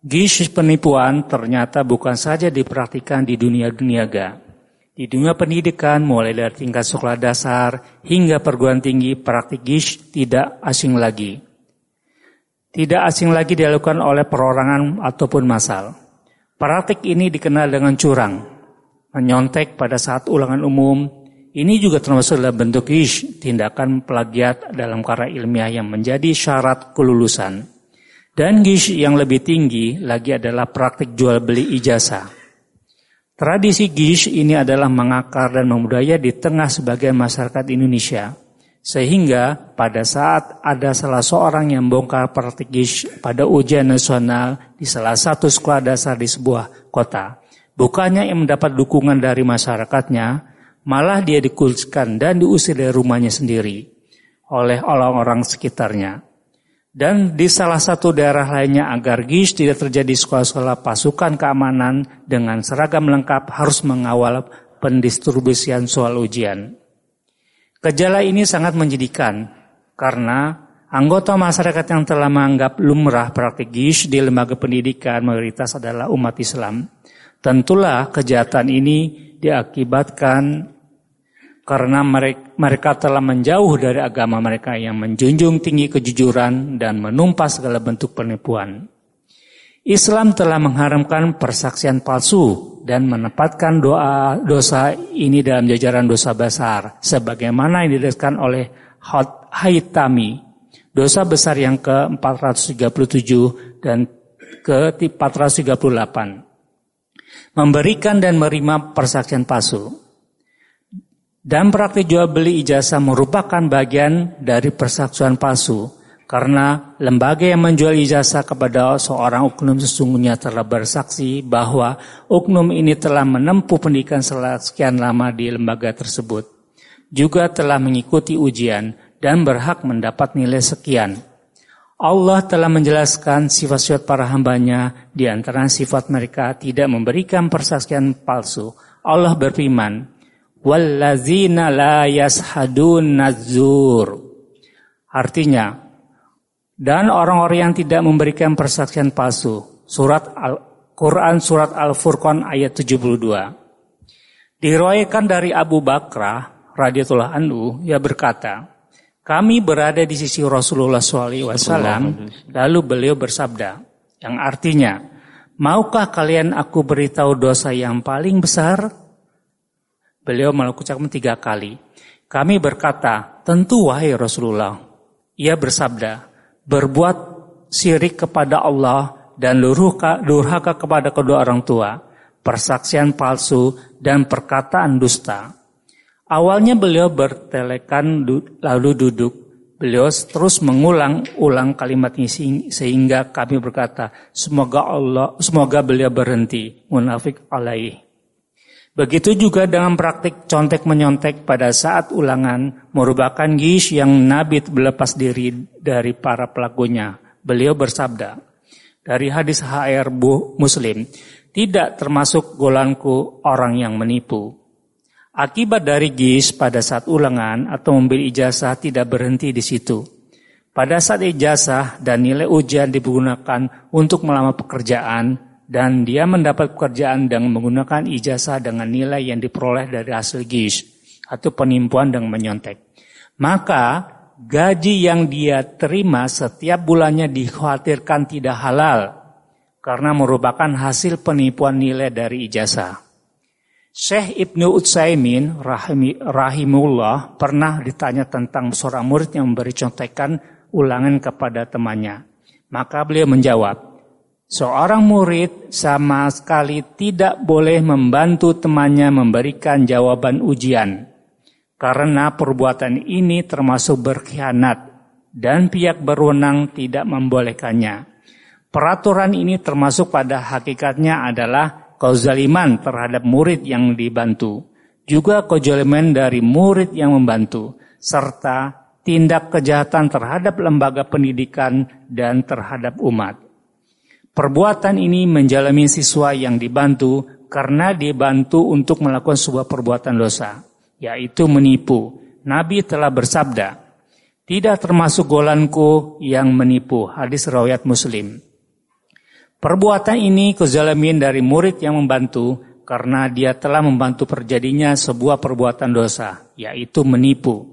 Gish penipuan ternyata bukan saja dipraktikkan di dunia niaga. Di dunia pendidikan, mulai dari tingkat sekolah dasar hingga perguruan tinggi, praktik gish tidak asing lagi. Tidak asing lagi dilakukan oleh perorangan ataupun masal. Praktik ini dikenal dengan curang, menyontek pada saat ulangan umum. Ini juga termasuk dalam bentuk gish, tindakan plagiat dalam karya ilmiah yang menjadi syarat kelulusan. Dan gish yang lebih tinggi lagi adalah praktik jual beli ijazah. Tradisi gish ini adalah mengakar dan memudaya di tengah sebagian masyarakat Indonesia. Sehingga pada saat ada salah seorang yang bongkar praktik gish pada ujian nasional di salah satu sekolah dasar di sebuah kota. Bukannya yang mendapat dukungan dari masyarakatnya, malah dia dikulskan dan diusir dari rumahnya sendiri oleh orang-orang sekitarnya. Dan di salah satu daerah lainnya agar GIS tidak terjadi sekolah-sekolah pasukan keamanan dengan seragam lengkap harus mengawal pendistribusian soal ujian. Gejala ini sangat menjadikan karena anggota masyarakat yang telah menganggap lumrah praktik GIS di lembaga pendidikan mayoritas adalah umat Islam. Tentulah kejahatan ini diakibatkan karena mereka telah menjauh dari agama mereka yang menjunjung tinggi kejujuran dan menumpas segala bentuk penipuan. Islam telah mengharamkan persaksian palsu dan menempatkan doa dosa ini dalam jajaran dosa besar sebagaimana yang dideskan oleh Haitami. Dosa besar yang ke-437 dan ke-438. Memberikan dan menerima persaksian palsu. Dan praktik jual beli ijazah merupakan bagian dari persaksian palsu karena lembaga yang menjual ijazah kepada seorang oknum sesungguhnya telah bersaksi bahwa oknum ini telah menempuh pendidikan sekian lama di lembaga tersebut. Juga telah mengikuti ujian dan berhak mendapat nilai sekian. Allah telah menjelaskan sifat-sifat para hambanya, di antara sifat mereka tidak memberikan persaksian palsu. Allah berfirman, wallazina la yashadun nazur. Artinya, dan orang-orang yang tidak memberikan persaksian palsu. Surat Al-Quran Surat Al-Furqan ayat 72. Diriwayatkan dari Abu Bakrah radhiyallahu anhu ia berkata, kami berada di sisi Rasulullah SAW, lalu beliau bersabda, yang artinya, maukah kalian aku beritahu dosa yang paling besar? Beliau melakukan tiga kali. Kami berkata, tentu wahai Rasulullah. Ia bersabda, berbuat syirik kepada Allah dan durhaka kepada kedua orang tua, persaksian palsu, dan perkataan dusta. Awalnya beliau bertelekan lalu duduk. Beliau terus mengulang-ulang kalimat ini sehingga kami berkata, semoga Allah, semoga beliau berhenti. Munafik alaih. Begitu juga dengan praktik contek menyontek pada saat ulangan merupakan gish yang Nabi berlepas diri dari para pelakunya. Beliau bersabda dari hadis HR Muslim, tidak termasuk golanku orang yang menipu. Akibat dari gis pada saat ulangan atau membeli ijazah tidak berhenti di situ. Pada saat ijazah dan nilai ujian digunakan untuk melamar pekerjaan, dan dia mendapat pekerjaan dengan menggunakan ijazah dengan nilai yang diperoleh dari hasil GIS atau penipuan dengan menyontek. Maka gaji yang dia terima setiap bulannya dikhawatirkan tidak halal karena merupakan hasil penipuan nilai dari ijazah. Syekh Ibnu Utsaimin rahimullah pernah ditanya tentang seorang murid yang memberi contekan ulangan kepada temannya. Maka beliau menjawab, Seorang murid sama sekali tidak boleh membantu temannya memberikan jawaban ujian, karena perbuatan ini termasuk berkhianat dan pihak berwenang tidak membolehkannya. Peraturan ini termasuk pada hakikatnya adalah kezaliman terhadap murid yang dibantu, juga kezaliman dari murid yang membantu, serta tindak kejahatan terhadap lembaga pendidikan dan terhadap umat. Perbuatan ini menjalani siswa yang dibantu karena dibantu untuk melakukan sebuah perbuatan dosa, yaitu menipu. Nabi telah bersabda, tidak termasuk golanku yang menipu. Hadis rawat Muslim. Perbuatan ini kezalimin dari murid yang membantu karena dia telah membantu terjadinya sebuah perbuatan dosa, yaitu menipu.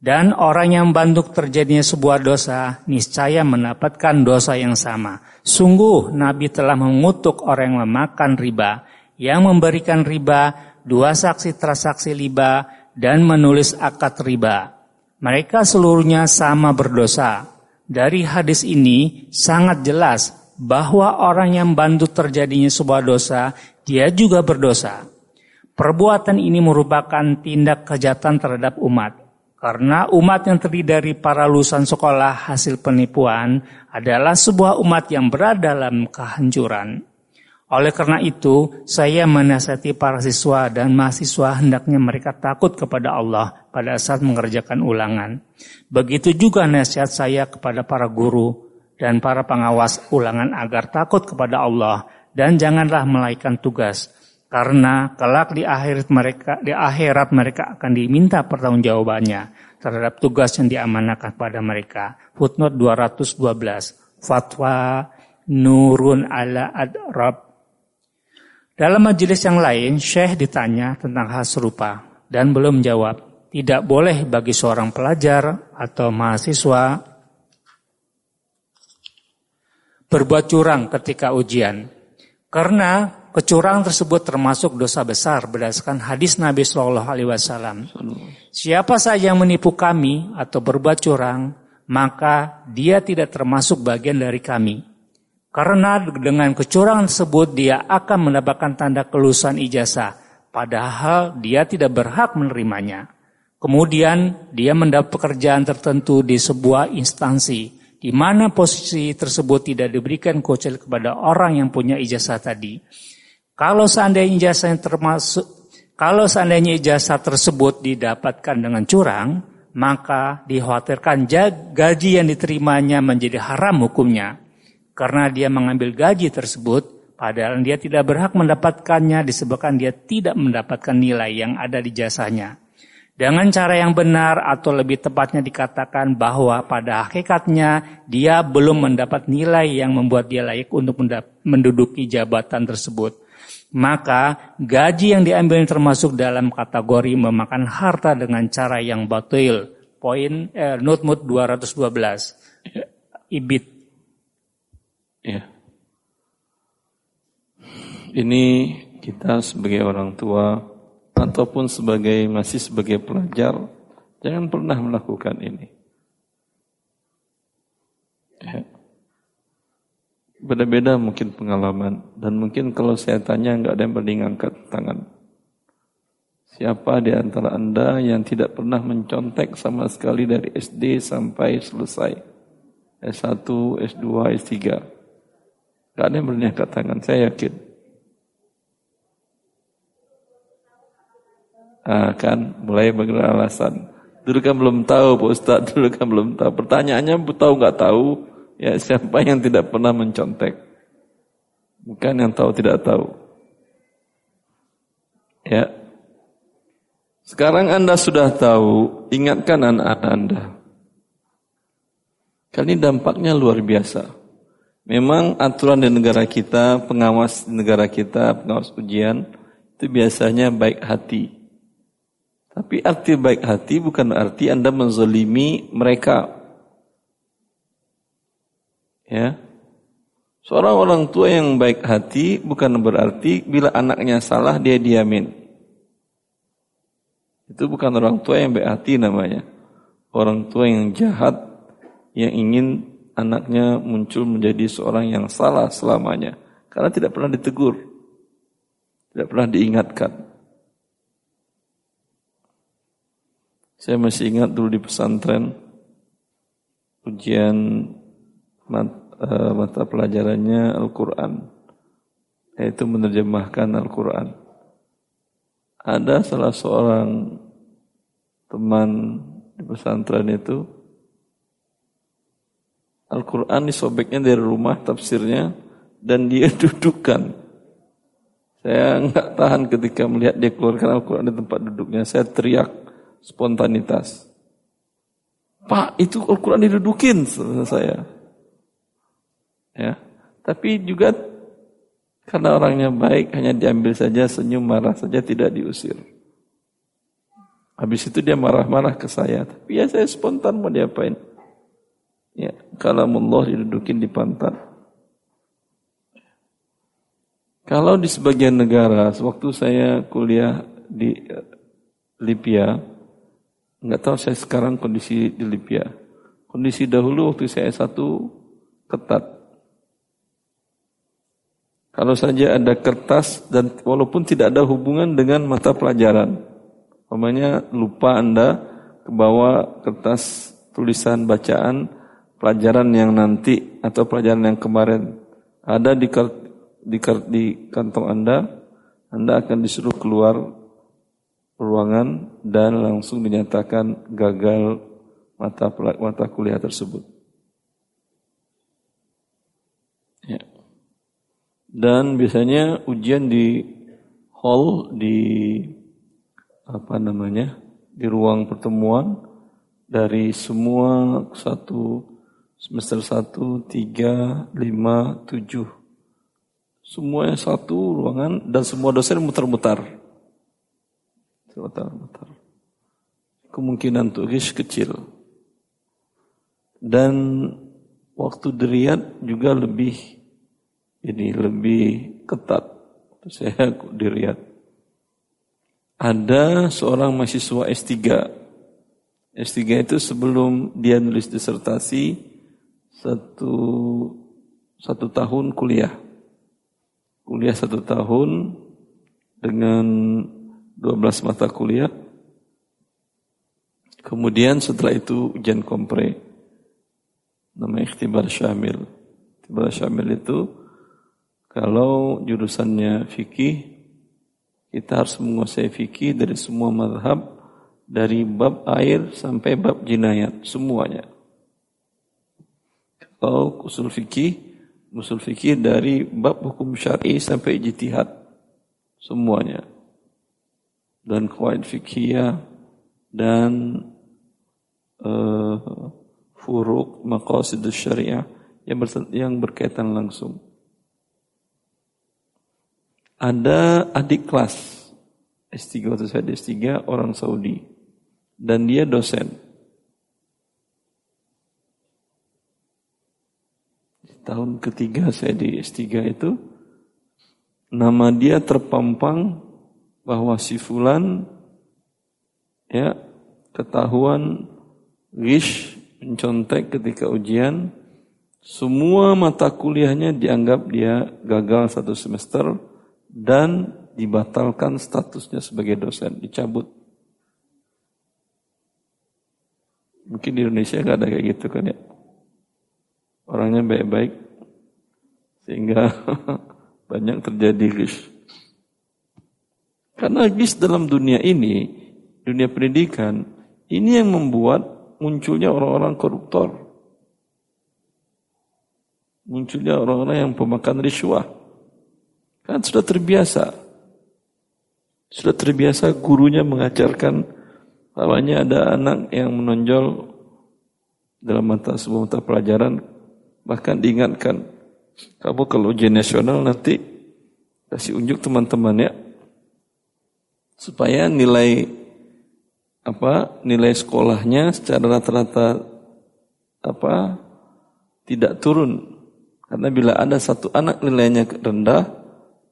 Dan orang yang membantu terjadinya sebuah dosa, niscaya mendapatkan dosa yang sama. Sungguh Nabi telah mengutuk orang yang memakan riba, yang memberikan riba, dua saksi transaksi riba, dan menulis akad riba. Mereka seluruhnya sama berdosa. Dari hadis ini sangat jelas bahwa orang yang bantu terjadinya sebuah dosa, dia juga berdosa. Perbuatan ini merupakan tindak kejahatan terhadap umat. Karena umat yang terdiri dari para lulusan sekolah hasil penipuan adalah sebuah umat yang berada dalam kehancuran. Oleh karena itu, saya menasihati para siswa dan mahasiswa hendaknya mereka takut kepada Allah pada saat mengerjakan ulangan. Begitu juga nasihat saya kepada para guru dan para pengawas ulangan agar takut kepada Allah dan janganlah melaikan tugas karena kelak di akhirat mereka di akhirat mereka akan diminta pertanggungjawabannya terhadap tugas yang diamanahkan kepada mereka. Footnote 212 Fatwa Nurun ala Adrab dalam majelis yang lain, Syekh ditanya tentang hal serupa dan belum menjawab. Tidak boleh bagi seorang pelajar atau mahasiswa berbuat curang ketika ujian. Karena kecurangan tersebut termasuk dosa besar berdasarkan hadis Nabi Shallallahu Alaihi Wasallam. Siapa saja yang menipu kami atau berbuat curang, maka dia tidak termasuk bagian dari kami. Karena dengan kecurangan tersebut dia akan mendapatkan tanda kelulusan ijazah, padahal dia tidak berhak menerimanya. Kemudian dia mendapat pekerjaan tertentu di sebuah instansi di mana posisi tersebut tidak diberikan kecuali kepada orang yang punya ijazah tadi. Kalau seandainya ijazah yang termasuk kalau seandainya ijazah tersebut didapatkan dengan curang, maka dikhawatirkan gaji yang diterimanya menjadi haram hukumnya. Karena dia mengambil gaji tersebut, padahal dia tidak berhak mendapatkannya disebabkan dia tidak mendapatkan nilai yang ada di jasanya dengan cara yang benar atau lebih tepatnya dikatakan bahwa pada hakikatnya dia belum mendapat nilai yang membuat dia layak untuk menduduki jabatan tersebut. Maka gaji yang diambil termasuk dalam kategori memakan harta dengan cara yang batil. Poin eh, Notmut 212. Ibit. Ya. Ini kita sebagai orang tua ataupun sebagai masih sebagai pelajar jangan pernah melakukan ini. Ya. Beda-beda mungkin pengalaman dan mungkin kalau saya tanya nggak ada yang berani angkat tangan. Siapa di antara anda yang tidak pernah mencontek sama sekali dari SD sampai selesai S1, S2, S3? Gak ada yang berani angkat tangan, saya yakin. Ah, kan mulai bergerak alasan. Dulu kan belum tahu Pak Ustaz, dulu kan belum tahu. Pertanyaannya tahu nggak tahu, ya siapa yang tidak pernah mencontek? Bukan yang tahu tidak tahu. Ya. Sekarang Anda sudah tahu, ingatkan anak-anak Anda. Kali ini dampaknya luar biasa. Memang aturan di negara kita, pengawas di negara kita, pengawas ujian, itu biasanya baik hati. Tapi arti baik hati bukan arti Anda menzolimi mereka. Ya. Seorang orang tua yang baik hati bukan berarti bila anaknya salah dia diamin. Itu bukan orang tua yang baik hati namanya. Orang tua yang jahat yang ingin anaknya muncul menjadi seorang yang salah selamanya. Karena tidak pernah ditegur. Tidak pernah diingatkan. Saya masih ingat dulu di pesantren ujian mat, uh, mata pelajarannya Al-Quran. yaitu menerjemahkan Al-Quran. Ada salah seorang teman di pesantren itu Al-Quran disobeknya dari rumah tafsirnya dan dia dudukkan. Saya nggak tahan ketika melihat dia keluarkan Al-Quran di tempat duduknya. Saya teriak spontanitas. Pak, itu Al-Quran didudukin saya. Ya, tapi juga karena orangnya baik, hanya diambil saja, senyum, marah saja, tidak diusir. Habis itu dia marah-marah ke saya. Tapi ya saya spontan mau diapain. Ya, kalau Allah didudukin di pantat. Kalau di sebagian negara, sewaktu saya kuliah di Libya, nggak tahu saya sekarang kondisi di Libya. Kondisi dahulu waktu saya satu ketat. Kalau saja ada kertas dan walaupun tidak ada hubungan dengan mata pelajaran. Namanya lupa Anda ke bawah kertas tulisan bacaan pelajaran yang nanti atau pelajaran yang kemarin ada di, di kantong Anda, Anda akan disuruh keluar ruangan dan langsung dinyatakan gagal mata mata kuliah tersebut. Dan biasanya ujian di hall di apa namanya di ruang pertemuan dari semua satu semester satu tiga lima tujuh. Semuanya satu ruangan dan semua dosen muter-muter muter-muter kemungkinan tugas kecil dan waktu deriat juga lebih ini lebih ketat. Saya dilihat. Ada seorang mahasiswa S3. S3 itu sebelum dia nulis disertasi satu satu tahun kuliah. Kuliah satu tahun dengan 12 mata kuliah. Kemudian setelah itu ujian kompre. Namanya ikhtibar syamil. Ikhtibar syamil itu kalau jurusannya fikih, kita harus menguasai fikih dari semua madhab, dari bab air sampai bab jinayat, semuanya. Kalau usul fikih, usul fikih dari bab hukum syar'i sampai ijtihad, semuanya. Dan kuaid fikih dan uh, furuk maqasid syariah yang, yang berkaitan langsung ada adik kelas S3 waktu saya di S3 orang Saudi dan dia dosen. Tahun ketiga saya di S3 itu nama dia terpampang bahwa si fulan ya ketahuan wish mencontek ketika ujian semua mata kuliahnya dianggap dia gagal satu semester dan dibatalkan statusnya sebagai dosen, dicabut. Mungkin di Indonesia nggak ada kayak gitu kan ya. Orangnya baik-baik sehingga banyak terjadi gish. Karena gish dalam dunia ini, dunia pendidikan, ini yang membuat munculnya orang-orang koruptor. Munculnya orang-orang yang pemakan riswah. Kan sudah terbiasa. Sudah terbiasa gurunya mengajarkan namanya ada anak yang menonjol dalam mata sebuah mata pelajaran bahkan diingatkan kamu kalau ujian nasional nanti kasih unjuk teman-teman ya supaya nilai apa nilai sekolahnya secara rata-rata apa tidak turun karena bila ada satu anak nilainya rendah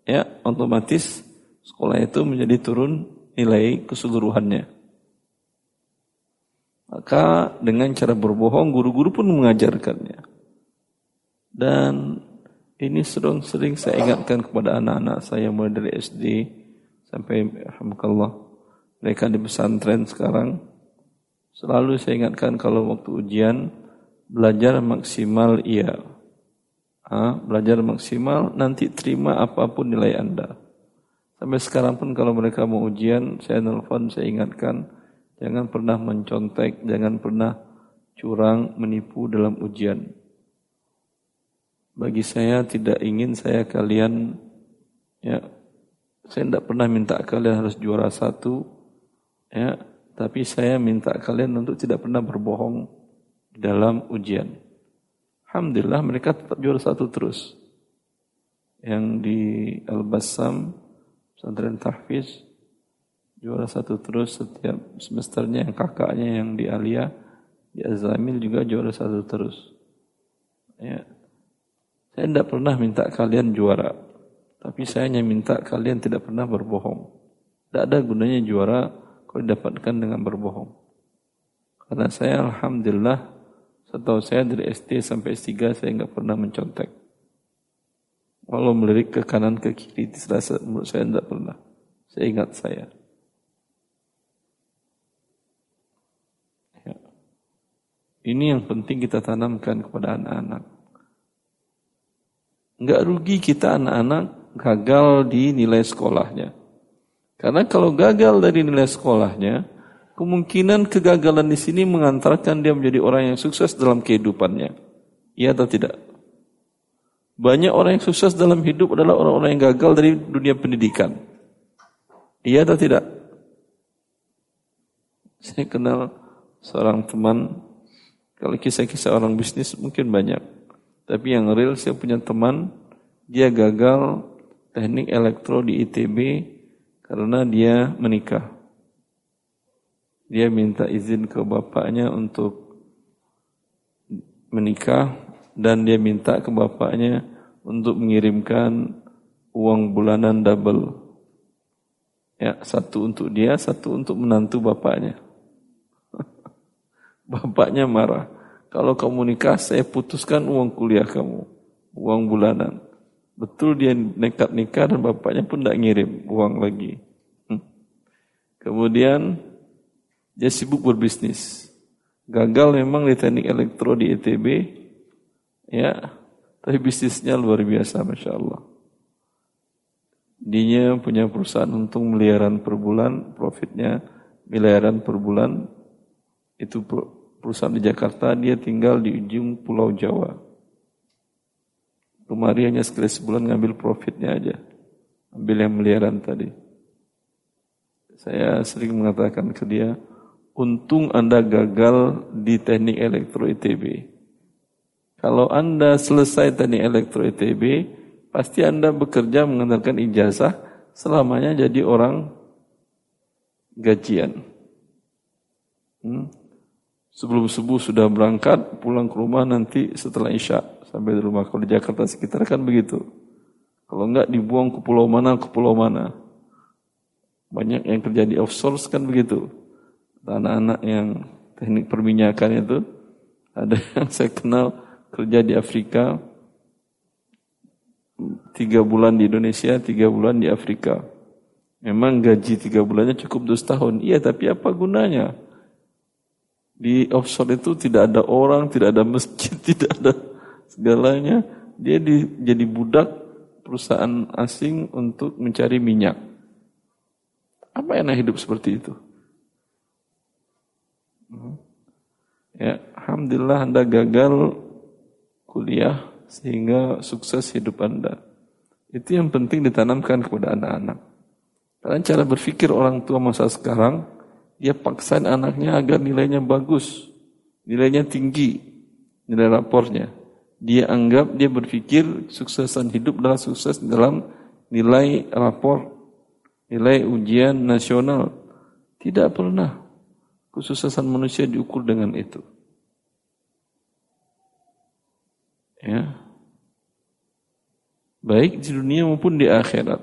ya otomatis sekolah itu menjadi turun nilai keseluruhannya. Maka dengan cara berbohong guru-guru pun mengajarkannya. Dan ini sering-sering saya ingatkan kepada anak-anak saya mulai dari SD sampai alhamdulillah mereka di pesantren sekarang selalu saya ingatkan kalau waktu ujian belajar maksimal iya Ha, belajar maksimal, nanti terima apa pun nilai Anda. Sampai sekarang pun kalau mereka mau ujian, saya nelfon, saya ingatkan, jangan pernah mencontek, jangan pernah curang, menipu dalam ujian. Bagi saya tidak ingin saya kalian, ya, saya tidak pernah minta kalian harus juara satu, ya, tapi saya minta kalian untuk tidak pernah berbohong dalam ujian. Alhamdulillah mereka tetap juara satu terus. Yang di Al-Bassam pesantren tahfiz juara satu terus setiap semesternya. Yang kakaknya yang di Alia di Azamil juga juara satu terus. Ya. Saya tidak pernah minta kalian juara tapi saya hanya minta kalian tidak pernah berbohong tidak ada gunanya juara kalau didapatkan dengan berbohong karena saya Alhamdulillah setahu saya dari SD sampai S3 saya nggak pernah mencontek Walau melirik ke kanan ke kiri, serasa menurut saya tidak pernah. Saya ingat saya. Ya. Ini yang penting kita tanamkan kepada anak-anak. Enggak rugi kita anak-anak gagal di nilai sekolahnya. Karena kalau gagal dari nilai sekolahnya, kemungkinan kegagalan di sini mengantarkan dia menjadi orang yang sukses dalam kehidupannya. Iya atau tidak? Banyak orang yang sukses dalam hidup adalah orang-orang yang gagal dari dunia pendidikan. Iya atau tidak? Saya kenal seorang teman, kalau kisah-kisah orang bisnis mungkin banyak. Tapi yang real saya punya teman, dia gagal teknik elektro di ITB karena dia menikah. Dia minta izin ke bapaknya untuk menikah dan dia minta ke bapaknya untuk mengirimkan uang bulanan double. Ya, satu untuk dia, satu untuk menantu bapaknya. bapaknya marah. Kalau kamu nikah, saya putuskan uang kuliah kamu, uang bulanan. Betul dia nekat nikah dan bapaknya pun tidak ngirim uang lagi. Hmm. Kemudian dia sibuk berbisnis. Gagal memang di teknik elektro di ITB, Ya, tapi bisnisnya luar biasa, masya Allah. Dia punya perusahaan untung miliaran per bulan, profitnya miliaran per bulan. Itu perusahaan di Jakarta, dia tinggal di ujung Pulau Jawa. Kemari hanya sekali sebulan ngambil profitnya aja. Ambil yang miliaran tadi. Saya sering mengatakan ke dia, untung Anda gagal di teknik elektro ITB. Kalau Anda selesai teknik elektro ITB, pasti Anda bekerja mengandalkan ijazah selamanya jadi orang gajian. Hmm? Sebelum subuh sudah berangkat, pulang ke rumah nanti setelah isya sampai di rumah. Kalau di Jakarta sekitar kan begitu. Kalau enggak dibuang ke pulau mana, ke pulau mana. Banyak yang kerja di offshore kan begitu. Anak-anak yang teknik perminyakan itu, ada yang saya kenal, kerja di Afrika, tiga bulan di Indonesia, tiga bulan di Afrika. Memang gaji tiga bulannya cukup dua tahun. Iya, tapi apa gunanya? Di offshore itu tidak ada orang, tidak ada masjid, tidak ada segalanya. Dia di, jadi budak perusahaan asing untuk mencari minyak. Apa enak hidup seperti itu? Ya, alhamdulillah Anda gagal kuliah sehingga sukses hidup Anda. Itu yang penting ditanamkan kepada anak-anak. Karena cara berpikir orang tua masa sekarang, dia paksain anaknya agar nilainya bagus, nilainya tinggi, nilai rapornya. Dia anggap, dia berpikir suksesan hidup adalah sukses dalam nilai rapor, nilai ujian nasional. Tidak pernah kesuksesan manusia diukur dengan itu. Ya. Baik di dunia maupun di akhirat.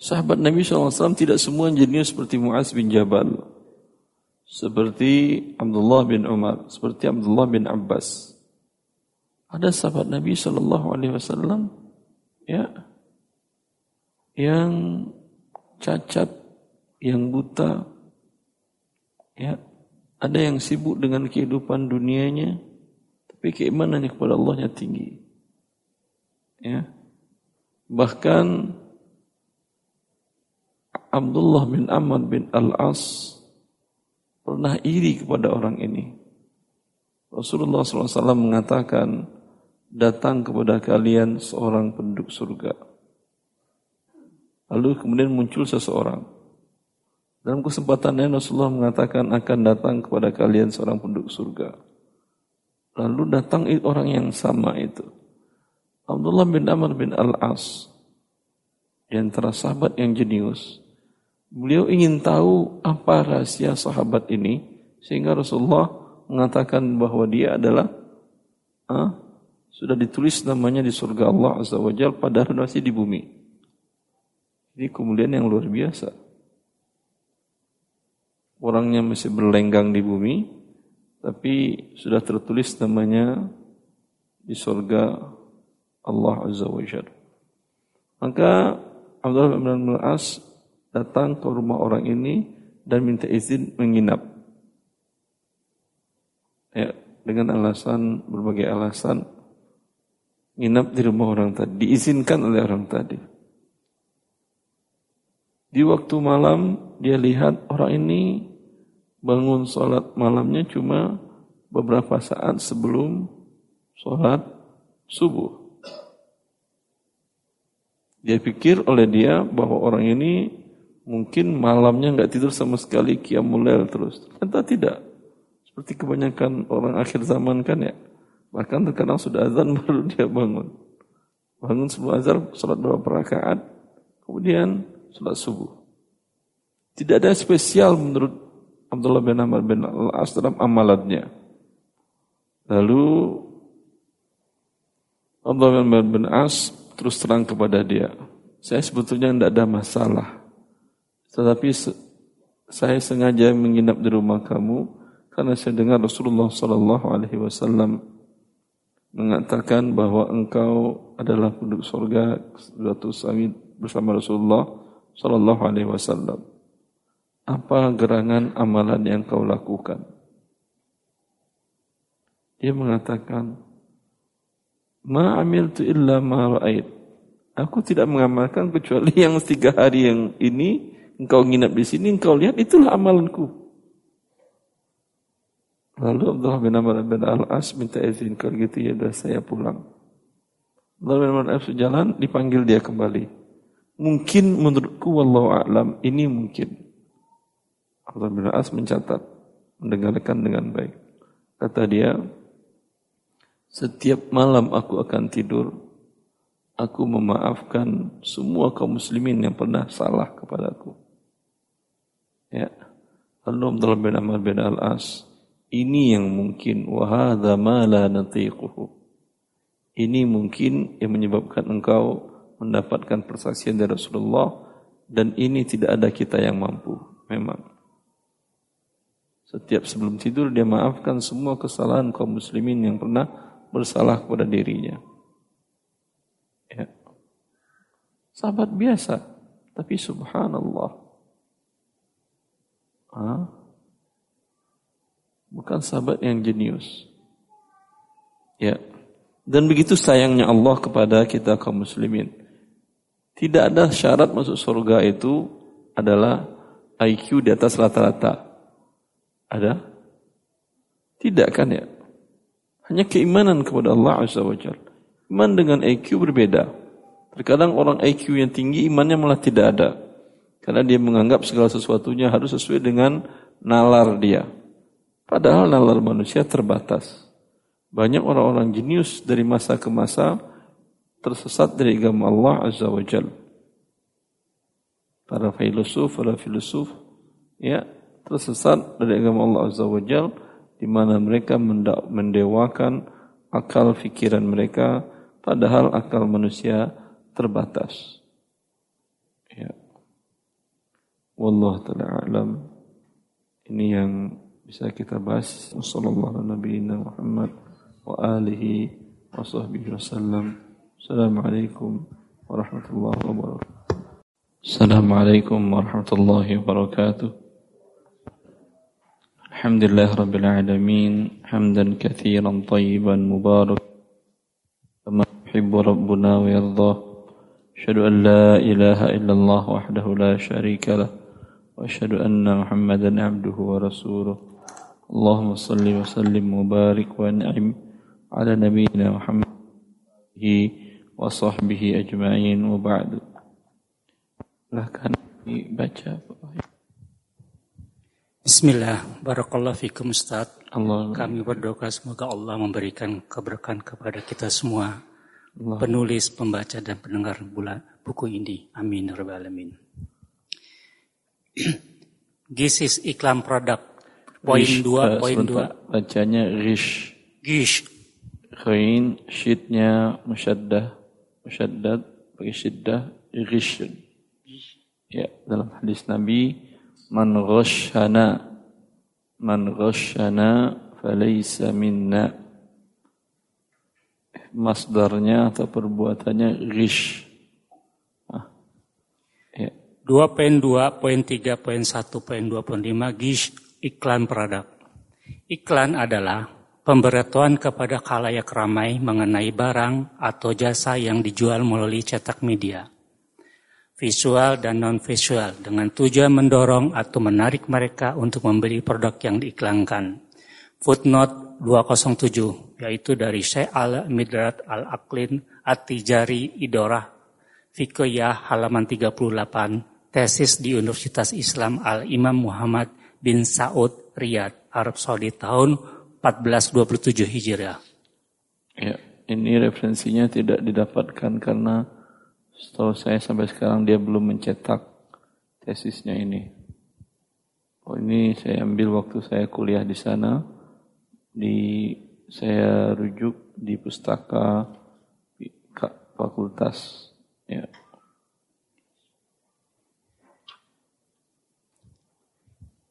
Sahabat Nabi SAW tidak semua jenius seperti Muaz bin Jabal. Seperti Abdullah bin Umar. Seperti Abdullah bin Abbas. Ada sahabat Nabi SAW ya, yang cacat, yang buta, ya, ada yang sibuk dengan kehidupan dunianya, tapi keimanannya kepada Allahnya tinggi. Ya. Bahkan Abdullah bin Ahmad bin Al-As pernah iri kepada orang ini. Rasulullah SAW mengatakan, datang kepada kalian seorang penduduk surga. Lalu kemudian muncul seseorang. Dalam kesempatannya Rasulullah mengatakan akan datang kepada kalian seorang penduduk surga. Lalu datang orang yang sama itu. Abdullah bin Amr bin Al-As. Di antara sahabat yang jenius. Beliau ingin tahu apa rahasia sahabat ini. Sehingga Rasulullah mengatakan bahwa dia adalah ah, sudah ditulis namanya di surga Allah Azza wa Jal padahal masih di bumi. Ini kemudian yang luar biasa. Orangnya masih berlenggang di bumi, tapi sudah tertulis namanya di surga Allah Azza wa Jalla. Maka Abdullah bin As datang ke rumah orang ini dan minta izin menginap. Ya, dengan alasan berbagai alasan nginap di rumah orang tadi, diizinkan oleh orang tadi. Di waktu malam dia lihat orang ini bangun sholat malamnya cuma beberapa saat sebelum sholat subuh. Dia pikir oleh dia bahwa orang ini mungkin malamnya nggak tidur sama sekali kiamulail terus. Ternyata tidak. Seperti kebanyakan orang akhir zaman kan ya. Bahkan terkadang sudah azan baru dia bangun. Bangun sebelum azan, sholat beberapa rakaat, kemudian sholat subuh. Tidak ada spesial menurut Abdullah bin Amr bin Al-As dalam amalatnya. Lalu Abdullah bin Amr bin As terus terang kepada dia, saya sebetulnya tidak ada masalah. Tetapi saya sengaja menginap di rumah kamu karena saya dengar Rasulullah Sallallahu Alaihi Wasallam mengatakan bahwa engkau adalah penduduk surga suatu saat bersama Rasulullah Sallallahu Alaihi Wasallam apa gerangan amalan yang kau lakukan? Dia mengatakan, Ma tu illa ma ra'ait. Aku tidak mengamalkan kecuali yang tiga hari yang ini, engkau nginap di sini, engkau lihat, itulah amalanku. Lalu Abdullah bin Amr bin Al-As minta izin, kalau gitu ya sudah saya pulang. Abdullah bin Amr bin Al-As jalan, dipanggil dia kembali. Mungkin menurutku, wallahu a'lam, ini mungkin. Abdullah bin As mencatat, mendengarkan dengan baik. Kata dia, setiap malam aku akan tidur, aku memaafkan semua kaum muslimin yang pernah salah kepadaku. Ya. Lalu Abdullah bin Amr bin Al-As, ini yang mungkin wahada ma la natiquhu. Ini mungkin yang menyebabkan engkau mendapatkan persaksian dari Rasulullah dan ini tidak ada kita yang mampu. Memang. Setiap sebelum tidur dia maafkan semua kesalahan kaum muslimin yang pernah bersalah kepada dirinya. Ya. Sahabat biasa, tapi subhanallah. Ah, Bukan sahabat yang jenius. Ya. Dan begitu sayangnya Allah kepada kita kaum muslimin. Tidak ada syarat masuk surga itu adalah IQ di atas rata-rata. Ada? Tidak kan ya? Hanya keimanan kepada Allah Azza wa. Iman dengan IQ berbeda. Terkadang orang IQ yang tinggi imannya malah tidak ada. Karena dia menganggap segala sesuatunya harus sesuai dengan nalar dia. Padahal nalar manusia terbatas. Banyak orang-orang jenius dari masa ke masa tersesat dari agama Allah Azza wa Jal. Para filosof, para filosof, ya tersesat dari agama Allah Azza wa Jal di mana mereka mendewakan akal fikiran mereka padahal akal manusia terbatas. Ya. Wallah taala alam. Ini yang bisa kita bahas. Wassalamualaikum Muhammad wa alihi wa sahbihi wasallam. Assalamualaikum warahmatullahi wabarakatuh. Assalamualaikum warahmatullahi wabarakatuh. الحمد لله رب العالمين حمدا كثيرا طيبا مبارك كما يحب ربنا ويرضاه أشهد أن لا إله إلا الله وحده لا شريك له وأشهد أن محمدا عبده ورسوله Allahumma salli wa sallim mubarik wa na'im ala nabiyyina Muhammad wa sahbihi ajma'in wa ba'du. Dibaca. Kan Bismillah, barakallahu fikum Ustaz. Allah. Kami berdoa semoga Allah memberikan keberkahan kepada kita semua. Allah. Penulis, pembaca dan pendengar bulan buku ini. Amin ya rabbal alamin. This is iklan produk Poin dua, poin dua. Bacanya Gish. Gish. Khain, syidnya musyaddah. Musyaddad, bagi syiddah, Gish. Ya, dalam hadis Nabi, man ghashana man ghashana falaysa minna. Masdarnya atau perbuatannya ghish. Ah. Ya. 2.2.3.1.25 gish iklan produk. Iklan adalah pemberitahuan kepada khalayak ramai mengenai barang atau jasa yang dijual melalui cetak media visual dan non-visual dengan tujuan mendorong atau menarik mereka untuk membeli produk yang diiklankan. Footnote 207 yaitu dari Syekh Al-Midrat Al-Aqlin At-Tijari Idorah Fikiyah halaman 38 tesis di Universitas Islam Al-Imam Muhammad bin Saud Riyadh Arab Saudi tahun 1427 Hijriah. Ya, ini referensinya tidak didapatkan karena Setahu saya sampai sekarang dia belum mencetak tesisnya ini. Oh ini saya ambil waktu saya kuliah di sana. Di saya rujuk di pustaka fakultas. Ya.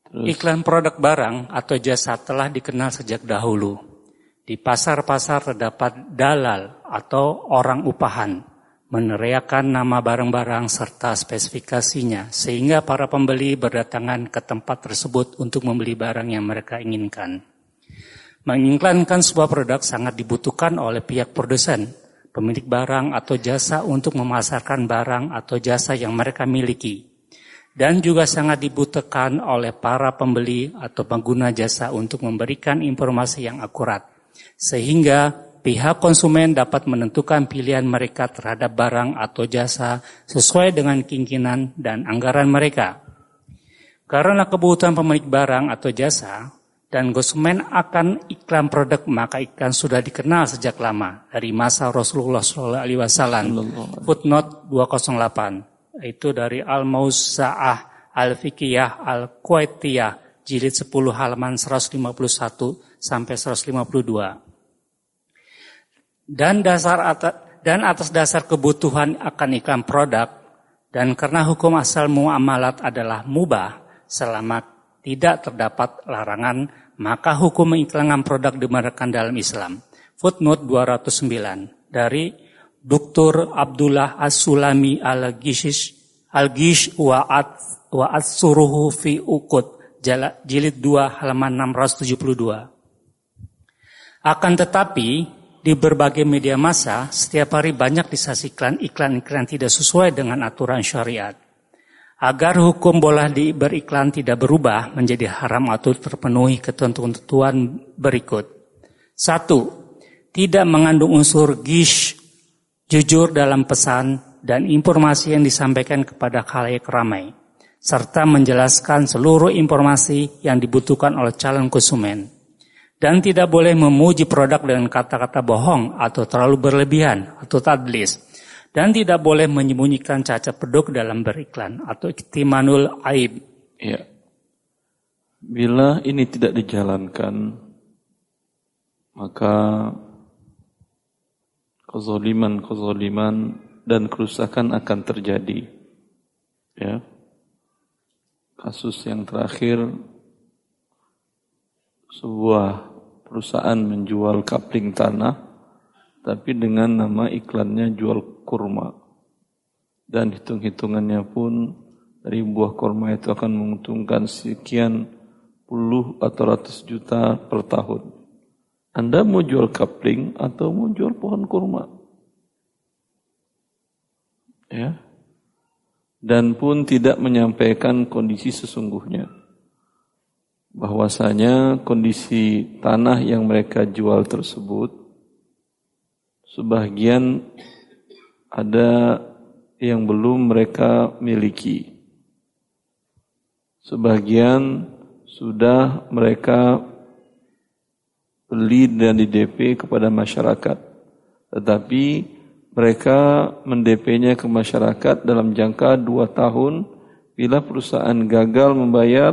Iklan produk barang atau jasa telah dikenal sejak dahulu. Di pasar-pasar terdapat dalal atau orang upahan meneriakan nama barang-barang serta spesifikasinya, sehingga para pembeli berdatangan ke tempat tersebut untuk membeli barang yang mereka inginkan. Mengiklankan sebuah produk sangat dibutuhkan oleh pihak produsen, pemilik barang atau jasa untuk memasarkan barang atau jasa yang mereka miliki, dan juga sangat dibutuhkan oleh para pembeli atau pengguna jasa untuk memberikan informasi yang akurat, sehingga pihak konsumen dapat menentukan pilihan mereka terhadap barang atau jasa sesuai dengan keinginan dan anggaran mereka. Karena kebutuhan pemilik barang atau jasa dan konsumen akan iklan produk maka iklan sudah dikenal sejak lama dari masa Rasulullah SAW. Footnote 208 itu dari Al-Mausaah Al-Fiqiyah Al-Kuwaitiyah jilid 10 halaman 151 sampai 152 dan dasar atas, dan atas dasar kebutuhan akan iklan produk dan karena hukum asal muamalat adalah mubah selama tidak terdapat larangan maka hukum mengiklankan produk dibenarkan dalam Islam. Footnote 209 dari Dr. Abdullah As-Sulami Al-Gishish Al-Gish wa'at wa'at suruhu fi ukut jilid 2 halaman 672. Akan tetapi di berbagai media massa, setiap hari banyak disaksikan iklan-iklan tidak sesuai dengan aturan syariat. Agar hukum bola di beriklan tidak berubah menjadi haram atau terpenuhi ketentuan-ketentuan berikut. Satu, tidak mengandung unsur gish, jujur dalam pesan dan informasi yang disampaikan kepada khalayak ramai, serta menjelaskan seluruh informasi yang dibutuhkan oleh calon konsumen dan tidak boleh memuji produk dengan kata-kata bohong atau terlalu berlebihan atau tadlis dan tidak boleh menyembunyikan cacat produk dalam beriklan atau iktimanul aib. Ya. Bila ini tidak dijalankan maka kezoliman-kezoliman dan kerusakan akan terjadi. Ya. Kasus yang terakhir sebuah perusahaan menjual kapling tanah, tapi dengan nama iklannya jual kurma. Dan hitung-hitungannya pun dari buah kurma itu akan menguntungkan sekian puluh atau ratus juta per tahun. Anda mau jual kapling atau mau jual pohon kurma? Ya. Dan pun tidak menyampaikan kondisi sesungguhnya. Bahwasanya kondisi tanah yang mereka jual tersebut sebagian ada yang belum mereka miliki. Sebagian sudah mereka beli dan di DP kepada masyarakat. Tetapi mereka mendp-nya ke masyarakat dalam jangka dua tahun. Bila perusahaan gagal membayar,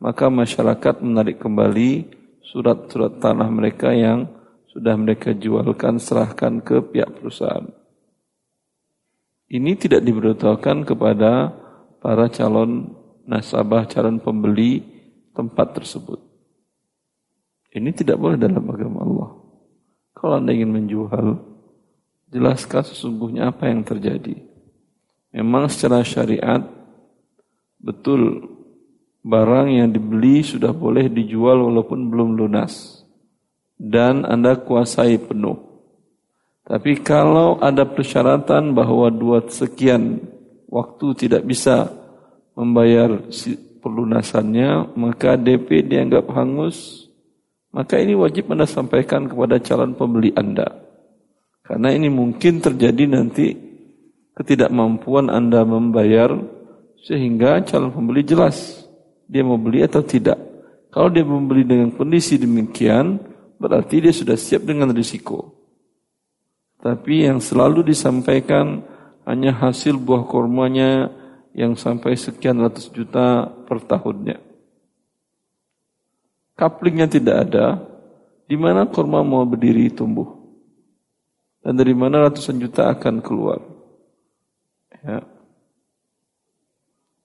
maka masyarakat menarik kembali surat-surat tanah mereka yang sudah mereka jualkan serahkan ke pihak perusahaan. Ini tidak diberitahukan kepada para calon nasabah, calon pembeli tempat tersebut. Ini tidak boleh dalam agama Allah. Kalau Anda ingin menjual, jelaskan sesungguhnya apa yang terjadi. Memang secara syariat, betul barang yang dibeli sudah boleh dijual walaupun belum lunas. Dan Anda kuasai penuh. Tapi kalau ada persyaratan bahwa dua sekian waktu tidak bisa membayar perlunasannya, maka DP dianggap hangus, maka ini wajib Anda sampaikan kepada calon pembeli Anda. Karena ini mungkin terjadi nanti ketidakmampuan Anda membayar sehingga calon pembeli jelas dia mau beli atau tidak. Kalau dia membeli dengan kondisi demikian, berarti dia sudah siap dengan risiko. Tapi yang selalu disampaikan hanya hasil buah kormanya yang sampai sekian ratus juta per tahunnya kaplingnya tidak ada, di mana kurma mau berdiri tumbuh? Dan dari mana ratusan juta akan keluar? Ya.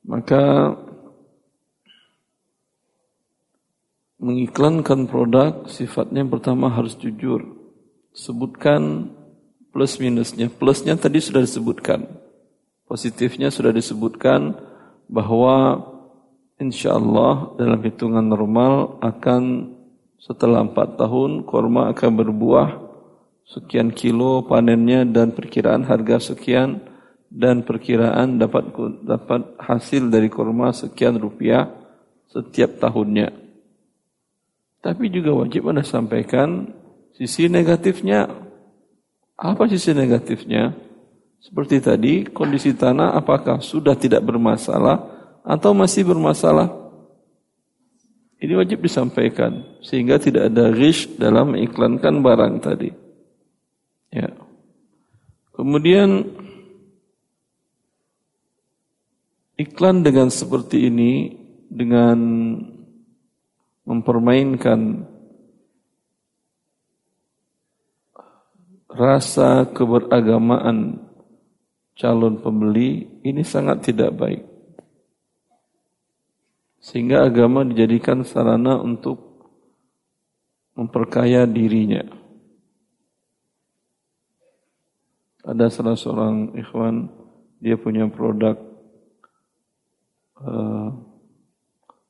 Maka mengiklankan produk sifatnya yang pertama harus jujur. Sebutkan plus minusnya. Plusnya tadi sudah disebutkan. Positifnya sudah disebutkan bahwa insya Allah dalam hitungan normal akan setelah empat tahun korma akan berbuah sekian kilo panennya dan perkiraan harga sekian dan perkiraan dapat dapat hasil dari korma sekian rupiah setiap tahunnya. Tapi juga wajib anda sampaikan sisi negatifnya. Apa sisi negatifnya? Seperti tadi, kondisi tanah apakah sudah tidak bermasalah atau masih bermasalah. Ini wajib disampaikan sehingga tidak ada rish dalam mengiklankan barang tadi. Ya. Kemudian iklan dengan seperti ini dengan mempermainkan rasa keberagamaan calon pembeli ini sangat tidak baik. Sehingga agama dijadikan sarana untuk memperkaya dirinya. Ada salah seorang ikhwan, dia punya produk uh,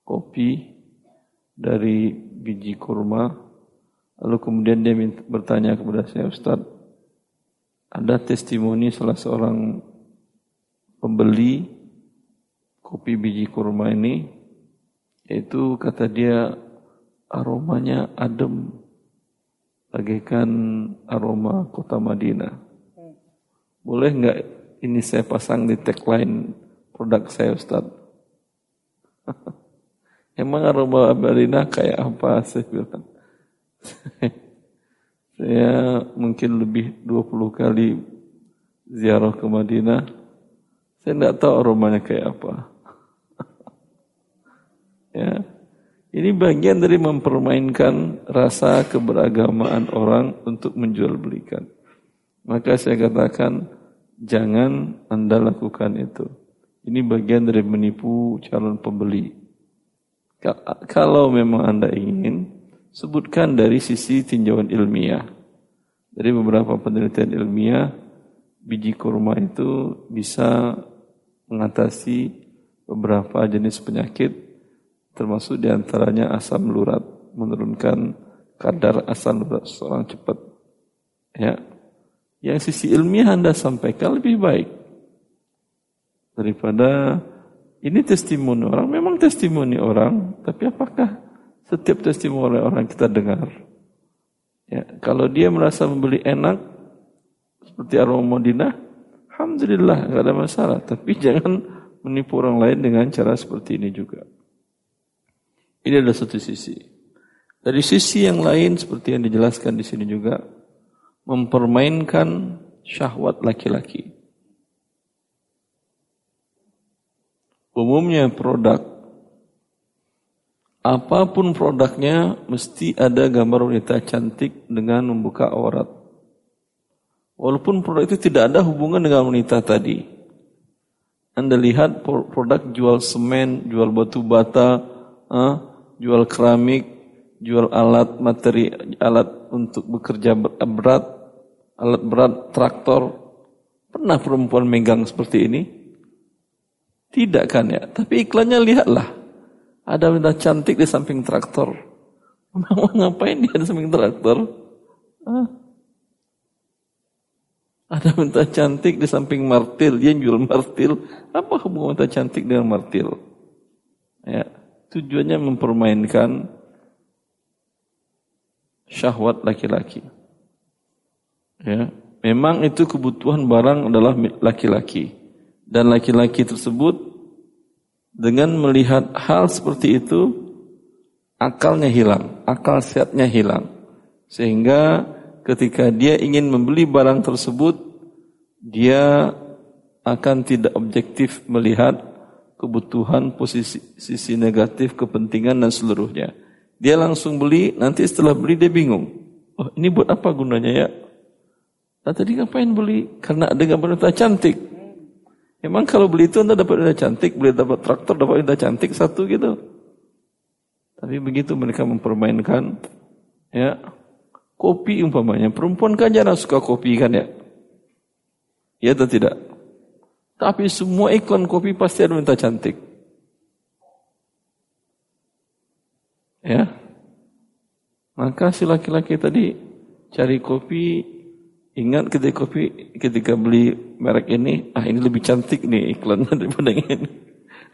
kopi dari biji kurma. Lalu kemudian dia minta, bertanya kepada saya, Ustaz, ada testimoni salah seorang pembeli kopi biji kurma ini itu kata dia aromanya adem bagaikan aroma kota Madinah. Boleh nggak ini saya pasang di tagline produk saya Ustaz? Emang aroma Madinah kayak apa saya bilang? saya mungkin lebih 20 kali ziarah ke Madinah. Saya tidak tahu aromanya kayak apa. Ya. Ini bagian dari mempermainkan rasa keberagamaan orang untuk menjual belikan. Maka saya katakan jangan Anda lakukan itu. Ini bagian dari menipu calon pembeli. Kalau memang Anda ingin, sebutkan dari sisi tinjauan ilmiah. Dari beberapa penelitian ilmiah, biji kurma itu bisa mengatasi beberapa jenis penyakit Termasuk di antaranya asam lurat, menurunkan kadar asam urat seorang cepat. Ya, yang sisi ilmiah Anda sampaikan lebih baik daripada ini testimoni orang. Memang testimoni orang, tapi apakah setiap testimoni orang kita dengar? Ya, kalau dia merasa membeli enak seperti aroma Madinah, alhamdulillah nggak ada masalah. Tapi jangan menipu orang lain dengan cara seperti ini juga. Ini adalah satu sisi. Dari sisi yang lain seperti yang dijelaskan di sini juga mempermainkan syahwat laki-laki. Umumnya produk apa pun produknya mesti ada gambar wanita cantik dengan membuka aurat. Walaupun produk itu tidak ada hubungan dengan wanita tadi. Anda lihat produk jual semen, jual batu bata, eh, jual keramik, jual alat materi alat untuk bekerja berat, alat berat traktor. Pernah perempuan megang seperti ini? Tidak kan ya? Tapi iklannya lihatlah. Ada wanita cantik di samping traktor. Mau ngapain dia di samping traktor? Hah? Ada wanita cantik di samping martil, dia jual martil. Apa hubungan wanita cantik dengan martil? Ya, tujuannya mempermainkan syahwat laki-laki. Ya, memang itu kebutuhan barang adalah laki-laki dan laki-laki tersebut dengan melihat hal seperti itu akalnya hilang, akal sehatnya hilang. Sehingga ketika dia ingin membeli barang tersebut dia akan tidak objektif melihat kebutuhan, posisi sisi negatif, kepentingan dan seluruhnya. Dia langsung beli, nanti setelah beli dia bingung. Oh, ini buat apa gunanya ya? Nah, tadi ngapain beli? Karena ada gambar wanita cantik. Emang kalau beli itu anda dapat wanita cantik, beli dapat traktor, dapat wanita cantik satu gitu. Tapi begitu mereka mempermainkan ya kopi umpamanya. Perempuan kan jarang suka kopi kan ya? Ya atau tidak? Tapi semua iklan kopi pasti ada wanita cantik. Ya. Maka si laki-laki tadi cari kopi, ingat ketika kopi, ketika beli merek ini, ah ini lebih cantik nih iklannya daripada ini.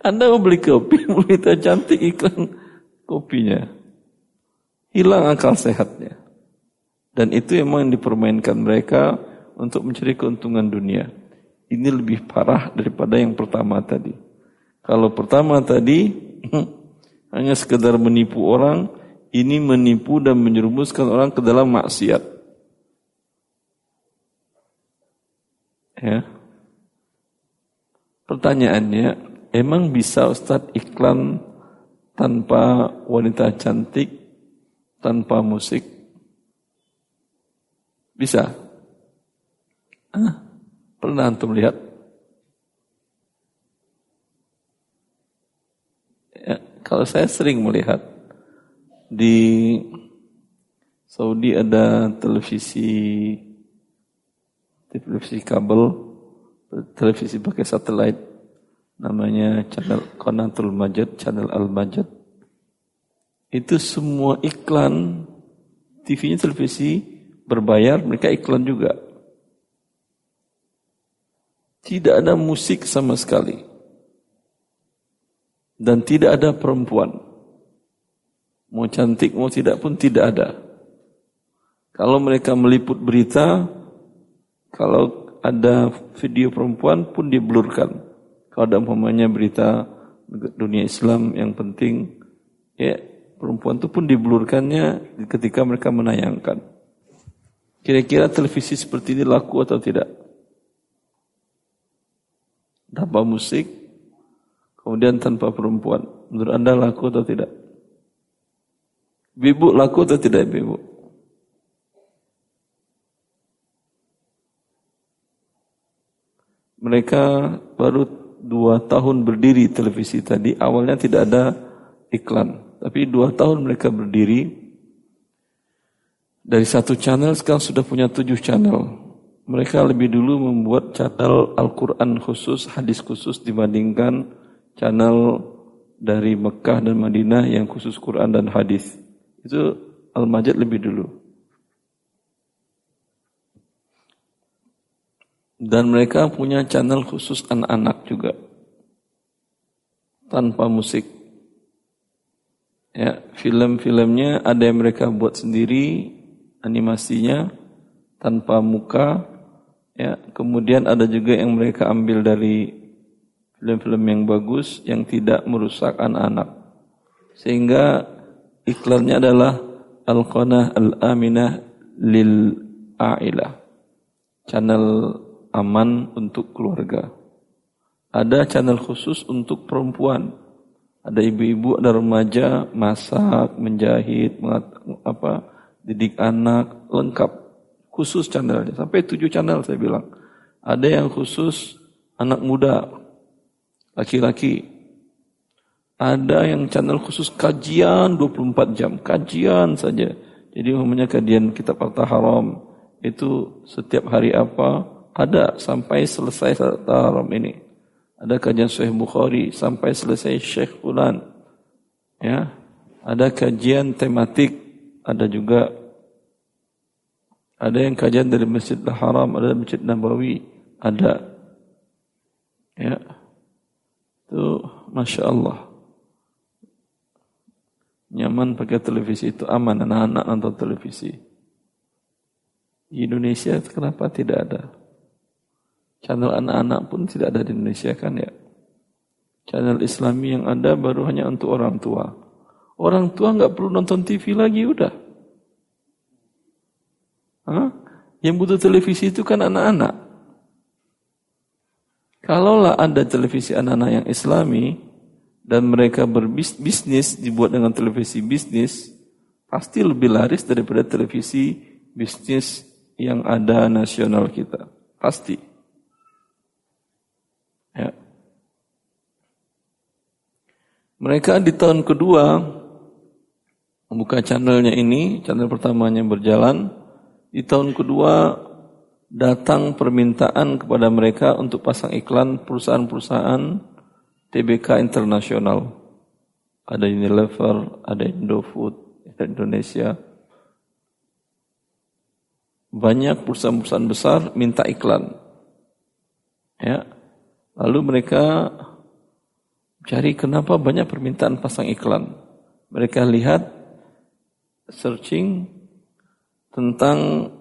Anda mau beli kopi, wanita cantik iklan kopinya. Hilang akal sehatnya. Dan itu emang yang dipermainkan mereka untuk mencari keuntungan dunia. Ini lebih parah daripada yang pertama tadi. Kalau pertama tadi hanya sekedar menipu orang, ini menipu dan menyerumuskan orang ke dalam maksiat. Ya. Pertanyaannya, emang bisa Ustadz iklan tanpa wanita cantik, tanpa musik? Bisa? Hah? Pernah antum lihat? Ya, kalau saya sering melihat di Saudi ada televisi televisi kabel, televisi pakai satelit namanya channel Konatul Majid, channel Al Majid. Itu semua iklan TV-nya televisi berbayar, mereka iklan juga. Tidak ada musik sama sekali. Dan tidak ada perempuan. Mau cantik mau tidak pun tidak ada. Kalau mereka meliput berita, kalau ada video perempuan pun diblurkan. Kalau ada umpamanya berita dunia Islam yang penting, ya perempuan itu pun diblurkannya ketika mereka menayangkan. Kira-kira televisi seperti ini laku atau tidak? Tanpa musik, kemudian tanpa perempuan. Menurut Anda laku atau tidak? Bibu laku atau tidak bibu? Mereka baru dua tahun berdiri televisi tadi. Awalnya tidak ada iklan. Tapi dua tahun mereka berdiri. Dari satu channel sekarang sudah punya tujuh channel mereka lebih dulu membuat channel Al-Quran khusus, hadis khusus dibandingkan channel dari Mekah dan Madinah yang khusus Quran dan hadis. Itu Al-Majid lebih dulu. Dan mereka punya channel khusus anak-anak juga. Tanpa musik. Ya, film-filmnya ada yang mereka buat sendiri, animasinya tanpa muka. Ya, kemudian ada juga yang mereka ambil dari film-film yang bagus yang tidak merusak anak-anak. Sehingga iklannya adalah Al-Qanah Al-Aminah Lil A'ilah. Channel aman untuk keluarga. Ada channel khusus untuk perempuan ada ibu-ibu, ada remaja, masak, menjahit, mengat, apa, didik anak, lengkap. Khusus channelnya, sampai tujuh channel saya bilang. Ada yang khusus anak muda, laki-laki. Ada yang channel khusus kajian 24 jam, kajian saja. Jadi umumnya kajian kitab Harta Haram itu setiap hari apa ada sampai selesai Harta Haram ini. Ada kajian Sahih Bukhari sampai selesai Syekh Fulan. Ya. Ada kajian tematik, ada juga ada yang kajian dari Masjidil Haram, ada Masjid Nabawi, ada. Ya. Itu Masya Allah. Nyaman pakai televisi itu aman anak-anak nonton televisi. Di Indonesia kenapa tidak ada? Channel anak-anak pun tidak ada di Indonesia kan ya. Channel Islami yang ada baru hanya untuk orang tua. Orang tua nggak perlu nonton TV lagi udah. Hah? Yang butuh televisi itu kan anak-anak. Kalaulah ada televisi anak-anak yang Islami dan mereka berbisnis dibuat dengan televisi bisnis, pasti lebih laris daripada televisi bisnis yang ada nasional kita. Pasti. Ya. Mereka di tahun kedua membuka channelnya ini, channel pertamanya berjalan. Di tahun kedua datang permintaan kepada mereka untuk pasang iklan perusahaan-perusahaan TBK internasional. Ada Unilever, ada Indofood, ada Indonesia. Banyak perusahaan-perusahaan besar minta iklan. Ya, Lalu mereka cari kenapa banyak permintaan pasang iklan. Mereka lihat searching tentang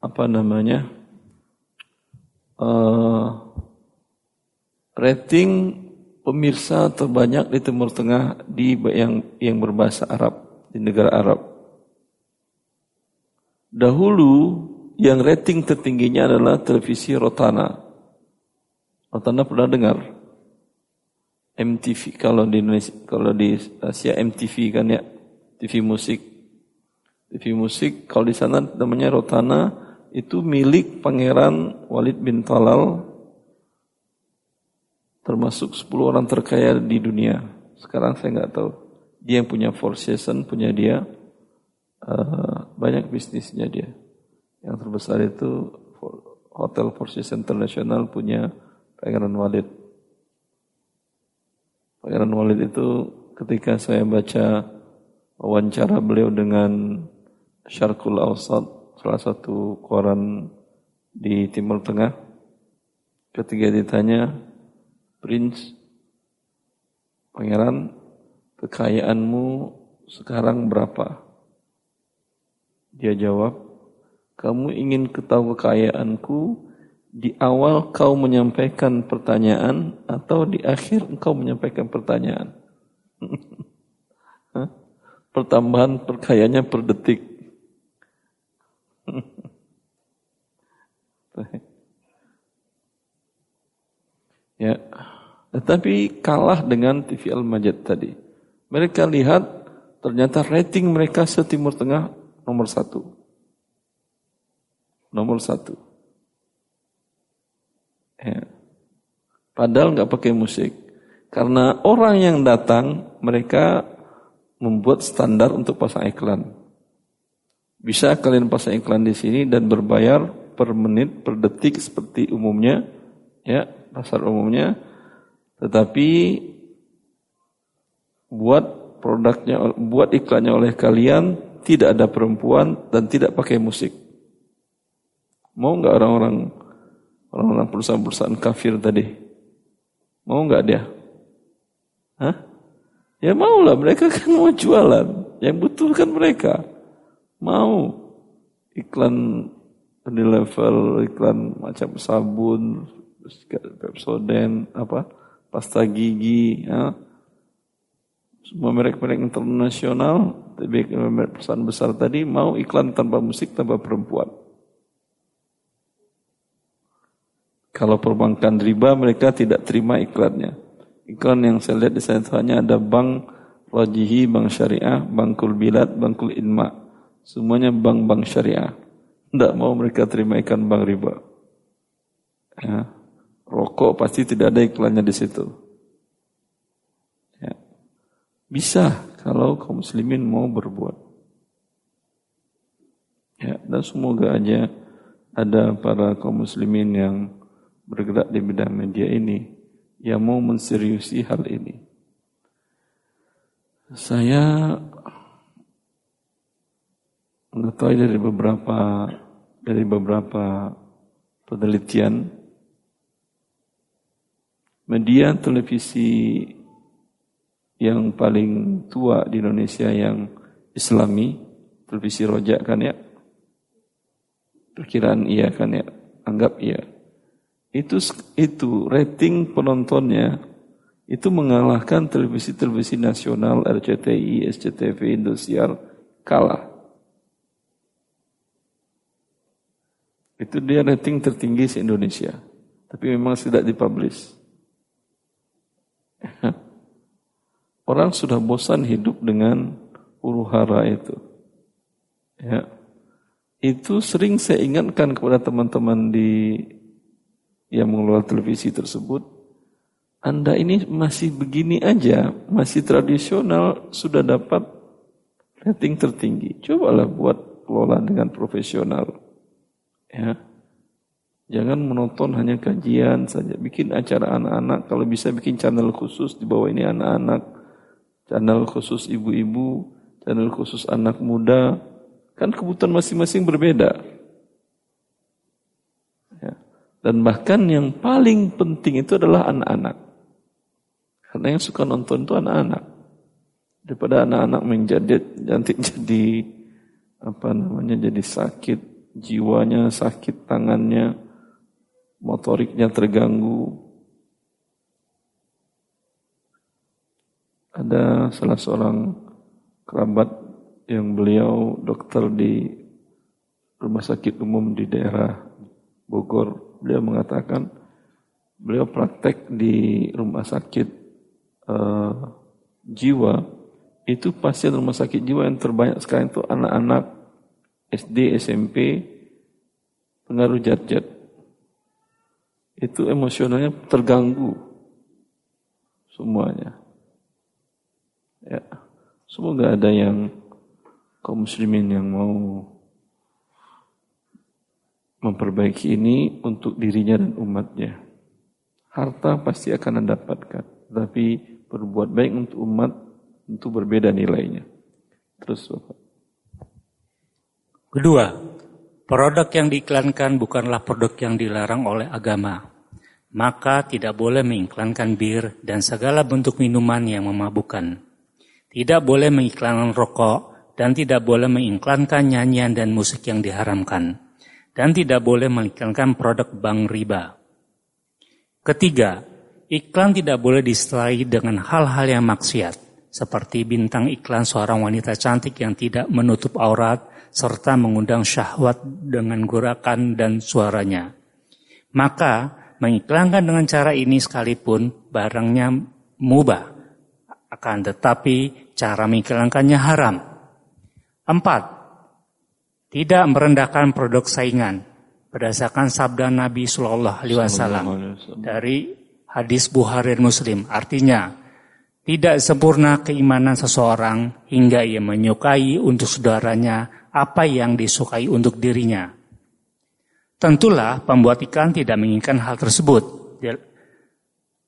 apa namanya uh, rating pemirsa terbanyak di Timur Tengah di yang yang berbahasa Arab di negara Arab. Dahulu yang rating tertingginya adalah televisi Rotana. Anda pernah dengar? MTV kalau di Indonesia kalau di Asia MTV kan ya? TV musik TV musik kalau di sana namanya Rotana itu milik Pangeran Walid bin Talal termasuk 10 orang terkaya di dunia. Sekarang saya nggak tahu. Dia yang punya Four Seasons punya dia. Uh, banyak bisnisnya dia. Yang terbesar itu Hotel Four Seasons International punya Pangeran Walid. Pangeran Walid itu ketika saya baca wawancara beliau dengan Syarkul Awsat, salah satu koran di Timur Tengah, ketika ditanya, Prince, Pangeran, kekayaanmu sekarang berapa? Dia jawab, kamu ingin ketahui kekayaanku, di awal kau menyampaikan pertanyaan atau di akhir engkau menyampaikan pertanyaan? Pertambahan perkayanya per detik. ya, tetapi kalah dengan TV Al-Majid tadi. Mereka lihat ternyata rating mereka setimur tengah nomor satu. Nomor satu. Ya. Padahal nggak pakai musik. Karena orang yang datang, mereka membuat standar untuk pasang iklan. Bisa kalian pasang iklan di sini dan berbayar per menit, per detik seperti umumnya, ya pasar umumnya. Tetapi buat produknya, buat iklannya oleh kalian, tidak ada perempuan dan tidak pakai musik. Mau nggak orang-orang orang-orang perusahaan-perusahaan kafir tadi? Mau nggak dia? Hah? Ya mau lah, mereka kan mau jualan. Yang butuh kan mereka. Mau iklan di level iklan macam sabun, Pepsodent, apa, pasta gigi, ya. Semua merek-merek internasional, tapi merek perusahaan besar tadi mau iklan tanpa musik, tanpa perempuan. Kalau perbankan riba, mereka tidak terima iklannya. Iklan yang saya lihat di sana hanya ada bank Rajihi, bank syariah, bankul bilad, bankul inma. Semuanya bank-bank syariah. Tidak mau mereka terima ikan bank riba. Ya. Rokok pasti tidak ada iklannya di situ. Ya. Bisa kalau kaum muslimin mau berbuat. Ya, dan semoga aja ada para kaum muslimin yang bergerak di bidang media ini yang mau menseriusi hal ini. Saya mengetahui dari beberapa dari beberapa penelitian media televisi yang paling tua di Indonesia yang Islami, televisi rojak kan ya? Perkiraan iya kan ya? Anggap iya. Itu itu rating penontonnya itu mengalahkan televisi-televisi nasional RCTI, SCTV, Indosiar kalah. Itu dia rating tertinggi se Indonesia. Tapi memang tidak dipublish. Orang sudah bosan hidup dengan huru hara itu. Ya. Itu sering saya ingatkan kepada teman-teman di yang mengelola televisi tersebut. Anda ini masih begini aja, masih tradisional, sudah dapat rating tertinggi. Cobalah buat kelola dengan profesional. Ya. Jangan menonton hanya kajian saja. Bikin acara anak-anak. Kalau bisa bikin channel khusus di bawah ini anak-anak. Channel khusus ibu-ibu. Channel khusus anak muda. Kan kebutuhan masing-masing berbeda. Ya. Dan bahkan yang paling penting itu adalah anak-anak. Karena yang suka nonton itu anak-anak. Daripada anak-anak menjadi jantik jadi apa namanya jadi sakit jiwanya sakit, tangannya, motoriknya terganggu. Ada salah seorang kerabat yang beliau dokter di rumah sakit umum di daerah Bogor. Beliau mengatakan beliau praktek di rumah sakit uh, jiwa itu pasien rumah sakit jiwa yang terbanyak sekarang itu anak-anak SD, SMP, pengaruh jat-jat. Itu emosionalnya terganggu semuanya. Ya, semoga ada yang kaum muslimin yang mau memperbaiki ini untuk dirinya dan umatnya. Harta pasti akan Anda dapatkan, tapi berbuat baik untuk umat tentu berbeda nilainya. Terus Bapak. Kedua, produk yang diiklankan bukanlah produk yang dilarang oleh agama. Maka tidak boleh mengiklankan bir dan segala bentuk minuman yang memabukkan. Tidak boleh mengiklankan rokok dan tidak boleh mengiklankan nyanyian dan musik yang diharamkan. Dan tidak boleh mengiklankan produk bank riba. Ketiga, iklan tidak boleh disetelai dengan hal-hal yang maksiat, seperti bintang iklan seorang wanita cantik yang tidak menutup aurat, serta mengundang syahwat dengan gerakan dan suaranya. Maka mengiklankan dengan cara ini sekalipun barangnya mubah, akan tetapi cara mengiklankannya haram. Empat, tidak merendahkan produk saingan berdasarkan sabda Nabi Shallallahu Alaihi Wasallam dari hadis Bukhari Muslim. Artinya, tidak sempurna keimanan seseorang hingga ia menyukai untuk saudaranya apa yang disukai untuk dirinya. Tentulah pembuat iklan tidak menginginkan hal tersebut.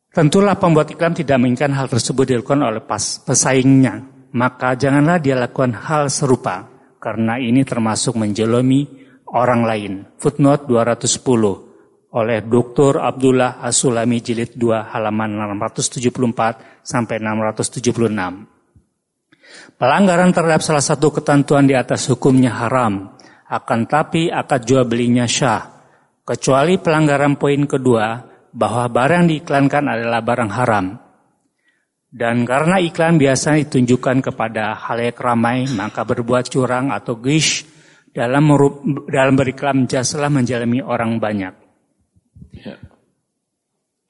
Tentulah pembuat iklan tidak menginginkan hal tersebut dilakukan oleh pas, pesaingnya, maka janganlah dia lakukan hal serupa, karena ini termasuk menjelomi orang lain. Footnote 210 oleh Dr. Abdullah Asulami jilid 2 halaman 674 sampai 676. Pelanggaran terhadap salah satu ketentuan di atas hukumnya haram, akan tapi akad jual belinya syah, kecuali pelanggaran poin kedua bahwa barang diiklankan adalah barang haram. Dan karena iklan biasa ditunjukkan kepada halayak ramai, maka berbuat curang atau gish dalam dalam beriklan jasalah menjalani orang banyak. Ya. Lanjutkan dua poin dua tiga poin satu poin dua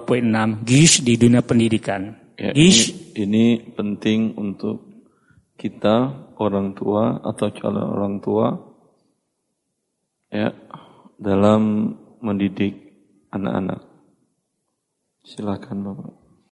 poin enam gish di dunia pendidikan. Ya, gish ini, ini penting untuk kita orang tua atau calon orang tua ya dalam mendidik anak-anak. Silakan Bapak.